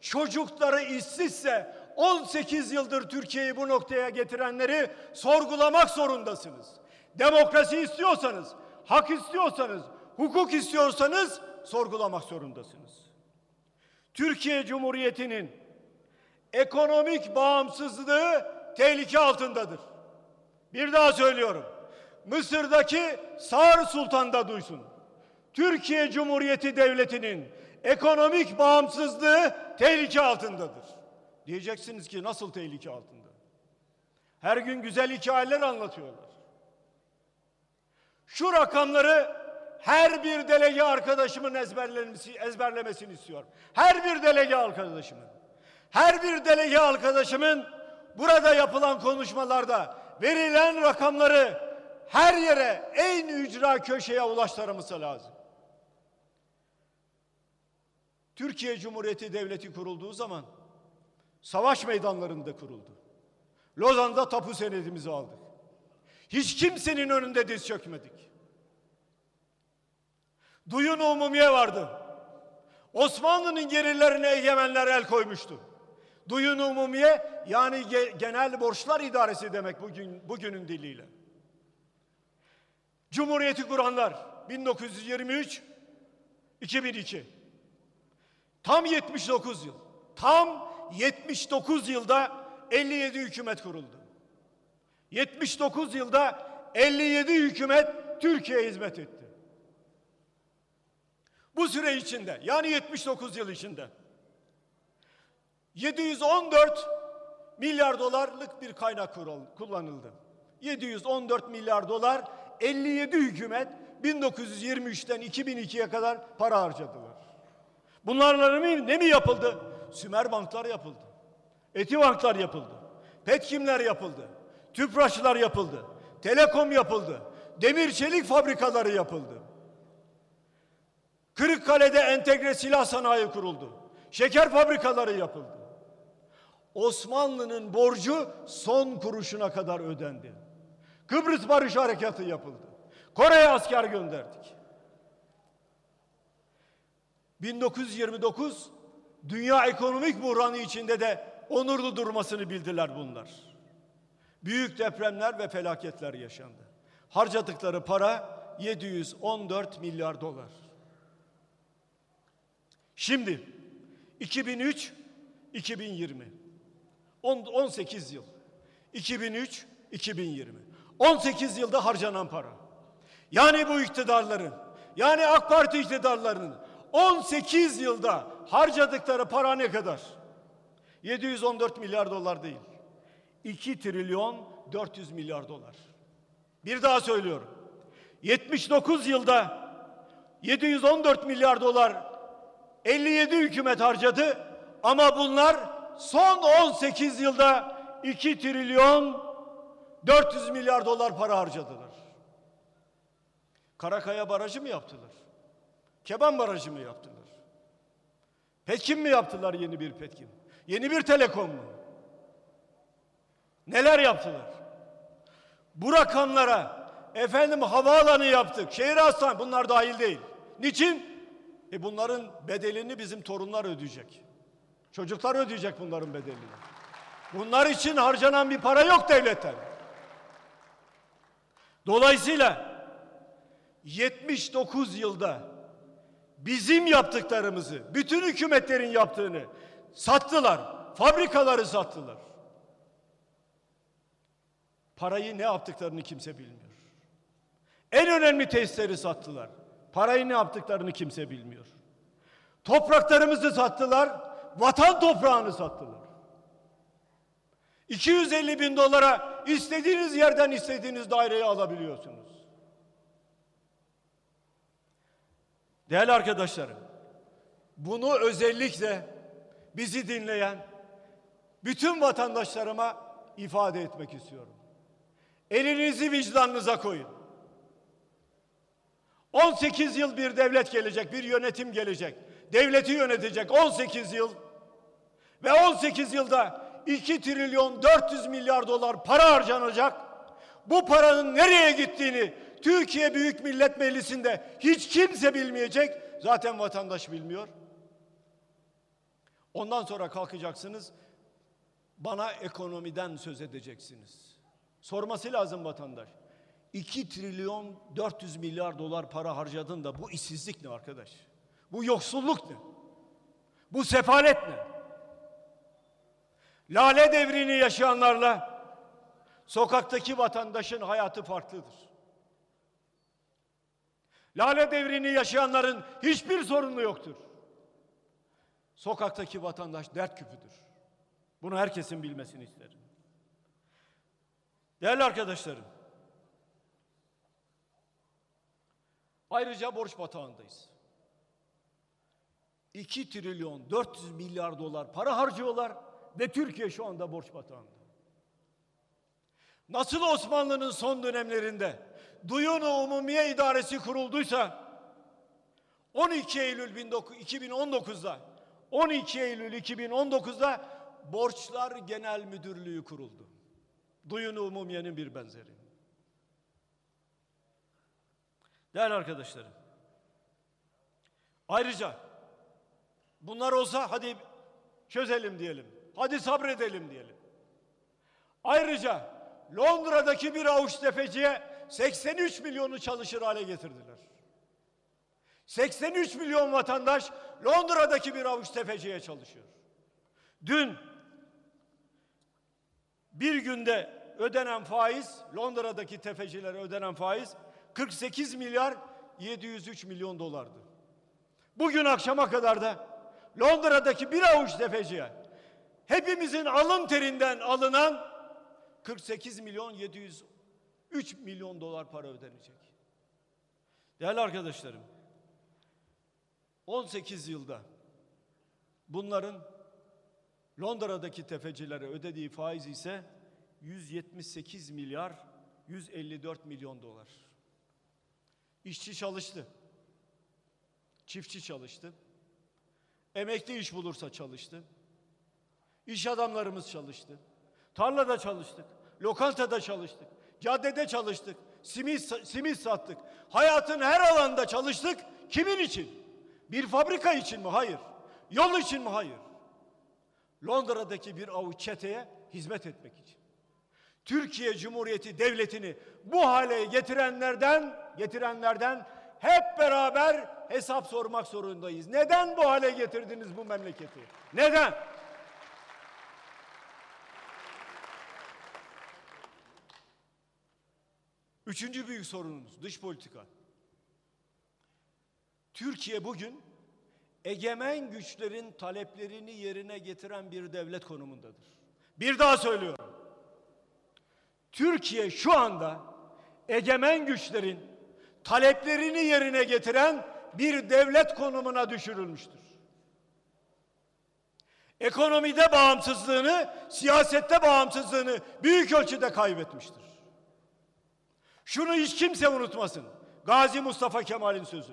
çocukları işsizse 18 yıldır Türkiye'yi bu noktaya getirenleri sorgulamak zorundasınız. Demokrasi istiyorsanız, hak istiyorsanız, hukuk istiyorsanız sorgulamak zorundasınız. Türkiye Cumhuriyeti'nin ekonomik bağımsızlığı tehlike altındadır. Bir daha söylüyorum. Mısır'daki Sağır Sultan da duysun. Türkiye Cumhuriyeti Devleti'nin ekonomik bağımsızlığı tehlike altındadır. Diyeceksiniz ki nasıl tehlike altında? Her gün güzel hikayeler anlatıyorlar. Şu rakamları her bir delege arkadaşımın ezberlemesi, ezberlemesini istiyorum. Her bir delege arkadaşımın. Her bir delege arkadaşımın burada yapılan konuşmalarda verilen rakamları her yere en ücra köşeye ulaştırması lazım. Türkiye Cumhuriyeti Devleti kurulduğu zaman savaş meydanlarında kuruldu. Lozan'da tapu senedimizi aldık. Hiç kimsenin önünde diz çökmedik. Duyun umumiye vardı. Osmanlı'nın gerilerine egemenler el koymuştu. Duyun umumiye yani ge- genel borçlar idaresi demek bugün bugünün diliyle. Cumhuriyeti kuranlar 1923 2002 tam 79 yıl. Tam 79 yılda 57 hükümet kuruldu. 79 yılda 57 hükümet Türkiye'ye hizmet etti. Bu süre içinde yani 79 yıl içinde 714 milyar dolarlık bir kaynak kullanıldı. 714 milyar dolar 57 hükümet 1923'ten 2002'ye kadar para harcadılar. Bunlarla ne mi yapıldı? Sümer banklar yapıldı. Eti banklar yapıldı. Petkimler yapıldı. Tüpraşlar yapıldı. Telekom yapıldı. Demir çelik fabrikaları yapıldı. Kırıkkale'de entegre silah sanayi kuruldu. Şeker fabrikaları yapıldı. Osmanlı'nın borcu son kuruşuna kadar ödendi. Kıbrıs Barış Harekatı yapıldı. Kore'ye asker gönderdik. 1929 dünya ekonomik buhranı içinde de onurlu durmasını bildiler bunlar. Büyük depremler ve felaketler yaşandı. Harcadıkları para 714 milyar dolar. Şimdi 2003 2020 On- 18 yıl 2003 2020 18 yılda harcanan para. Yani bu iktidarların yani AK Parti iktidarlarının 18 yılda harcadıkları para ne kadar? 714 milyar dolar değil. 2 trilyon 400 milyar dolar. Bir daha söylüyorum. 79 yılda 714 milyar dolar 57 hükümet harcadı ama bunlar son 18 yılda 2 trilyon 400 milyar dolar para harcadılar. Karakaya Barajı mı yaptılar? Keban Barajı mı yaptılar? Petkim mi yaptılar yeni bir Petkim? Yeni bir Telekom mu? Neler yaptılar? Bu rakamlara efendim havaalanı yaptık, şehir hastane bunlar dahil değil. Niçin? E bunların bedelini bizim torunlar ödeyecek. Çocuklar ödeyecek bunların bedelini. Bunlar için harcanan bir para yok devletten. Dolayısıyla 79 yılda bizim yaptıklarımızı, bütün hükümetlerin yaptığını sattılar. Fabrikaları sattılar. Parayı ne yaptıklarını kimse bilmiyor. En önemli tesisleri sattılar. Parayı ne yaptıklarını kimse bilmiyor. Topraklarımızı sattılar, vatan toprağını sattılar. 250 bin dolara istediğiniz yerden istediğiniz daireyi alabiliyorsunuz. Değerli arkadaşlarım, bunu özellikle bizi dinleyen bütün vatandaşlarıma ifade etmek istiyorum. Elinizi vicdanınıza koyun. 18 yıl bir devlet gelecek, bir yönetim gelecek. Devleti yönetecek 18 yıl. Ve 18 yılda 2 trilyon 400 milyar dolar para harcanacak. Bu paranın nereye gittiğini Türkiye Büyük Millet Meclisi'nde hiç kimse bilmeyecek. Zaten vatandaş bilmiyor. Ondan sonra kalkacaksınız. Bana ekonomiden söz edeceksiniz. Sorması lazım vatandaş. 2 trilyon 400 milyar dolar para harcadın da bu işsizlik ne arkadaş? Bu yoksulluk ne? Bu sefalet ne? Lale devrini yaşayanlarla sokaktaki vatandaşın hayatı farklıdır. Lale devrini yaşayanların hiçbir sorunu yoktur. Sokaktaki vatandaş dert küpüdür. Bunu herkesin bilmesini isterim. Değerli arkadaşlarım, ayrıca borç batağındayız. 2 trilyon 400 milyar dolar para harcıyorlar ve Türkiye şu anda borç batağında. nasıl Osmanlı'nın son dönemlerinde Duyun-u Umumiye İdaresi kurulduysa 12 Eylül 2019'da 12 Eylül 2019'da Borçlar Genel Müdürlüğü kuruldu. Duyun-u Umumiye'nin bir benzeri. Değerli arkadaşlarım. Ayrıca bunlar olsa hadi çözelim diyelim. Hadi sabredelim diyelim. Ayrıca Londra'daki bir avuç tefeciye 83 milyonu çalışır hale getirdiler. 83 milyon vatandaş Londra'daki bir avuç tefeciye çalışıyor. Dün bir günde ödenen faiz, Londra'daki tefecilere ödenen faiz 48 milyar 703 milyon dolardı. Bugün akşama kadar da Londra'daki bir avuç tefeciye hepimizin alın terinden alınan 48 milyon 703 milyon dolar para ödenecek. Değerli arkadaşlarım, 18 yılda bunların Londra'daki tefecilere ödediği faiz ise 178 milyar 154 milyon dolar. İşçi çalıştı. Çiftçi çalıştı. Emekli iş bulursa çalıştı. İş adamlarımız çalıştı. Tarlada çalıştık. Lokantada çalıştık. Caddede çalıştık. Simit, simit sattık. Hayatın her alanda çalıştık. Kimin için? Bir fabrika için mi? Hayır. Yol için mi? Hayır. Londra'daki bir avuç çeteye hizmet etmek için. Türkiye Cumhuriyeti Devleti'ni bu hale getirenlerden, getirenlerden hep beraber hesap sormak zorundayız. Neden bu hale getirdiniz bu memleketi? Neden? Üçüncü büyük sorunumuz dış politika. Türkiye bugün egemen güçlerin taleplerini yerine getiren bir devlet konumundadır. Bir daha söylüyorum. Türkiye şu anda egemen güçlerin taleplerini yerine getiren bir devlet konumuna düşürülmüştür. Ekonomide bağımsızlığını, siyasette bağımsızlığını büyük ölçüde kaybetmiştir. Şunu hiç kimse unutmasın. Gazi Mustafa Kemal'in sözü.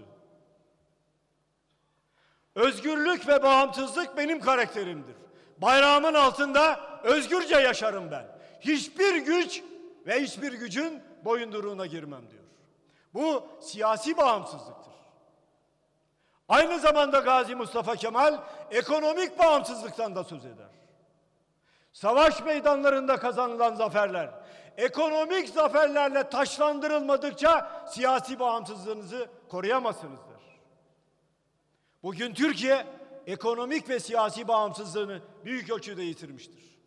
Özgürlük ve bağımsızlık benim karakterimdir. Bayrağımın altında özgürce yaşarım ben. Hiçbir güç ve hiçbir gücün boyunduruğuna girmem diyor. Bu siyasi bağımsızlıktır. Aynı zamanda Gazi Mustafa Kemal ekonomik bağımsızlıktan da söz eder. Savaş meydanlarında kazanılan zaferler, ekonomik zaferlerle taşlandırılmadıkça siyasi bağımsızlığınızı koruyamazsınız der. Bugün Türkiye ekonomik ve siyasi bağımsızlığını büyük ölçüde yitirmiştir.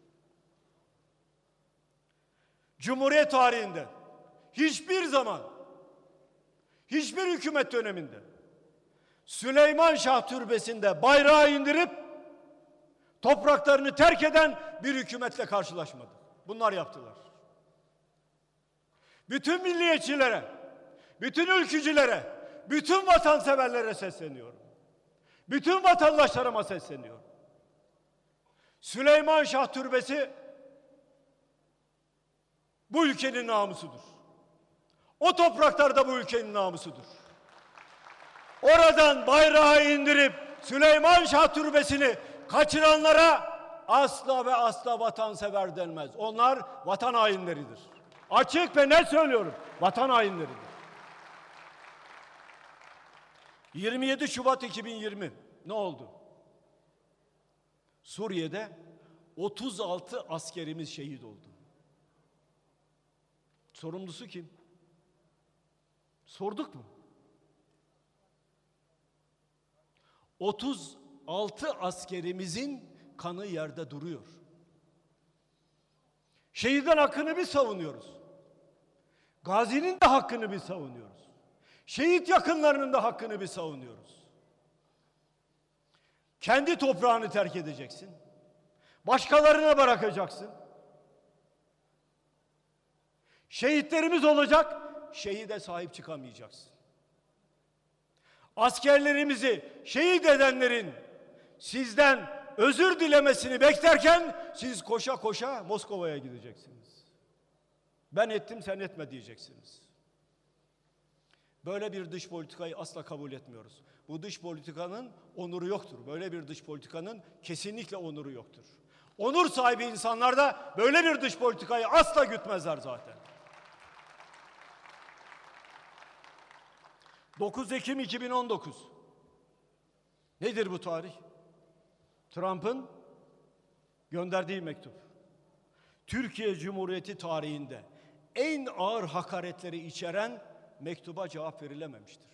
Cumhuriyet tarihinde hiçbir zaman hiçbir hükümet döneminde Süleyman Şah Türbesi'nde bayrağı indirip topraklarını terk eden bir hükümetle karşılaşmadı. Bunlar yaptılar. Bütün milliyetçilere, bütün ülkücülere, bütün vatanseverlere sesleniyorum. Bütün vatandaşlarıma sesleniyorum. Süleyman Şah Türbesi bu ülkenin namusudur. O topraklar da bu ülkenin namusudur. Oradan bayrağı indirip Süleyman Şah Türbesi'ni kaçıranlara asla ve asla vatansever denmez. Onlar vatan hainleridir. Açık ve net söylüyorum. Vatan hainleridir. 27 Şubat 2020 ne oldu? Suriye'de 36 askerimiz şehit oldu. Sorumlusu kim? Sorduk mu? 36 askerimizin kanı yerde duruyor. Şehirden hakkını biz savunuyoruz. Gazinin de hakkını biz savunuyoruz. Şehit yakınlarının da hakkını biz savunuyoruz. Kendi toprağını terk edeceksin. Başkalarına bırakacaksın. Şehitlerimiz olacak, şehide sahip çıkamayacaksın. Askerlerimizi şehit edenlerin sizden özür dilemesini beklerken siz koşa koşa Moskova'ya gideceksiniz. Ben ettim sen etme diyeceksiniz. Böyle bir dış politikayı asla kabul etmiyoruz. Bu dış politikanın onuru yoktur. Böyle bir dış politikanın kesinlikle onuru yoktur. Onur sahibi insanlar da böyle bir dış politikayı asla gütmezler zaten. 9 Ekim 2019. Nedir bu tarih? Trump'ın gönderdiği mektup. Türkiye Cumhuriyeti tarihinde en ağır hakaretleri içeren mektuba cevap verilememiştir.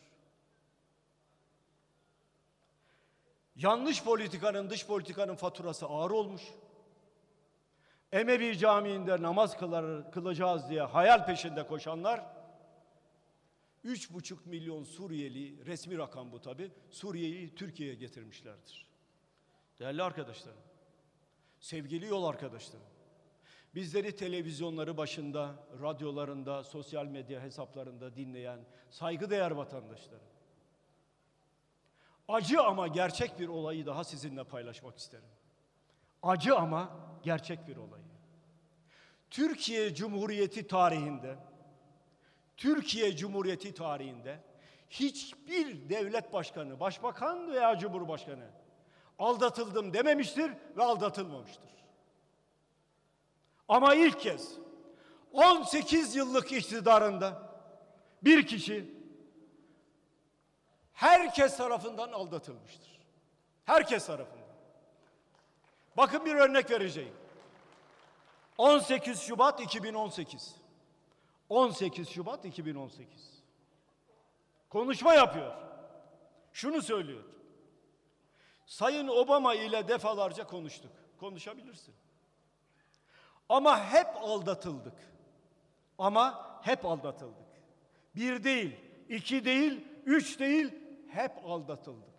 Yanlış politikanın, dış politikanın faturası ağır olmuş. Emevi Camii'nde namaz kılacağız diye hayal peşinde koşanlar 3,5 milyon Suriyeli, resmi rakam bu tabi, Suriye'yi Türkiye'ye getirmişlerdir. Değerli arkadaşlarım, sevgili yol arkadaşlarım, bizleri televizyonları başında, radyolarında, sosyal medya hesaplarında dinleyen saygıdeğer vatandaşlarım, acı ama gerçek bir olayı daha sizinle paylaşmak isterim. Acı ama gerçek bir olayı. Türkiye Cumhuriyeti tarihinde Türkiye Cumhuriyeti tarihinde hiçbir devlet başkanı, başbakan veya cumhurbaşkanı aldatıldım dememiştir ve aldatılmamıştır. Ama ilk kez 18 yıllık iktidarında bir kişi herkes tarafından aldatılmıştır. Herkes tarafından. Bakın bir örnek vereceğim. 18 Şubat 2018. 18 Şubat 2018. Konuşma yapıyor. Şunu söylüyor. Sayın Obama ile defalarca konuştuk. Konuşabilirsin. Ama hep aldatıldık. Ama hep aldatıldık. Bir değil, iki değil, üç değil, hep aldatıldık.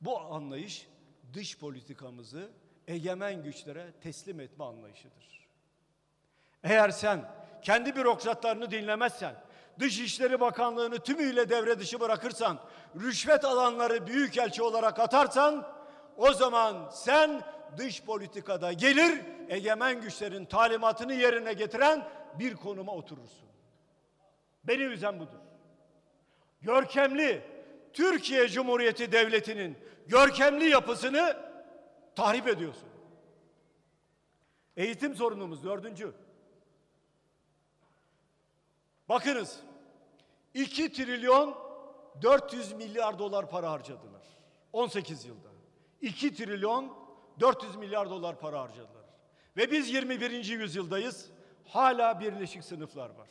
Bu anlayış dış politikamızı egemen güçlere teslim etme anlayışıdır. Eğer sen kendi bürokratlarını dinlemezsen, Dışişleri Bakanlığı'nı tümüyle devre dışı bırakırsan, rüşvet alanları büyükelçi olarak atarsan, o zaman sen dış politikada gelir, egemen güçlerin talimatını yerine getiren bir konuma oturursun. Beni üzen budur. Görkemli Türkiye Cumhuriyeti Devleti'nin görkemli yapısını tahrip ediyorsun. Eğitim sorunumuz dördüncü. Bakınız 2 trilyon 400 milyar dolar para harcadılar. 18 yılda. 2 trilyon 400 milyar dolar para harcadılar. Ve biz 21. yüzyıldayız. Hala birleşik sınıflar var.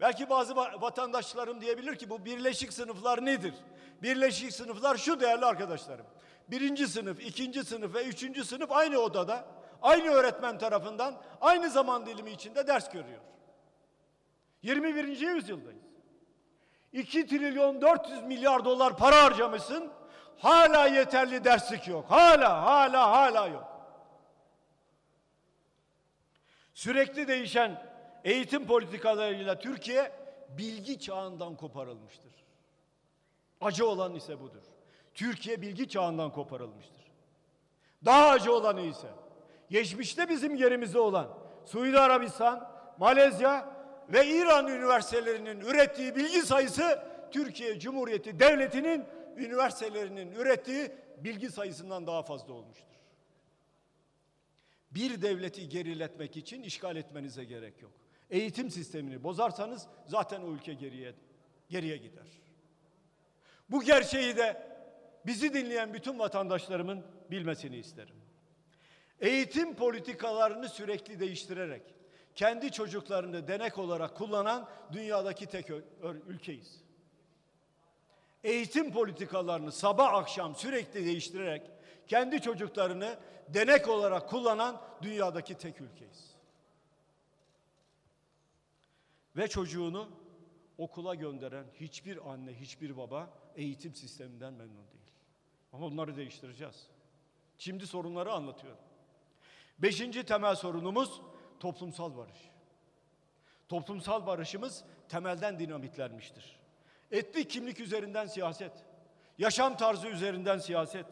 Belki bazı vatandaşlarım diyebilir ki bu birleşik sınıflar nedir? Birleşik sınıflar şu değerli arkadaşlarım. Birinci sınıf, ikinci sınıf ve üçüncü sınıf aynı odada, aynı öğretmen tarafından, aynı zaman dilimi içinde ders görüyor. 21. yüzyıldayız. 2 trilyon 400 milyar dolar para harcamışsın. Hala yeterli derslik yok. Hala, hala, hala yok. Sürekli değişen eğitim politikalarıyla Türkiye bilgi çağından koparılmıştır. Acı olan ise budur. Türkiye bilgi çağından koparılmıştır. Daha acı olanı ise geçmişte bizim yerimizde olan Suudi Arabistan, Malezya ve İran üniversitelerinin ürettiği bilgi sayısı Türkiye Cumhuriyeti Devleti'nin üniversitelerinin ürettiği bilgi sayısından daha fazla olmuştur. Bir devleti geriletmek için işgal etmenize gerek yok. Eğitim sistemini bozarsanız zaten o ülke geriye geriye gider. Bu gerçeği de bizi dinleyen bütün vatandaşlarımın bilmesini isterim. Eğitim politikalarını sürekli değiştirerek kendi çocuklarını denek olarak kullanan dünyadaki tek ülkeyiz. Eğitim politikalarını sabah akşam sürekli değiştirerek kendi çocuklarını denek olarak kullanan dünyadaki tek ülkeyiz. Ve çocuğunu okula gönderen hiçbir anne, hiçbir baba eğitim sisteminden memnun değil. Ama bunları değiştireceğiz. Şimdi sorunları anlatıyorum. Beşinci temel sorunumuz toplumsal barış. Toplumsal barışımız temelden dinamitlenmiştir. Etnik kimlik üzerinden siyaset, yaşam tarzı üzerinden siyaset,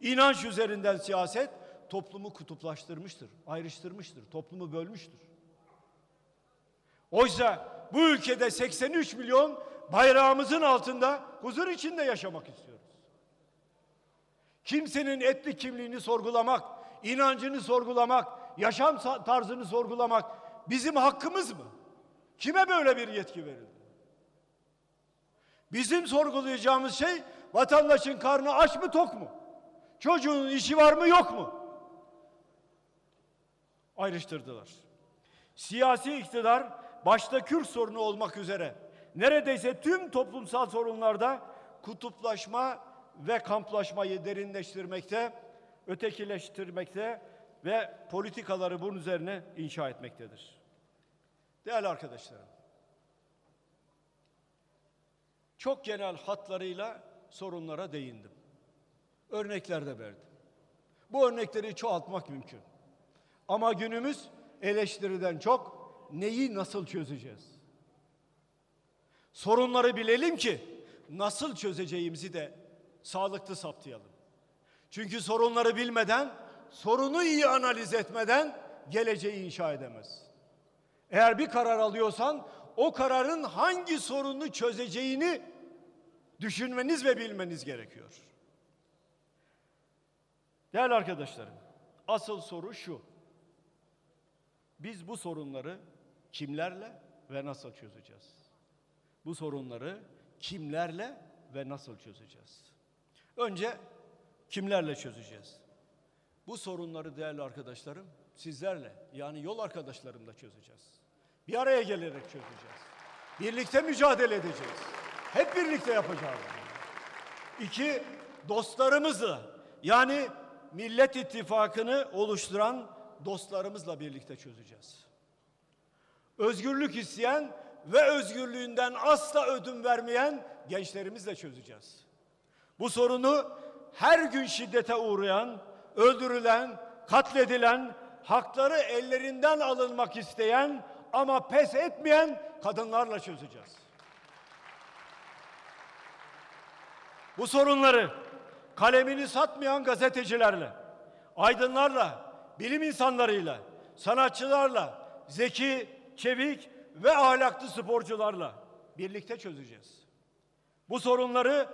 inanç üzerinden siyaset toplumu kutuplaştırmıştır, ayrıştırmıştır, toplumu bölmüştür. Oysa bu ülkede 83 milyon bayrağımızın altında huzur içinde yaşamak istiyoruz. Kimsenin etnik kimliğini sorgulamak, inancını sorgulamak, yaşam tarzını sorgulamak bizim hakkımız mı? Kime böyle bir yetki verildi? Bizim sorgulayacağımız şey vatandaşın karnı aç mı tok mu? Çocuğunun işi var mı yok mu? Ayrıştırdılar. Siyasi iktidar başta Kürt sorunu olmak üzere neredeyse tüm toplumsal sorunlarda kutuplaşma ve kamplaşmayı derinleştirmekte, ötekileştirmekte ve politikaları bunun üzerine inşa etmektedir. Değerli arkadaşlarım, çok genel hatlarıyla sorunlara değindim. Örnekler de verdim. Bu örnekleri çoğaltmak mümkün. Ama günümüz eleştiriden çok neyi nasıl çözeceğiz? Sorunları bilelim ki nasıl çözeceğimizi de sağlıklı saptayalım. Çünkü sorunları bilmeden, sorunu iyi analiz etmeden geleceği inşa edemez. Eğer bir karar alıyorsan o kararın hangi sorunu çözeceğini düşünmeniz ve bilmeniz gerekiyor. Değerli arkadaşlarım, asıl soru şu. Biz bu sorunları kimlerle ve nasıl çözeceğiz? Bu sorunları kimlerle ve nasıl çözeceğiz? Önce kimlerle çözeceğiz? Bu sorunları değerli arkadaşlarım sizlerle yani yol arkadaşlarımla çözeceğiz. Bir araya gelerek çözeceğiz. Birlikte mücadele edeceğiz. Hep birlikte yapacağız. İki, dostlarımızla yani Millet İttifakı'nı oluşturan dostlarımızla birlikte çözeceğiz. Özgürlük isteyen ve özgürlüğünden asla ödün vermeyen gençlerimizle çözeceğiz. Bu sorunu her gün şiddete uğrayan, öldürülen, katledilen, hakları ellerinden alınmak isteyen ama pes etmeyen kadınlarla çözeceğiz. Bu sorunları kalemini satmayan gazetecilerle, aydınlarla, bilim insanlarıyla, sanatçılarla, zeki, çevik ve ahlaklı sporcularla birlikte çözeceğiz. Bu sorunları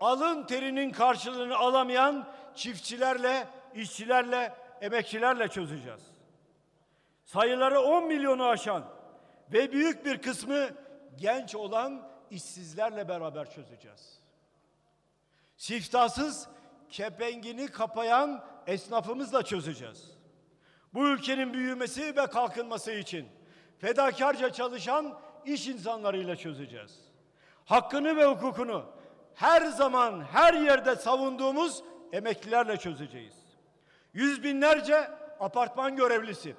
alın terinin karşılığını alamayan çiftçilerle, işçilerle, emekçilerle çözeceğiz. Sayıları 10 milyonu aşan ve büyük bir kısmı genç olan işsizlerle beraber çözeceğiz. Siftahsız kepengini kapayan esnafımızla çözeceğiz. Bu ülkenin büyümesi ve kalkınması için fedakarca çalışan iş insanlarıyla çözeceğiz. Hakkını ve hukukunu her zaman her yerde savunduğumuz emeklilerle çözeceğiz. Yüz binlerce apartman görevlisi,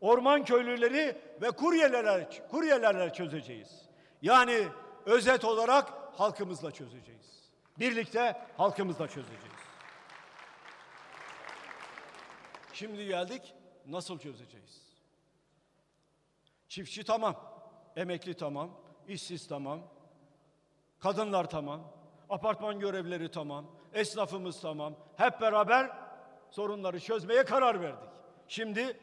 orman köylüleri ve kuryelerle, kuryelerle çözeceğiz. Yani özet olarak halkımızla çözeceğiz. Birlikte halkımızla çözeceğiz. Şimdi geldik nasıl çözeceğiz? Çiftçi tamam, emekli tamam, işsiz tamam, kadınlar tamam, apartman görevlileri tamam, esnafımız tamam. Hep beraber sorunları çözmeye karar verdik. Şimdi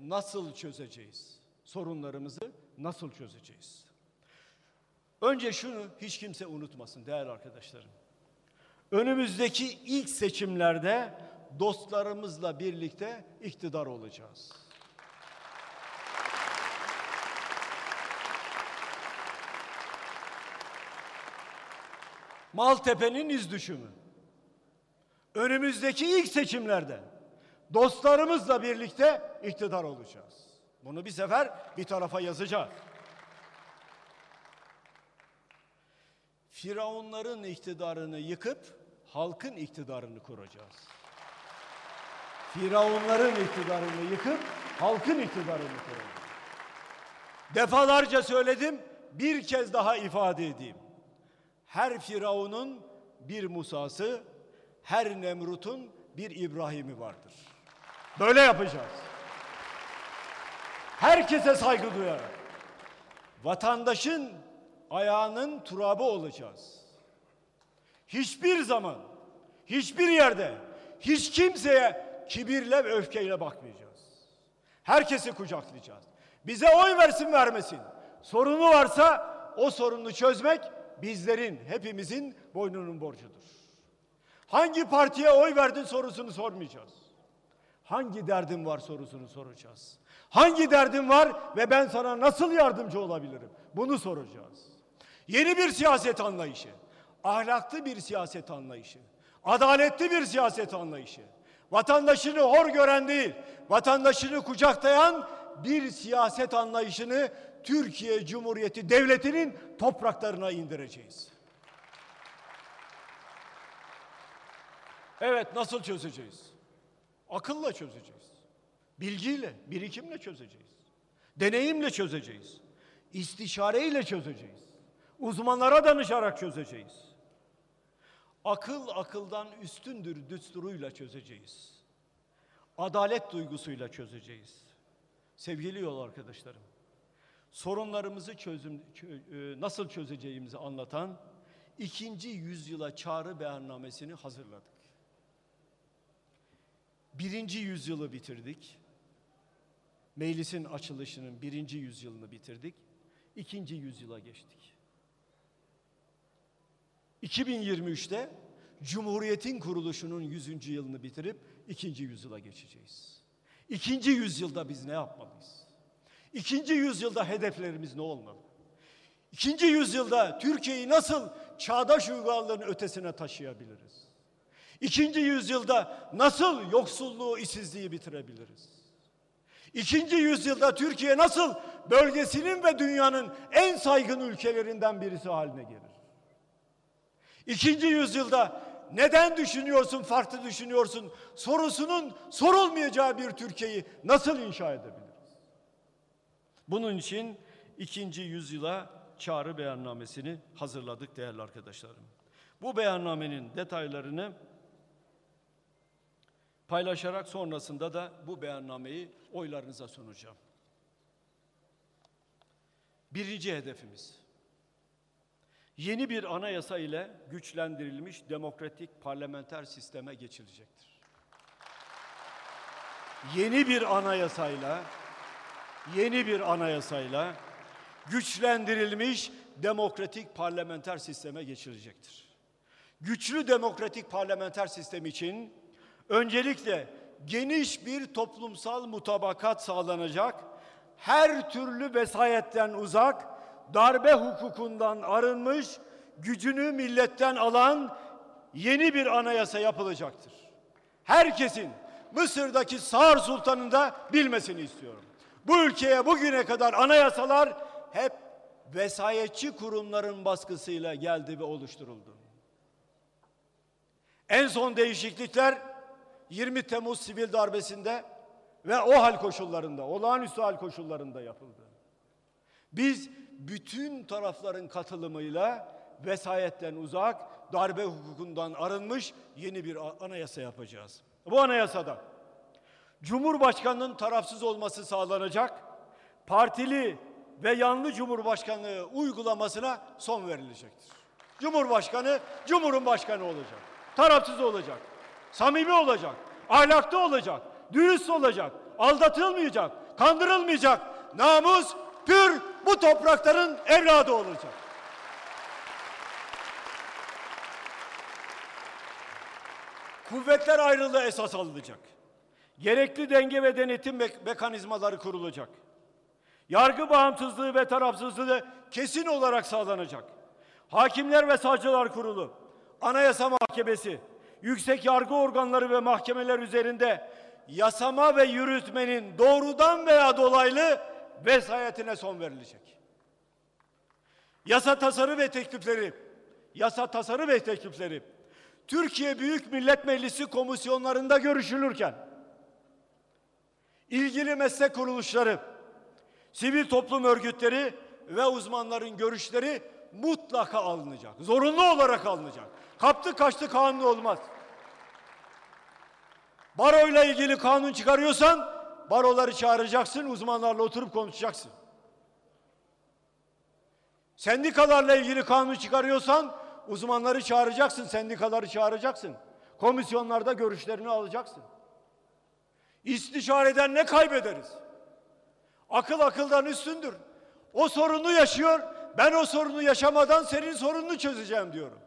nasıl çözeceğiz? Sorunlarımızı nasıl çözeceğiz? Önce şunu hiç kimse unutmasın değerli arkadaşlarım. Önümüzdeki ilk seçimlerde dostlarımızla birlikte iktidar olacağız. Maltepe'nin iz düşümü. Önümüzdeki ilk seçimlerde dostlarımızla birlikte iktidar olacağız. Bunu bir sefer bir tarafa yazacağız. Firavunların iktidarını yıkıp halkın iktidarını kuracağız. Firavunların iktidarını yıkıp halkın iktidarını kuracağız. Defalarca söyledim, bir kez daha ifade edeyim. Her Firavun'un bir Musa'sı, her Nemrut'un bir İbrahim'i vardır. Böyle yapacağız. Herkese saygı duyarak. Vatandaşın ayağının turabı olacağız. Hiçbir zaman, hiçbir yerde, hiç kimseye kibirle ve öfkeyle bakmayacağız. Herkesi kucaklayacağız. Bize oy versin vermesin. sorunu varsa o sorunu çözmek bizlerin, hepimizin boynunun borcudur. Hangi partiye oy verdin sorusunu sormayacağız. Hangi derdin var sorusunu soracağız. Hangi derdin var ve ben sana nasıl yardımcı olabilirim? Bunu soracağız. Yeni bir siyaset anlayışı, ahlaklı bir siyaset anlayışı, adaletli bir siyaset anlayışı, vatandaşını hor gören değil, vatandaşını kucaklayan bir siyaset anlayışını Türkiye Cumhuriyeti Devleti'nin topraklarına indireceğiz. Evet nasıl çözeceğiz? Akılla çözeceğiz. Bilgiyle, birikimle çözeceğiz. Deneyimle çözeceğiz. İstişareyle çözeceğiz. Uzmanlara danışarak çözeceğiz. Akıl akıldan üstündür düsturuyla çözeceğiz. Adalet duygusuyla çözeceğiz. Sevgili yol arkadaşlarım, sorunlarımızı çözüm, çö- e, nasıl çözeceğimizi anlatan ikinci yüzyıla çağrı beyannamesini hazırladık. Birinci yüzyılı bitirdik. Meclisin açılışının birinci yüzyılını bitirdik. İkinci yüzyıla geçtik. 2023'te Cumhuriyet'in kuruluşunun 100. yılını bitirip ikinci yüzyıla geçeceğiz. İkinci yüzyılda biz ne yapmalıyız? İkinci yüzyılda hedeflerimiz ne olmalı? İkinci yüzyılda Türkiye'yi nasıl çağdaş uygarlığın ötesine taşıyabiliriz? İkinci yüzyılda nasıl yoksulluğu, işsizliği bitirebiliriz? İkinci yüzyılda Türkiye nasıl bölgesinin ve dünyanın en saygın ülkelerinden birisi haline gelir? İkinci yüzyılda neden düşünüyorsun, farklı düşünüyorsun sorusunun sorulmayacağı bir Türkiye'yi nasıl inşa edebiliriz? Bunun için ikinci yüzyıla çağrı beyannamesini hazırladık değerli arkadaşlarım. Bu beyannamenin detaylarını paylaşarak sonrasında da bu beyannameyi oylarınıza sunacağım. Birinci hedefimiz yeni bir anayasa ile güçlendirilmiş demokratik parlamenter sisteme geçilecektir. Yeni bir anayasayla yeni bir anayasayla güçlendirilmiş demokratik parlamenter sisteme geçilecektir. Güçlü demokratik parlamenter sistem için öncelikle geniş bir toplumsal mutabakat sağlanacak, her türlü vesayetten uzak, darbe hukukundan arınmış, gücünü milletten alan yeni bir anayasa yapılacaktır. Herkesin Mısır'daki Sağır Sultan'ın da bilmesini istiyorum. Bu ülkeye bugüne kadar anayasalar hep vesayetçi kurumların baskısıyla geldi ve oluşturuldu. En son değişiklikler 20 Temmuz sivil darbesinde ve o hal koşullarında, olağanüstü hal koşullarında yapıldı. Biz bütün tarafların katılımıyla vesayetten uzak, darbe hukukundan arınmış yeni bir anayasa yapacağız. Bu anayasada Cumhurbaşkanının tarafsız olması sağlanacak, partili ve yanlı Cumhurbaşkanlığı uygulamasına son verilecektir. Cumhurbaşkanı, Cumhurun başkanı olacak. Tarafsız olacak. Samimi olacak. Ahlaklı olacak. Dürüst olacak. Aldatılmayacak. Kandırılmayacak. Namus, pür bu toprakların evladı olacak. Kuvvetler ayrılığı esas alınacak. Gerekli denge ve denetim me- mekanizmaları kurulacak. Yargı bağımsızlığı ve tarafsızlığı kesin olarak sağlanacak. Hakimler ve Savcılar Kurulu, Anayasa Mahkemesi, yüksek yargı organları ve mahkemeler üzerinde yasama ve yürütmenin doğrudan veya dolaylı vesayetine son verilecek. Yasa tasarı ve teklifleri, yasa tasarı ve teklifleri Türkiye Büyük Millet Meclisi komisyonlarında görüşülürken ilgili meslek kuruluşları, sivil toplum örgütleri ve uzmanların görüşleri mutlaka alınacak. Zorunlu olarak alınacak. Kaptı kaçtı kanun olmaz. Baroyla ilgili kanun çıkarıyorsan baroları çağıracaksın, uzmanlarla oturup konuşacaksın. Sendikalarla ilgili kanun çıkarıyorsan uzmanları çağıracaksın, sendikaları çağıracaksın. Komisyonlarda görüşlerini alacaksın. İstişareden ne kaybederiz? Akıl akıldan üstündür. O sorunu yaşıyor. Ben o sorunu yaşamadan senin sorununu çözeceğim diyorum.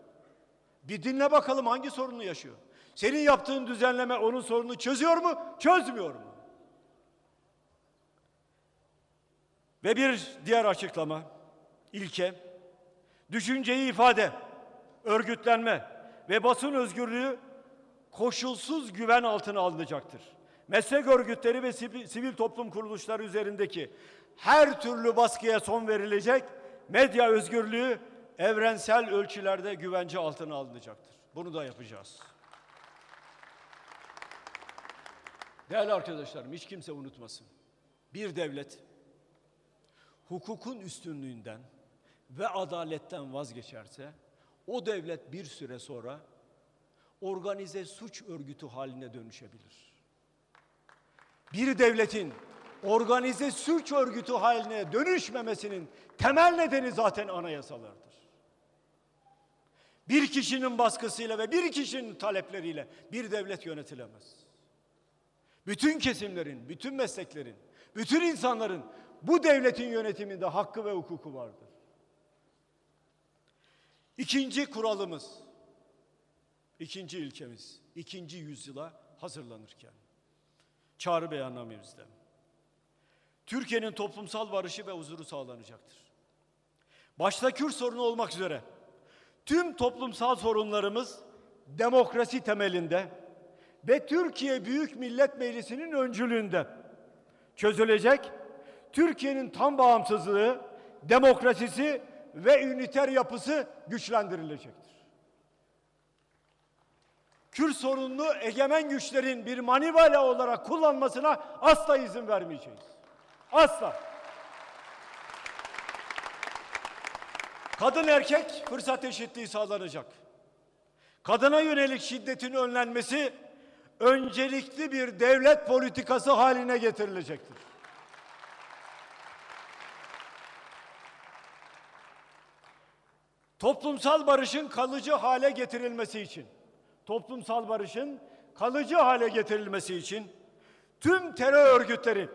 Bir dinle bakalım hangi sorunu yaşıyor. Senin yaptığın düzenleme onun sorununu çözüyor mu, çözmüyor mu? Ve bir diğer açıklama, ilke, düşünceyi ifade, örgütlenme ve basın özgürlüğü koşulsuz güven altına alınacaktır. Meslek örgütleri ve sivil, toplum kuruluşları üzerindeki her türlü baskıya son verilecek, medya özgürlüğü evrensel ölçülerde güvence altına alınacaktır. Bunu da yapacağız. Değerli arkadaşlarım hiç kimse unutmasın. Bir devlet hukukun üstünlüğünden ve adaletten vazgeçerse o devlet bir süre sonra organize suç örgütü haline dönüşebilir. Bir devletin organize suç örgütü haline dönüşmemesinin temel nedeni zaten anayasalardır. Bir kişinin baskısıyla ve bir kişinin talepleriyle bir devlet yönetilemez. Bütün kesimlerin, bütün mesleklerin, bütün insanların bu devletin yönetiminde hakkı ve hukuku vardır. İkinci kuralımız, ikinci ilkemiz, ikinci yüzyıla hazırlanırken, çağrı beyannamemizde, Türkiye'nin toplumsal barışı ve huzuru sağlanacaktır. Başta Kürt sorunu olmak üzere, tüm toplumsal sorunlarımız demokrasi temelinde ve Türkiye Büyük Millet Meclisi'nin öncülüğünde çözülecek, Türkiye'nin tam bağımsızlığı, demokrasisi ve üniter yapısı güçlendirilecektir. Kürt sorununu egemen güçlerin bir manivela olarak kullanmasına asla izin vermeyeceğiz. Asla. Kadın erkek fırsat eşitliği sağlanacak. Kadına yönelik şiddetin önlenmesi öncelikli bir devlet politikası haline getirilecektir. Toplumsal barışın kalıcı hale getirilmesi için, toplumsal barışın kalıcı hale getirilmesi için tüm terör örgütleri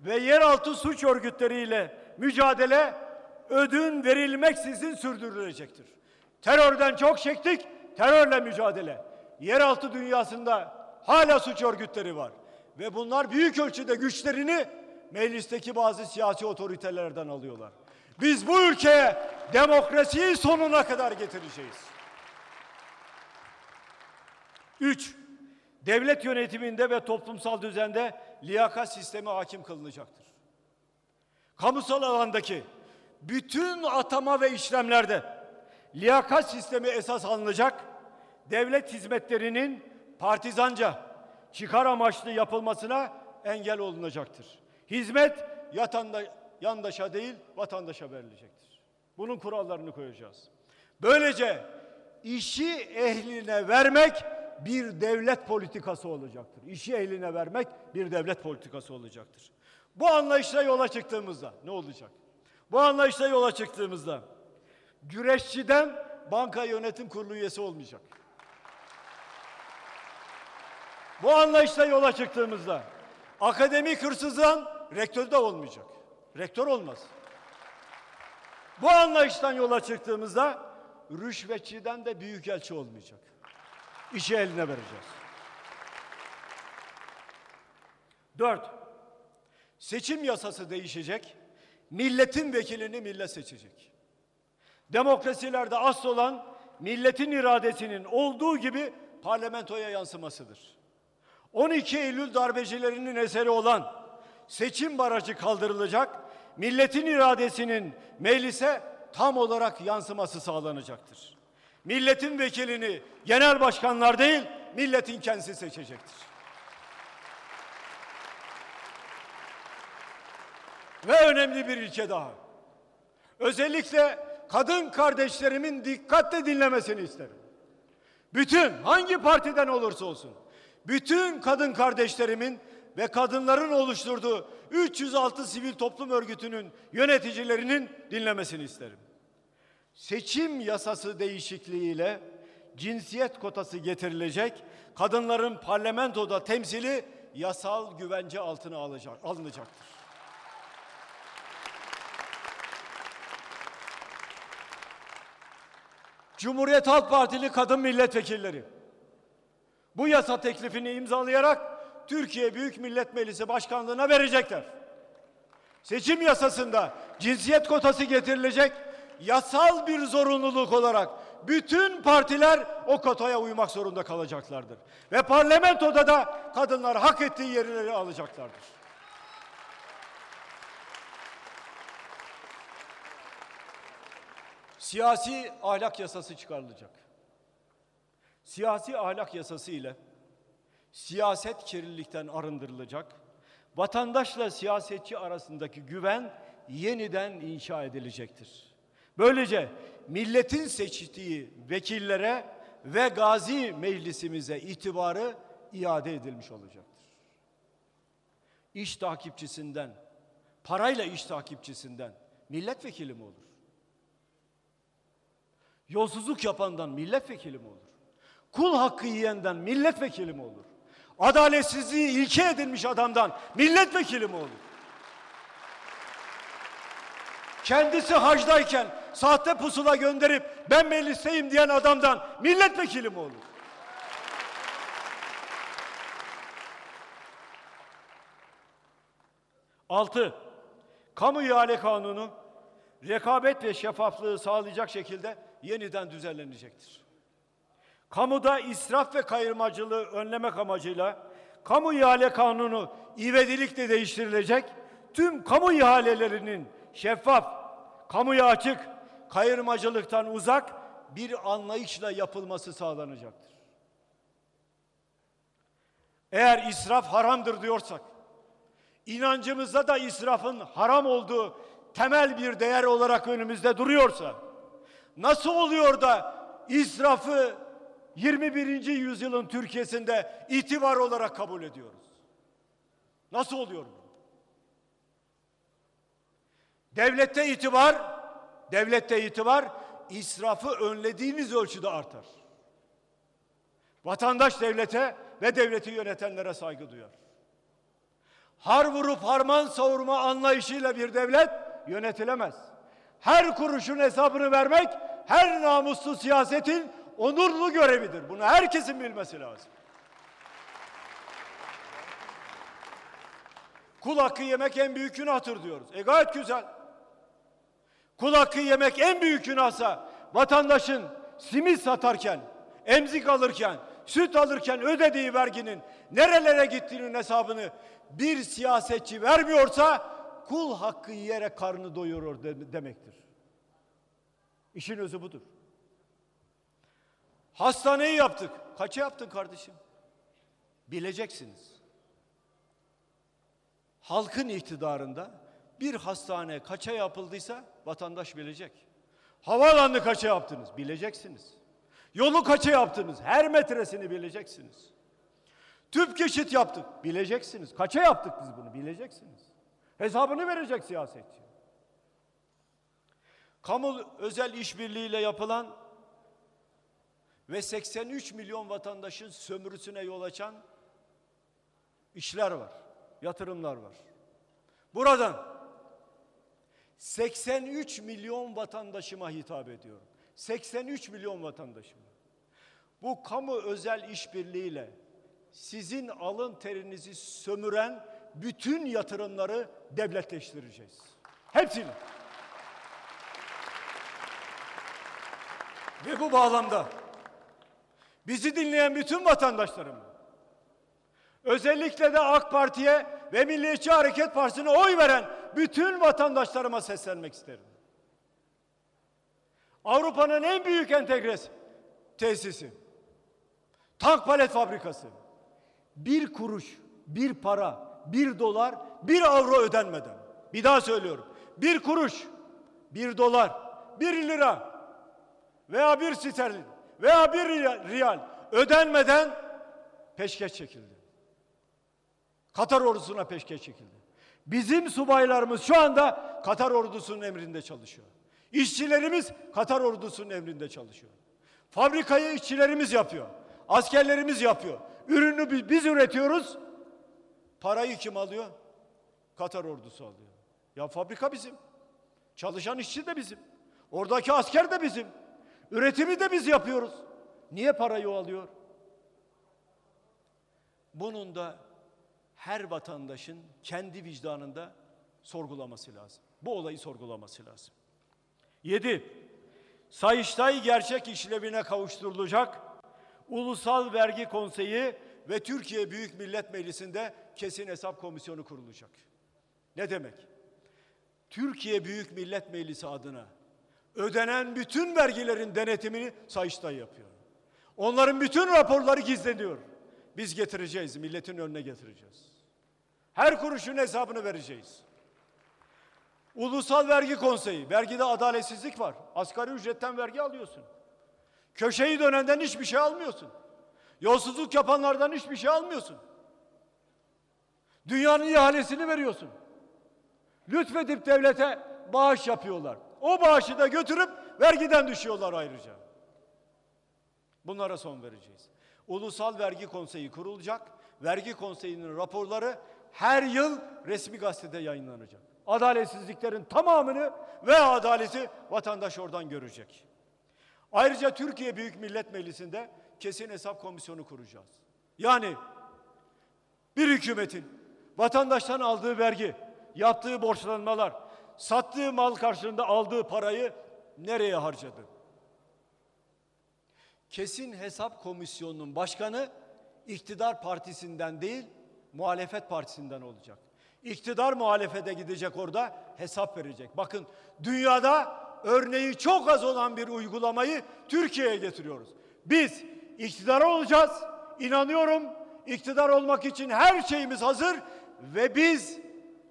ve yeraltı suç örgütleriyle mücadele ödün verilmeksizin sürdürülecektir. Terörden çok çektik, terörle mücadele. Yeraltı dünyasında hala suç örgütleri var. Ve bunlar büyük ölçüde güçlerini meclisteki bazı siyasi otoritelerden alıyorlar. Biz bu ülkeye demokrasiyi sonuna kadar getireceğiz. Üç, devlet yönetiminde ve toplumsal düzende liyakat sistemi hakim kılınacaktır. Kamusal alandaki bütün atama ve işlemlerde liyakat sistemi esas alınacak, devlet hizmetlerinin partizanca, çıkar amaçlı yapılmasına engel olunacaktır. Hizmet yatanda, yandaşa değil vatandaşa verilecektir. Bunun kurallarını koyacağız. Böylece işi ehline vermek bir devlet politikası olacaktır. İşi ehline vermek bir devlet politikası olacaktır. Bu anlayışla yola çıktığımızda ne olacak? Bu anlayışla yola çıktığımızda güreşçiden banka yönetim kurulu üyesi olmayacak. Bu anlayışla yola çıktığımızda akademik hırsızdan rektör de olmayacak. Rektör olmaz. Bu anlayıştan yola çıktığımızda rüşvetçiden de büyükelçi olmayacak. İşi eline vereceğiz. Dört, seçim yasası değişecek. Milletin vekilini millet seçecek. Demokrasilerde asıl olan milletin iradesinin olduğu gibi parlamentoya yansımasıdır. 12 Eylül darbecilerinin eseri olan seçim barajı kaldırılacak, milletin iradesinin meclise tam olarak yansıması sağlanacaktır. Milletin vekilini genel başkanlar değil, milletin kendisi seçecektir. Ve önemli bir ilke daha. Özellikle kadın kardeşlerimin dikkatle dinlemesini isterim. Bütün hangi partiden olursa olsun, bütün kadın kardeşlerimin ve kadınların oluşturduğu 306 sivil toplum örgütünün yöneticilerinin dinlemesini isterim. Seçim yasası değişikliğiyle cinsiyet kotası getirilecek, kadınların parlamentoda temsili yasal güvence altına alacak, alınacaktır. Cumhuriyet Halk Partili kadın milletvekilleri bu yasa teklifini imzalayarak Türkiye Büyük Millet Meclisi Başkanlığına verecekler. Seçim yasasında cinsiyet kotası getirilecek yasal bir zorunluluk olarak bütün partiler o kotaya uymak zorunda kalacaklardır. Ve parlamentoda da kadınlar hak ettiği yerleri alacaklardır. Siyasi ahlak yasası çıkarılacak. Siyasi ahlak yasası ile siyaset kirlilikten arındırılacak. Vatandaşla siyasetçi arasındaki güven yeniden inşa edilecektir. Böylece milletin seçtiği vekillere ve gazi meclisimize itibarı iade edilmiş olacaktır. İş takipçisinden, parayla iş takipçisinden milletvekili mi olur? Yolsuzluk yapandan milletvekili mi olur? Kul hakkı yiyenden milletvekili mi olur? Adaletsizliği ilke edilmiş adamdan milletvekili mi olur? Kendisi hacdayken sahte pusula gönderip ben meclisteyim diyen adamdan milletvekili mi olur? Altı, kamu ihale kanunu rekabet ve şeffaflığı sağlayacak şekilde yeniden düzenlenecektir. Kamuda israf ve kayırmacılığı önlemek amacıyla kamu ihale kanunu ivedilikle değiştirilecek. Tüm kamu ihalelerinin şeffaf, kamuya açık, kayırmacılıktan uzak bir anlayışla yapılması sağlanacaktır. Eğer israf haramdır diyorsak, inancımızda da israfın haram olduğu temel bir değer olarak önümüzde duruyorsa, nasıl oluyor da israfı 21. yüzyılın Türkiye'sinde itibar olarak kabul ediyoruz? Nasıl oluyor bu? Devlette itibar, devlette itibar israfı önlediğiniz ölçüde artar. Vatandaş devlete ve devleti yönetenlere saygı duyar. Har vurup harman savurma anlayışıyla bir devlet yönetilemez. Her kuruşun hesabını vermek her namuslu siyasetin onurlu görevidir. Bunu herkesin bilmesi lazım. Kul hakkı yemek en büyük günahtır diyoruz. E gayet güzel. Kul hakkı yemek en büyük günahsa vatandaşın simit satarken, emzik alırken, süt alırken ödediği verginin nerelere gittiğinin hesabını bir siyasetçi vermiyorsa kul hakkı yiyerek karnı doyurur de- demektir. İşin özü budur. Hastaneyi yaptık. Kaça yaptın kardeşim? Bileceksiniz. Halkın iktidarında bir hastane kaça yapıldıysa vatandaş bilecek. Havaalanını kaça yaptınız? Bileceksiniz. Yolu kaça yaptınız? Her metresini bileceksiniz. Tüp geçit yaptık. Bileceksiniz. Kaça yaptık biz bunu? Bileceksiniz. Hesabını verecek siyasetçi. Kamu özel işbirliğiyle yapılan ve 83 milyon vatandaşın sömürüsüne yol açan işler var, yatırımlar var. Buradan 83 milyon vatandaşıma hitap ediyorum. 83 milyon vatandaşıma. Bu kamu özel işbirliğiyle sizin alın terinizi sömüren bütün yatırımları devletleştireceğiz. Hepsini. Ve bu bağlamda bizi dinleyen bütün vatandaşlarım özellikle de AK Parti'ye ve Milliyetçi Hareket Partisi'ne oy veren bütün vatandaşlarıma seslenmek isterim. Avrupa'nın en büyük entegres tesisi. Tank palet fabrikası. Bir kuruş, bir para, bir dolar, bir avro ödenmeden. Bir daha söylüyorum. Bir kuruş, bir dolar, bir lira veya bir sterlin veya bir riyal, ödenmeden peşkeş çekildi. Katar ordusuna peşkeş çekildi. Bizim subaylarımız şu anda Katar ordusunun emrinde çalışıyor. İşçilerimiz Katar ordusunun emrinde çalışıyor. Fabrikayı işçilerimiz yapıyor. Askerlerimiz yapıyor. Ürünü bi- biz üretiyoruz. Parayı kim alıyor? Katar ordusu alıyor. Ya fabrika bizim. Çalışan işçi de bizim. Oradaki asker de bizim. Üretimi de biz yapıyoruz. Niye parayı o alıyor? Bunun da her vatandaşın kendi vicdanında sorgulaması lazım. Bu olayı sorgulaması lazım. 7. Sayıştay gerçek işlevine kavuşturulacak. Ulusal Vergi Konseyi ve Türkiye Büyük Millet Meclisi'nde kesin hesap komisyonu kurulacak. Ne demek? Türkiye Büyük Millet Meclisi adına ödenen bütün vergilerin denetimini Sayıştay yapıyor. Onların bütün raporları gizleniyor. Biz getireceğiz, milletin önüne getireceğiz. Her kuruşun hesabını vereceğiz. Ulusal Vergi Konseyi, vergide adaletsizlik var. Asgari ücretten vergi alıyorsun. Köşeyi dönenden hiçbir şey almıyorsun. Yolsuzluk yapanlardan hiçbir şey almıyorsun. Dünyanın ihalesini veriyorsun. Lütfedip devlete bağış yapıyorlar. O bağışı da götürüp vergiden düşüyorlar ayrıca. Bunlara son vereceğiz. Ulusal Vergi Konseyi kurulacak. Vergi Konseyi'nin raporları her yıl resmi gazetede yayınlanacak. Adaletsizliklerin tamamını ve adaleti vatandaş oradan görecek. Ayrıca Türkiye Büyük Millet Meclisi'nde kesin hesap komisyonu kuracağız. Yani bir hükümetin vatandaştan aldığı vergi, yaptığı borçlanmalar, sattığı mal karşılığında aldığı parayı nereye harcadı? Kesin Hesap Komisyonu'nun başkanı iktidar partisinden değil, muhalefet partisinden olacak. İktidar muhalefete gidecek orada hesap verecek. Bakın dünyada örneği çok az olan bir uygulamayı Türkiye'ye getiriyoruz. Biz iktidar olacağız. İnanıyorum iktidar olmak için her şeyimiz hazır ve biz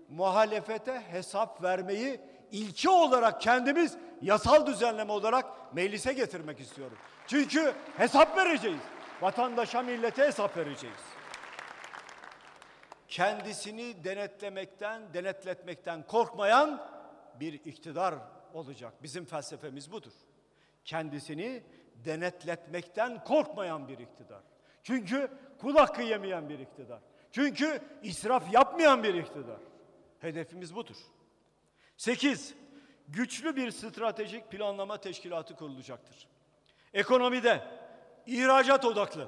muhalefete hesap vermeyi ilke olarak kendimiz yasal düzenleme olarak meclise getirmek istiyoruz. Çünkü hesap vereceğiz. Vatandaşa, millete hesap vereceğiz. Kendisini denetlemekten, denetletmekten korkmayan bir iktidar olacak. Bizim felsefemiz budur. Kendisini denetletmekten korkmayan bir iktidar. Çünkü kul hakkı yemeyen bir iktidar. Çünkü israf yapmayan bir iktidar. Hedefimiz budur. 8. Güçlü bir stratejik planlama teşkilatı kurulacaktır. Ekonomide ihracat odaklı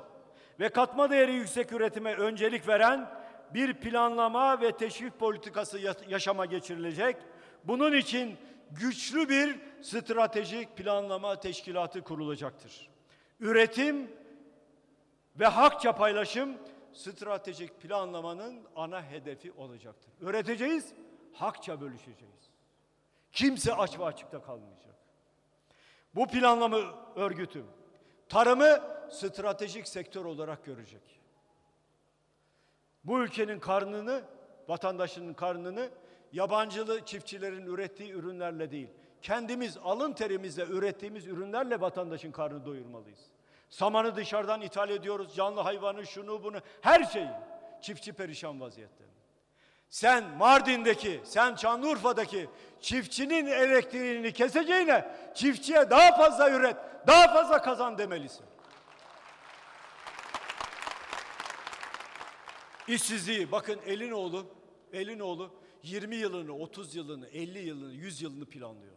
ve katma değeri yüksek üretime öncelik veren bir planlama ve teşvik politikası yaşama geçirilecek. Bunun için güçlü bir stratejik planlama teşkilatı kurulacaktır. Üretim ve hakça paylaşım stratejik planlamanın ana hedefi olacaktır. Üreteceğiz, hakça bölüşeceğiz. Kimse aç ve açıkta kalmayacak. Bu planlama örgütü tarımı stratejik sektör olarak görecek. Bu ülkenin karnını, vatandaşının karnını yabancılı çiftçilerin ürettiği ürünlerle değil, kendimiz alın terimizle ürettiğimiz ürünlerle vatandaşın karnını doyurmalıyız. Samanı dışarıdan ithal ediyoruz, canlı hayvanı, şunu bunu, her şeyi. Çiftçi perişan vaziyette. Sen Mardin'deki, sen Çanlıurfa'daki çiftçinin elektriğini keseceğine çiftçiye daha fazla üret, daha fazla kazan demelisin. İşsizliği bakın Elinoğlu, Elinoğlu 20 yılını, 30 yılını, 50 yılını, 100 yılını planlıyor.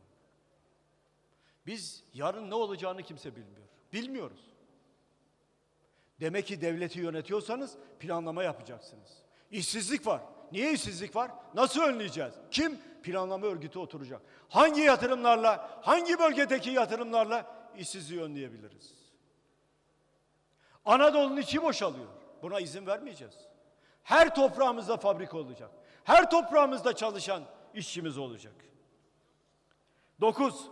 Biz yarın ne olacağını kimse bilmiyor. Bilmiyoruz. Demek ki devleti yönetiyorsanız planlama yapacaksınız. İşsizlik var. Niye işsizlik var? Nasıl önleyeceğiz? Kim? Planlama örgütü oturacak. Hangi yatırımlarla, hangi bölgedeki yatırımlarla işsizliği önleyebiliriz? Anadolu'nun içi boşalıyor. Buna izin vermeyeceğiz. Her toprağımızda fabrika olacak. Her toprağımızda çalışan işçimiz olacak. 9.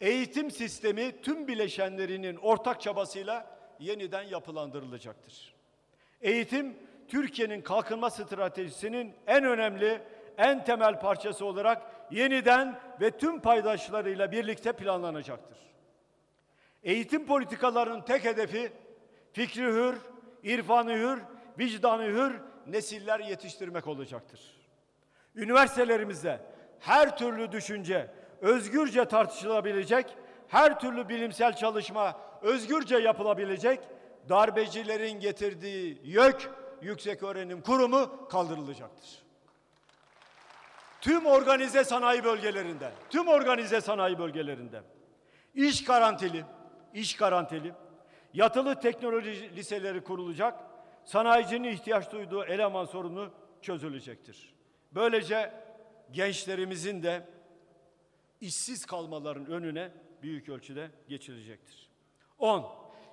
Eğitim sistemi tüm bileşenlerinin ortak çabasıyla yeniden yapılandırılacaktır. Eğitim Türkiye'nin kalkınma stratejisinin en önemli, en temel parçası olarak yeniden ve tüm paydaşlarıyla birlikte planlanacaktır. Eğitim politikalarının tek hedefi fikri hür, irfanı hür, vicdanı hür nesiller yetiştirmek olacaktır. Üniversitelerimizde her türlü düşünce özgürce tartışılabilecek, her türlü bilimsel çalışma özgürce yapılabilecek, darbecilerin getirdiği YÖK Yüksek Öğrenim Kurumu kaldırılacaktır. Tüm organize sanayi bölgelerinde, tüm organize sanayi bölgelerinde iş garantili, iş garantili, yatılı teknoloji liseleri kurulacak, sanayicinin ihtiyaç duyduğu eleman sorunu çözülecektir. Böylece gençlerimizin de işsiz kalmaların önüne büyük ölçüde geçilecektir. 10.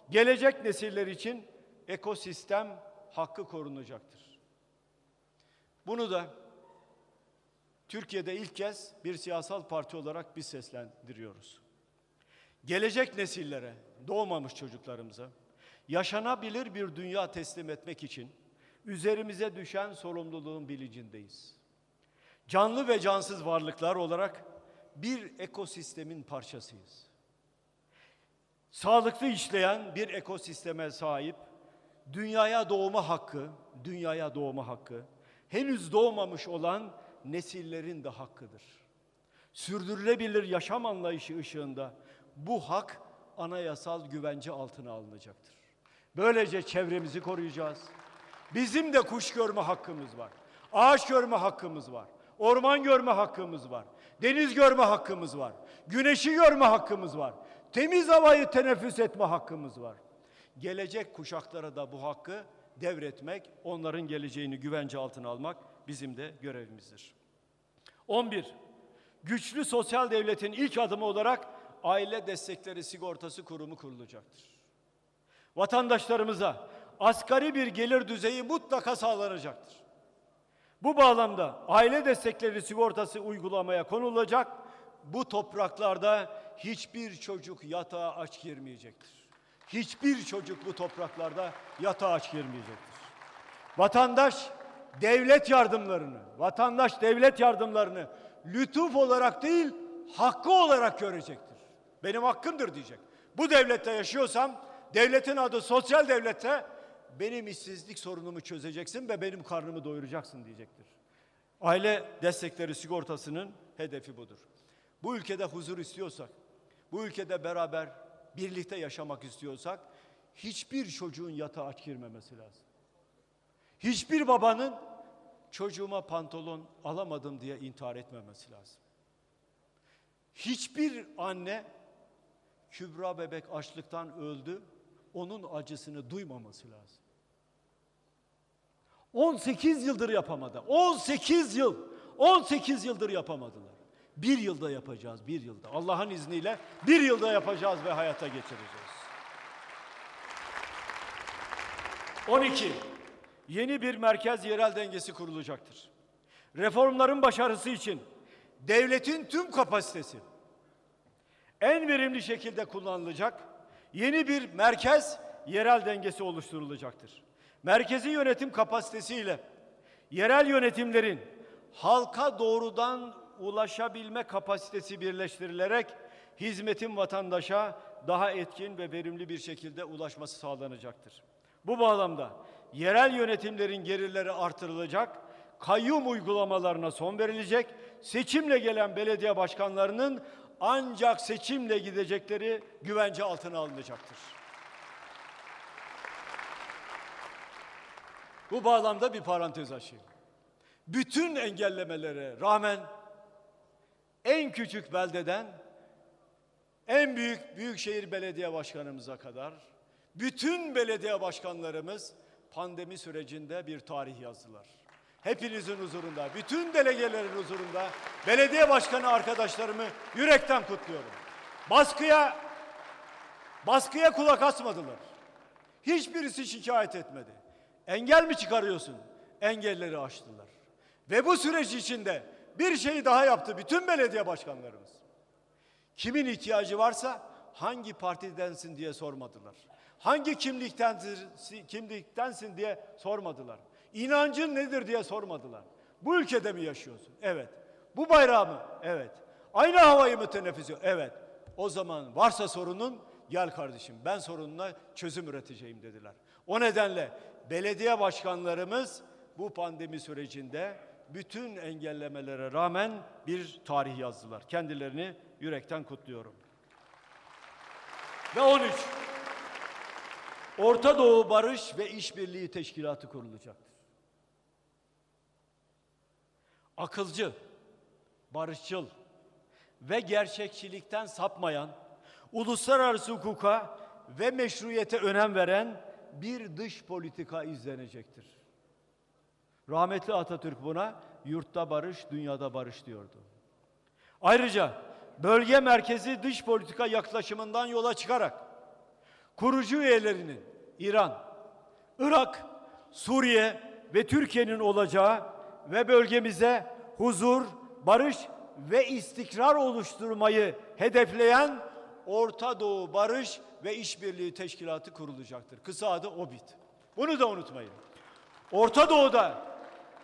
Gelecek nesiller için ekosistem hakkı korunacaktır. Bunu da Türkiye'de ilk kez bir siyasal parti olarak biz seslendiriyoruz. Gelecek nesillere, doğmamış çocuklarımıza yaşanabilir bir dünya teslim etmek için üzerimize düşen sorumluluğun bilincindeyiz. Canlı ve cansız varlıklar olarak bir ekosistemin parçasıyız. Sağlıklı işleyen bir ekosisteme sahip, dünyaya doğma hakkı, dünyaya doğma hakkı, henüz doğmamış olan nesillerin de hakkıdır. Sürdürülebilir yaşam anlayışı ışığında bu hak anayasal güvence altına alınacaktır. Böylece çevremizi koruyacağız. Bizim de kuş görme hakkımız var. Ağaç görme hakkımız var. Orman görme hakkımız var. Deniz görme hakkımız var. Güneşi görme hakkımız var. Temiz havayı teneffüs etme hakkımız var. Gelecek kuşaklara da bu hakkı devretmek, onların geleceğini güvence altına almak bizim de görevimizdir. 11. Güçlü sosyal devletin ilk adımı olarak aile destekleri sigortası kurumu kurulacaktır. Vatandaşlarımıza asgari bir gelir düzeyi mutlaka sağlanacaktır. Bu bağlamda aile destekleri sigortası uygulamaya konulacak. Bu topraklarda hiçbir çocuk yatağa aç girmeyecektir. Hiçbir çocuk bu topraklarda yatağa aç girmeyecektir. Vatandaş devlet yardımlarını, vatandaş devlet yardımlarını lütuf olarak değil, hakkı olarak görecektir. Benim hakkımdır diyecek. Bu devlette yaşıyorsam, devletin adı sosyal devlette benim işsizlik sorunumu çözeceksin ve benim karnımı doyuracaksın diyecektir. Aile destekleri sigortasının hedefi budur. Bu ülkede huzur istiyorsak, bu ülkede beraber birlikte yaşamak istiyorsak hiçbir çocuğun yatağa aç girmemesi lazım. Hiçbir babanın çocuğuma pantolon alamadım diye intihar etmemesi lazım. Hiçbir anne Kübra bebek açlıktan öldü, onun acısını duymaması lazım. 18 yıldır yapamadı. 18 yıl. 18 yıldır yapamadılar. Bir yılda yapacağız, bir yılda. Allah'ın izniyle bir yılda yapacağız ve hayata geçireceğiz. 12. Yeni bir merkez yerel dengesi kurulacaktır. Reformların başarısı için devletin tüm kapasitesi en verimli şekilde kullanılacak yeni bir merkez yerel dengesi oluşturulacaktır. Merkezi yönetim kapasitesiyle yerel yönetimlerin halka doğrudan ulaşabilme kapasitesi birleştirilerek hizmetin vatandaşa daha etkin ve verimli bir şekilde ulaşması sağlanacaktır. Bu bağlamda yerel yönetimlerin gelirleri artırılacak, kayyum uygulamalarına son verilecek, seçimle gelen belediye başkanlarının ancak seçimle gidecekleri güvence altına alınacaktır. Bu bağlamda bir parantez açayım. Bütün engellemelere rağmen en küçük beldeden en büyük büyükşehir belediye başkanımıza kadar bütün belediye başkanlarımız pandemi sürecinde bir tarih yazdılar. Hepinizin huzurunda, bütün delegelerin huzurunda belediye başkanı arkadaşlarımı yürekten kutluyorum. Baskıya baskıya kulak asmadılar. Hiçbirisi şikayet etmedi. Engel mi çıkarıyorsun? Engelleri aştılar. Ve bu süreç içinde bir şeyi daha yaptı bütün belediye başkanlarımız. Kimin ihtiyacı varsa hangi partidensin diye sormadılar. Hangi kimliktensin, kimliktensin diye sormadılar. İnancın nedir diye sormadılar. Bu ülkede mi yaşıyorsun? Evet. Bu bayrağı mı? Evet. Aynı havayı mı teneffüs ediyor? Evet. O zaman varsa sorunun gel kardeşim ben sorununa çözüm üreteceğim dediler. O nedenle belediye başkanlarımız bu pandemi sürecinde bütün engellemelere rağmen bir tarih yazdılar. Kendilerini yürekten kutluyorum. Ve 13. Orta Doğu Barış ve İşbirliği Teşkilatı kurulacaktır. Akılcı, barışçıl ve gerçekçilikten sapmayan, uluslararası hukuka ve meşruiyete önem veren bir dış politika izlenecektir. Rahmetli Atatürk buna yurtta barış, dünyada barış diyordu. Ayrıca bölge merkezi dış politika yaklaşımından yola çıkarak kurucu üyelerinin İran, Irak, Suriye ve Türkiye'nin olacağı ve bölgemize huzur, barış ve istikrar oluşturmayı hedefleyen Orta Doğu Barış ve İşbirliği Teşkilatı kurulacaktır. Kısa adı OBİT. Bunu da unutmayın. Orta Doğu'da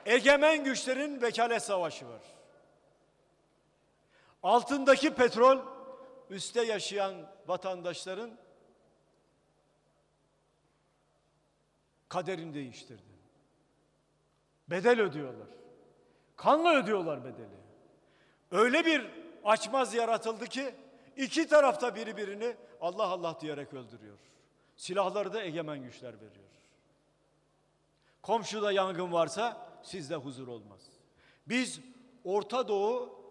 egemen güçlerin vekalet savaşı var. Altındaki petrol üste yaşayan vatandaşların kaderini değiştirdi. Bedel ödüyorlar. Kanla ödüyorlar bedeli. Öyle bir açmaz yaratıldı ki iki tarafta biri birini Allah Allah diyerek öldürüyor. Silahları da egemen güçler veriyor. Komşuda yangın varsa sizde huzur olmaz. Biz Orta Doğu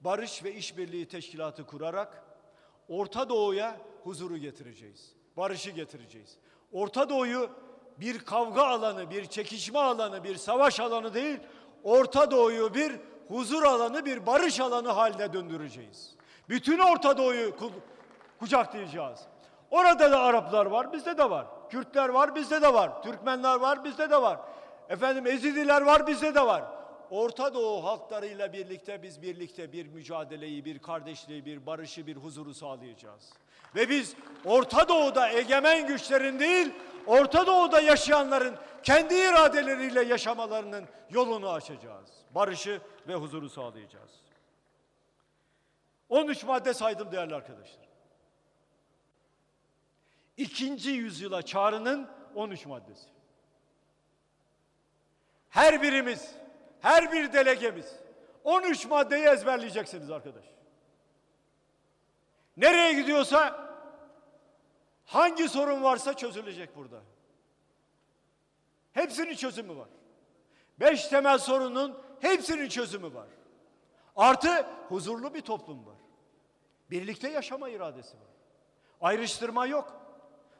Barış ve İşbirliği Teşkilatı kurarak Orta Doğu'ya huzuru getireceğiz. Barışı getireceğiz. Orta Doğu'yu bir kavga alanı, bir çekişme alanı, bir savaş alanı değil, Orta Doğu'yu bir huzur alanı, bir barış alanı haline döndüreceğiz. Bütün Orta Doğu'yu ku- kucaklayacağız. Orada da Araplar var, bizde de var. Kürtler var, bizde de var. Türkmenler var, bizde de var. Efendim Ezidiler var, bizde de var. Orta Doğu halklarıyla birlikte biz birlikte bir mücadeleyi, bir kardeşliği, bir barışı, bir huzuru sağlayacağız. Ve biz Orta Doğu'da egemen güçlerin değil, Orta Doğu'da yaşayanların kendi iradeleriyle yaşamalarının yolunu açacağız. Barışı ve huzuru sağlayacağız. 13 madde saydım değerli arkadaşlar. İkinci yüzyıla çağrının 13 maddesi. Her birimiz, her bir delegemiz 13 maddeyi ezberleyeceksiniz arkadaş. Nereye gidiyorsa hangi sorun varsa çözülecek burada. Hepsinin çözümü var. Beş temel sorunun hepsinin çözümü var. Artı huzurlu bir toplum var. Birlikte yaşama iradesi var. Ayrıştırma yok.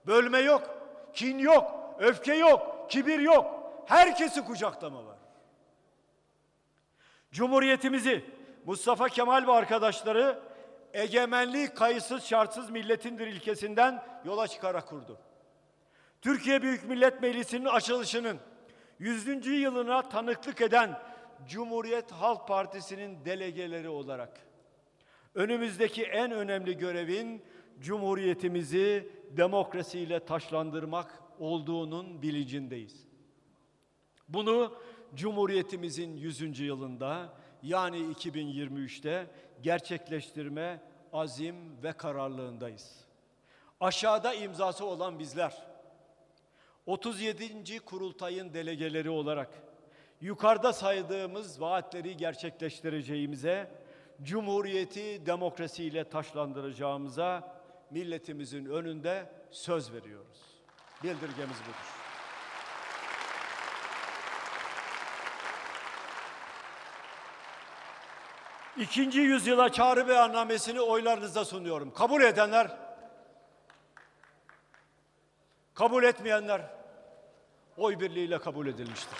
Bölme yok. Kin yok. Öfke yok. Kibir yok. Herkesi kucaklama var. Cumhuriyetimizi Mustafa Kemal ve arkadaşları egemenlik kayıtsız şartsız milletindir ilkesinden yola çıkarak kurdu. Türkiye Büyük Millet Meclisi'nin açılışının 100. yılına tanıklık eden Cumhuriyet Halk Partisi'nin delegeleri olarak önümüzdeki en önemli görevin Cumhuriyetimizi demokrasiyle taşlandırmak olduğunun bilincindeyiz. Bunu Cumhuriyetimizin 100. yılında yani 2023'te gerçekleştirme azim ve kararlılığındayız. Aşağıda imzası olan bizler 37. kurultayın delegeleri olarak yukarıda saydığımız vaatleri gerçekleştireceğimize, Cumhuriyeti demokrasiyle taşlandıracağımıza milletimizin önünde söz veriyoruz. Bildirgemiz budur. İkinci yüzyıla çağrı beyannamesini oylarınıza sunuyorum. Kabul edenler, kabul etmeyenler oy birliğiyle kabul edilmiştir.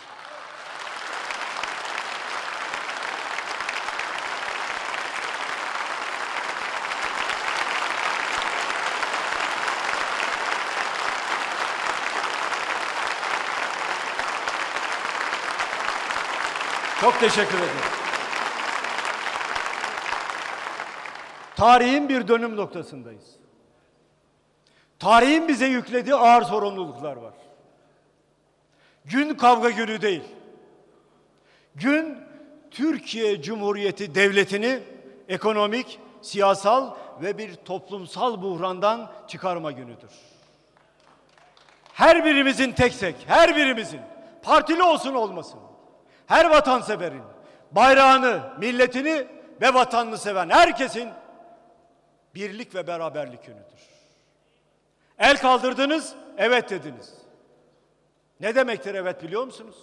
Çok teşekkür ederim. Tarihin bir dönüm noktasındayız. Tarihin bize yüklediği ağır sorumluluklar var. Gün kavga günü değil. Gün Türkiye Cumhuriyeti Devleti'ni ekonomik, siyasal ve bir toplumsal buhrandan çıkarma günüdür. Her birimizin tek tek, her birimizin partili olsun olmasın. Her vatanseverin bayrağını, milletini ve vatanını seven herkesin birlik ve beraberlik günüdür. El kaldırdınız, evet dediniz. Ne demektir evet biliyor musunuz?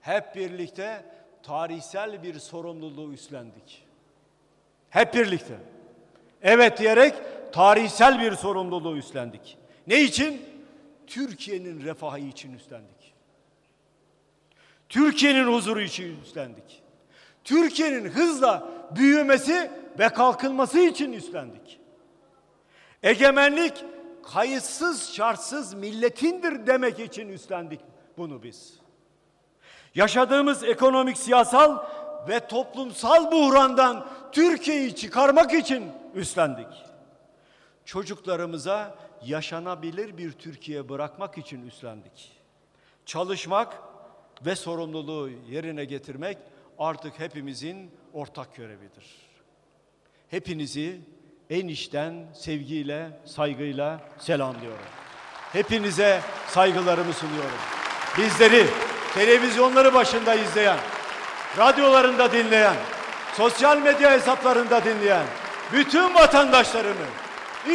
Hep birlikte tarihsel bir sorumluluğu üstlendik. Hep birlikte. Evet diyerek tarihsel bir sorumluluğu üstlendik. Ne için? Türkiye'nin refahı için üstlendik. Türkiye'nin huzuru için üstlendik. Türkiye'nin hızla büyümesi ve kalkınması için üstlendik. Egemenlik kayıtsız şartsız milletindir demek için üstlendik bunu biz. Yaşadığımız ekonomik, siyasal ve toplumsal buhrandan Türkiye'yi çıkarmak için üstlendik. Çocuklarımıza yaşanabilir bir Türkiye bırakmak için üstlendik. Çalışmak ve sorumluluğu yerine getirmek artık hepimizin ortak görevidir. Hepinizi en içten sevgiyle, saygıyla selamlıyorum. Hepinize saygılarımı sunuyorum. Bizleri televizyonları başında izleyen, radyolarında dinleyen, sosyal medya hesaplarında dinleyen bütün vatandaşlarımı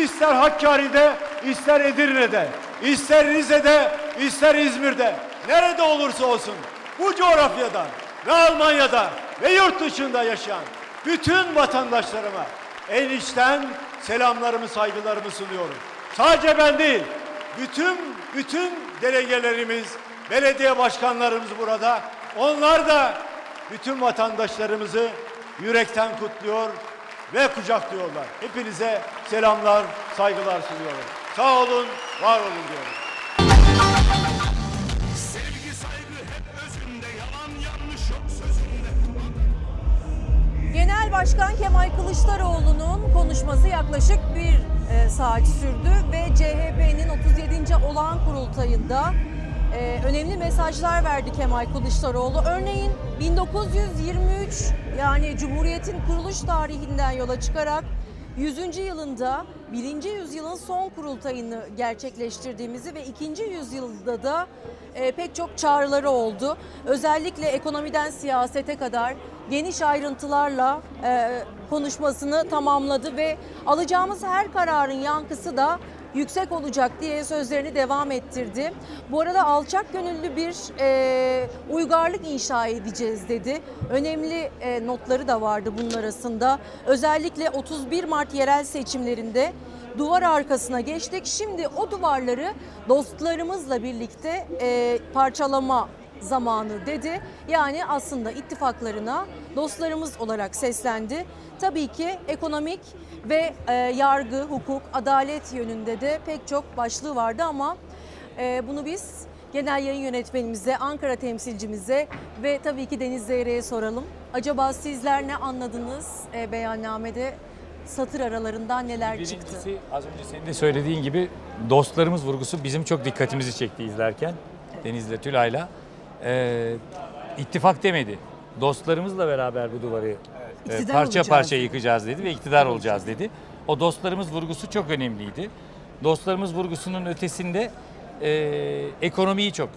ister Hakkari'de, ister Edirne'de, ister Rize'de, ister İzmir'de, nerede olursa olsun bu coğrafyada ve Almanya'da ve yurt dışında yaşayan bütün vatandaşlarıma en içten selamlarımı, saygılarımı sunuyorum. Sadece ben değil, bütün bütün delegelerimiz, belediye başkanlarımız burada. Onlar da bütün vatandaşlarımızı yürekten kutluyor ve kucaklıyorlar. Hepinize selamlar, saygılar sunuyorum. Sağ olun, var olun diyorum. Genel Başkan Kemal Kılıçdaroğlu'nun konuşması yaklaşık bir e, saat sürdü ve CHP'nin 37. olağan kurultayında e, önemli mesajlar verdi Kemal Kılıçdaroğlu. Örneğin 1923 yani Cumhuriyet'in kuruluş tarihinden yola çıkarak 100. yılında 1. yüzyılın son kurultayını gerçekleştirdiğimizi ve 2. yüzyılda da e, pek çok çağrıları oldu. Özellikle ekonomiden siyasete kadar geniş ayrıntılarla e, konuşmasını tamamladı ve alacağımız her kararın yankısı da yüksek olacak diye sözlerini devam ettirdi. Bu arada alçak gönüllü bir e, uygarlık inşa edeceğiz dedi. Önemli e, notları da vardı bunun arasında. Özellikle 31 Mart yerel seçimlerinde duvar arkasına geçtik. Şimdi o duvarları dostlarımızla birlikte e, parçalama zamanı dedi. Yani aslında ittifaklarına dostlarımız olarak seslendi. Tabii ki ekonomik ve e, yargı, hukuk, adalet yönünde de pek çok başlığı vardı ama e, bunu biz genel yayın yönetmenimize, Ankara temsilcimize ve tabii ki Deniz Zeyre'ye soralım. Acaba sizler ne anladınız e, beyannamede? Satır aralarından neler çıktı? Birincisi az önce senin de söylediğin gibi dostlarımız vurgusu bizim çok dikkatimizi çekti izlerken Deniz'le Tülay'la. Ee, ittifak demedi. Dostlarımızla beraber bu duvarı İktidar parça parça dedi. yıkacağız dedi ve iktidar olacağız dedi. O dostlarımız vurgusu çok önemliydi. Dostlarımız vurgusunun ötesinde e, ekonomiyi çok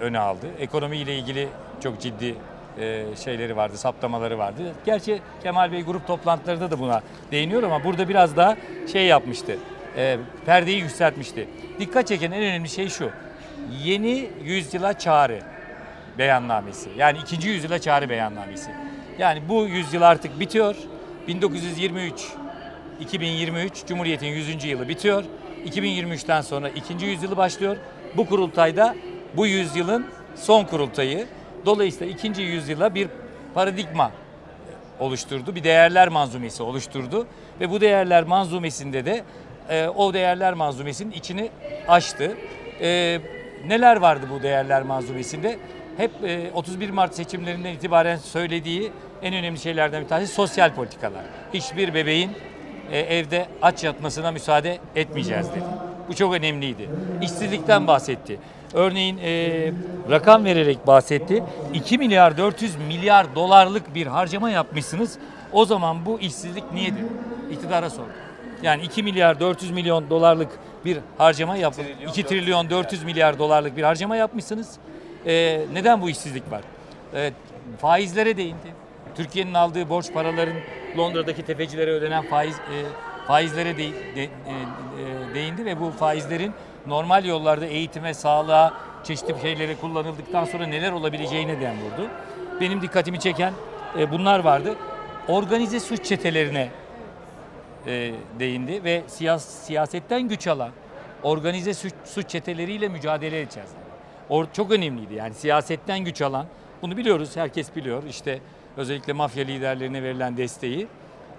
öne aldı. Ekonomiyle ilgili çok ciddi e, şeyleri vardı, saptamaları vardı. Gerçi Kemal Bey grup toplantılarında da buna değiniyor ama burada biraz daha şey yapmıştı. E, perdeyi yükseltmişti. Dikkat çeken en önemli şey şu. Yeni yüzyıla çağrı beyannamesi. Yani ikinci yüzyıla çağrı beyannamesi. Yani bu yüzyıl artık bitiyor. 1923 2023 Cumhuriyet'in 100. yılı bitiyor. 2023'ten sonra ikinci yüzyılı başlıyor. Bu kurultayda bu yüzyılın son kurultayı. Dolayısıyla ikinci yüzyıla bir paradigma oluşturdu. Bir değerler manzumesi oluşturdu. Ve bu değerler manzumesinde de e, o değerler manzumesinin içini açtı. E, neler vardı bu değerler manzumesinde? Hep e, 31 Mart seçimlerinden itibaren söylediği en önemli şeylerden bir tanesi sosyal politikalar. Hiçbir bebeğin e, evde aç yatmasına müsaade etmeyeceğiz dedi. Bu çok önemliydi. İşsizlikten bahsetti. Örneğin e, rakam vererek bahsetti. 2 milyar 400 milyar dolarlık bir harcama yapmışsınız. O zaman bu işsizlik niyedir? İktidara sordu. Yani 2 milyar 400 milyon dolarlık bir harcama yap 2 trilyon 400 milyar dolarlık bir harcama yapmışsınız. E, neden bu işsizlik var? E, faizlere değindi. Türkiye'nin aldığı borç paraların Londra'daki tefecilere ödenen faiz e, faizlere de, de- e, e, değindi ve bu faizlerin normal yollarda eğitime, sağlığa, çeşitli şeylere kullanıldıktan sonra neler olabileceğine dem vurdu. Benim dikkatimi çeken e, bunlar vardı. Organize suç çetelerine e, değindi ve siyas, siyasetten güç alan organize suç, suç çeteleriyle mücadele edeceğiz. O çok önemliydi yani siyasetten güç alan bunu biliyoruz herkes biliyor işte özellikle mafya liderlerine verilen desteği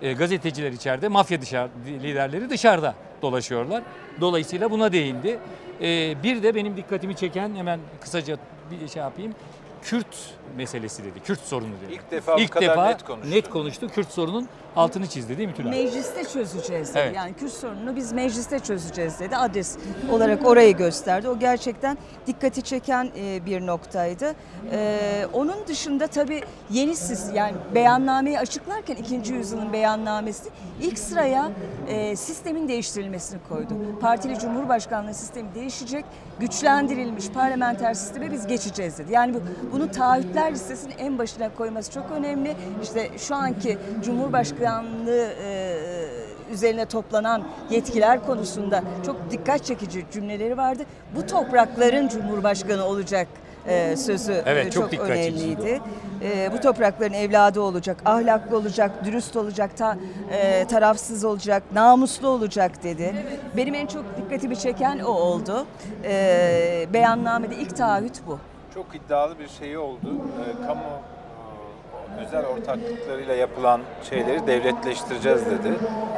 e, gazeteciler içeride mafya dışarı, liderleri dışarıda dolaşıyorlar. Dolayısıyla buna değindi. E, bir de benim dikkatimi çeken hemen kısaca bir şey yapayım. Kürt meselesi dedi. Kürt sorunu dedi. İlk defa bu kadar net konuştu. net konuştu. Kürt sorunun altını çizdi değil mi Tülay? Mecliste çözeceğiz dedi. Evet. Yani Kürt sorununu biz mecliste çözeceğiz dedi. Adres olarak orayı gösterdi. O gerçekten dikkati çeken e, bir noktaydı. E, onun dışında tabii yeni sis yani beyannameyi açıklarken ikinci yüzyılın beyannamesi ilk sıraya e, sistemin değiştirilmesini koydu. Partili Cumhurbaşkanlığı sistemi değişecek, güçlendirilmiş parlamenter sisteme biz geçeceğiz dedi. Yani bu, bunu taahhütler listesinin en başına koyması çok önemli. İşte şu anki Cumhurbaşkanlığı e, üzerine toplanan yetkiler konusunda çok dikkat çekici cümleleri vardı. Bu toprakların Cumhurbaşkanı olacak e, sözü Evet, e, çok çok, çekici. önemliydi. E, bu toprakların evladı olacak, ahlaklı olacak, dürüst olacak, ta, e, tarafsız olacak, namuslu olacak dedi. Benim en çok dikkatimi çeken o oldu. E, beyannamede ilk taahhüt bu. Çok iddialı bir şey oldu. Ee, kamu e, özel ortaklıklarıyla yapılan şeyleri devletleştireceğiz dedi.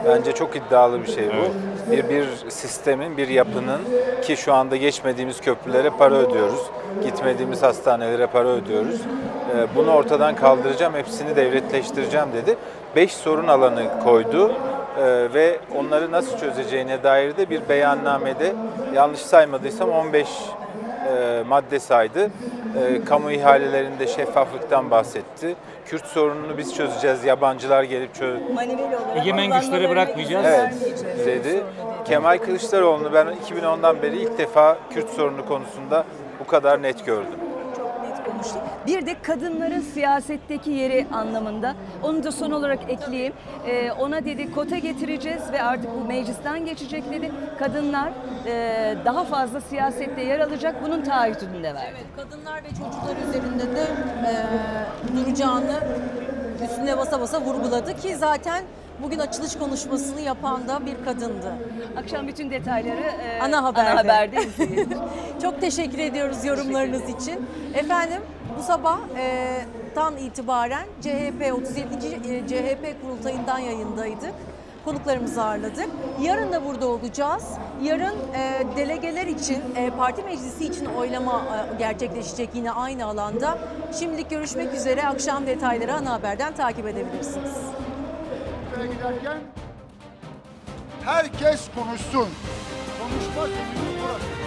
Bence çok iddialı bir şey bu. Bir bir sistemin, bir yapının ki şu anda geçmediğimiz köprülere para ödüyoruz. Gitmediğimiz hastanelere para ödüyoruz. Ee, Bunu ortadan kaldıracağım, hepsini devletleştireceğim dedi. Beş sorun alanı koydu Ee, ve onları nasıl çözeceğine dair de bir beyannamede yanlış saymadıysam 15 e, madde saydı. E, kamu ihalelerinde şeffaflıktan bahsetti. Kürt sorununu biz çözeceğiz, yabancılar gelip çöz... Egemen güçleri bırakmayacağız. Evet dedi. Kemal Kılıçdaroğlu'nu ben 2010'dan beri ilk defa Kürt sorunu konusunda bu kadar net gördüm. Konuştu. Bir de kadınların siyasetteki yeri anlamında. Onu da son olarak ekleyeyim. Ee, ona dedi kota getireceğiz ve artık bu meclisten geçecek dedi. Kadınlar e, daha fazla siyasette yer alacak. Bunun taahhütünü de verdi. Evet, kadınlar ve çocuklar üzerinde de e, duracağını üstüne basa basa vurguladı ki zaten bugün açılış konuşmasını yapan da bir kadındı. Akşam bütün detayları e, Ana haberde. Ana haberde. Çok teşekkür ediyoruz yorumlarınız için. Efendim bu sabah e, tan itibaren CHP 37. e, CHP kurultayından yayındaydık. Konuklarımızı ağırladık. Yarın da burada olacağız. Yarın e, delegeler için, e, parti meclisi için oylama e, gerçekleşecek yine aynı alanda. Şimdilik görüşmek üzere. Akşam detayları ana haberden takip edebilirsiniz. Buraya giderken herkes konuşsun. Konuşma günü burası.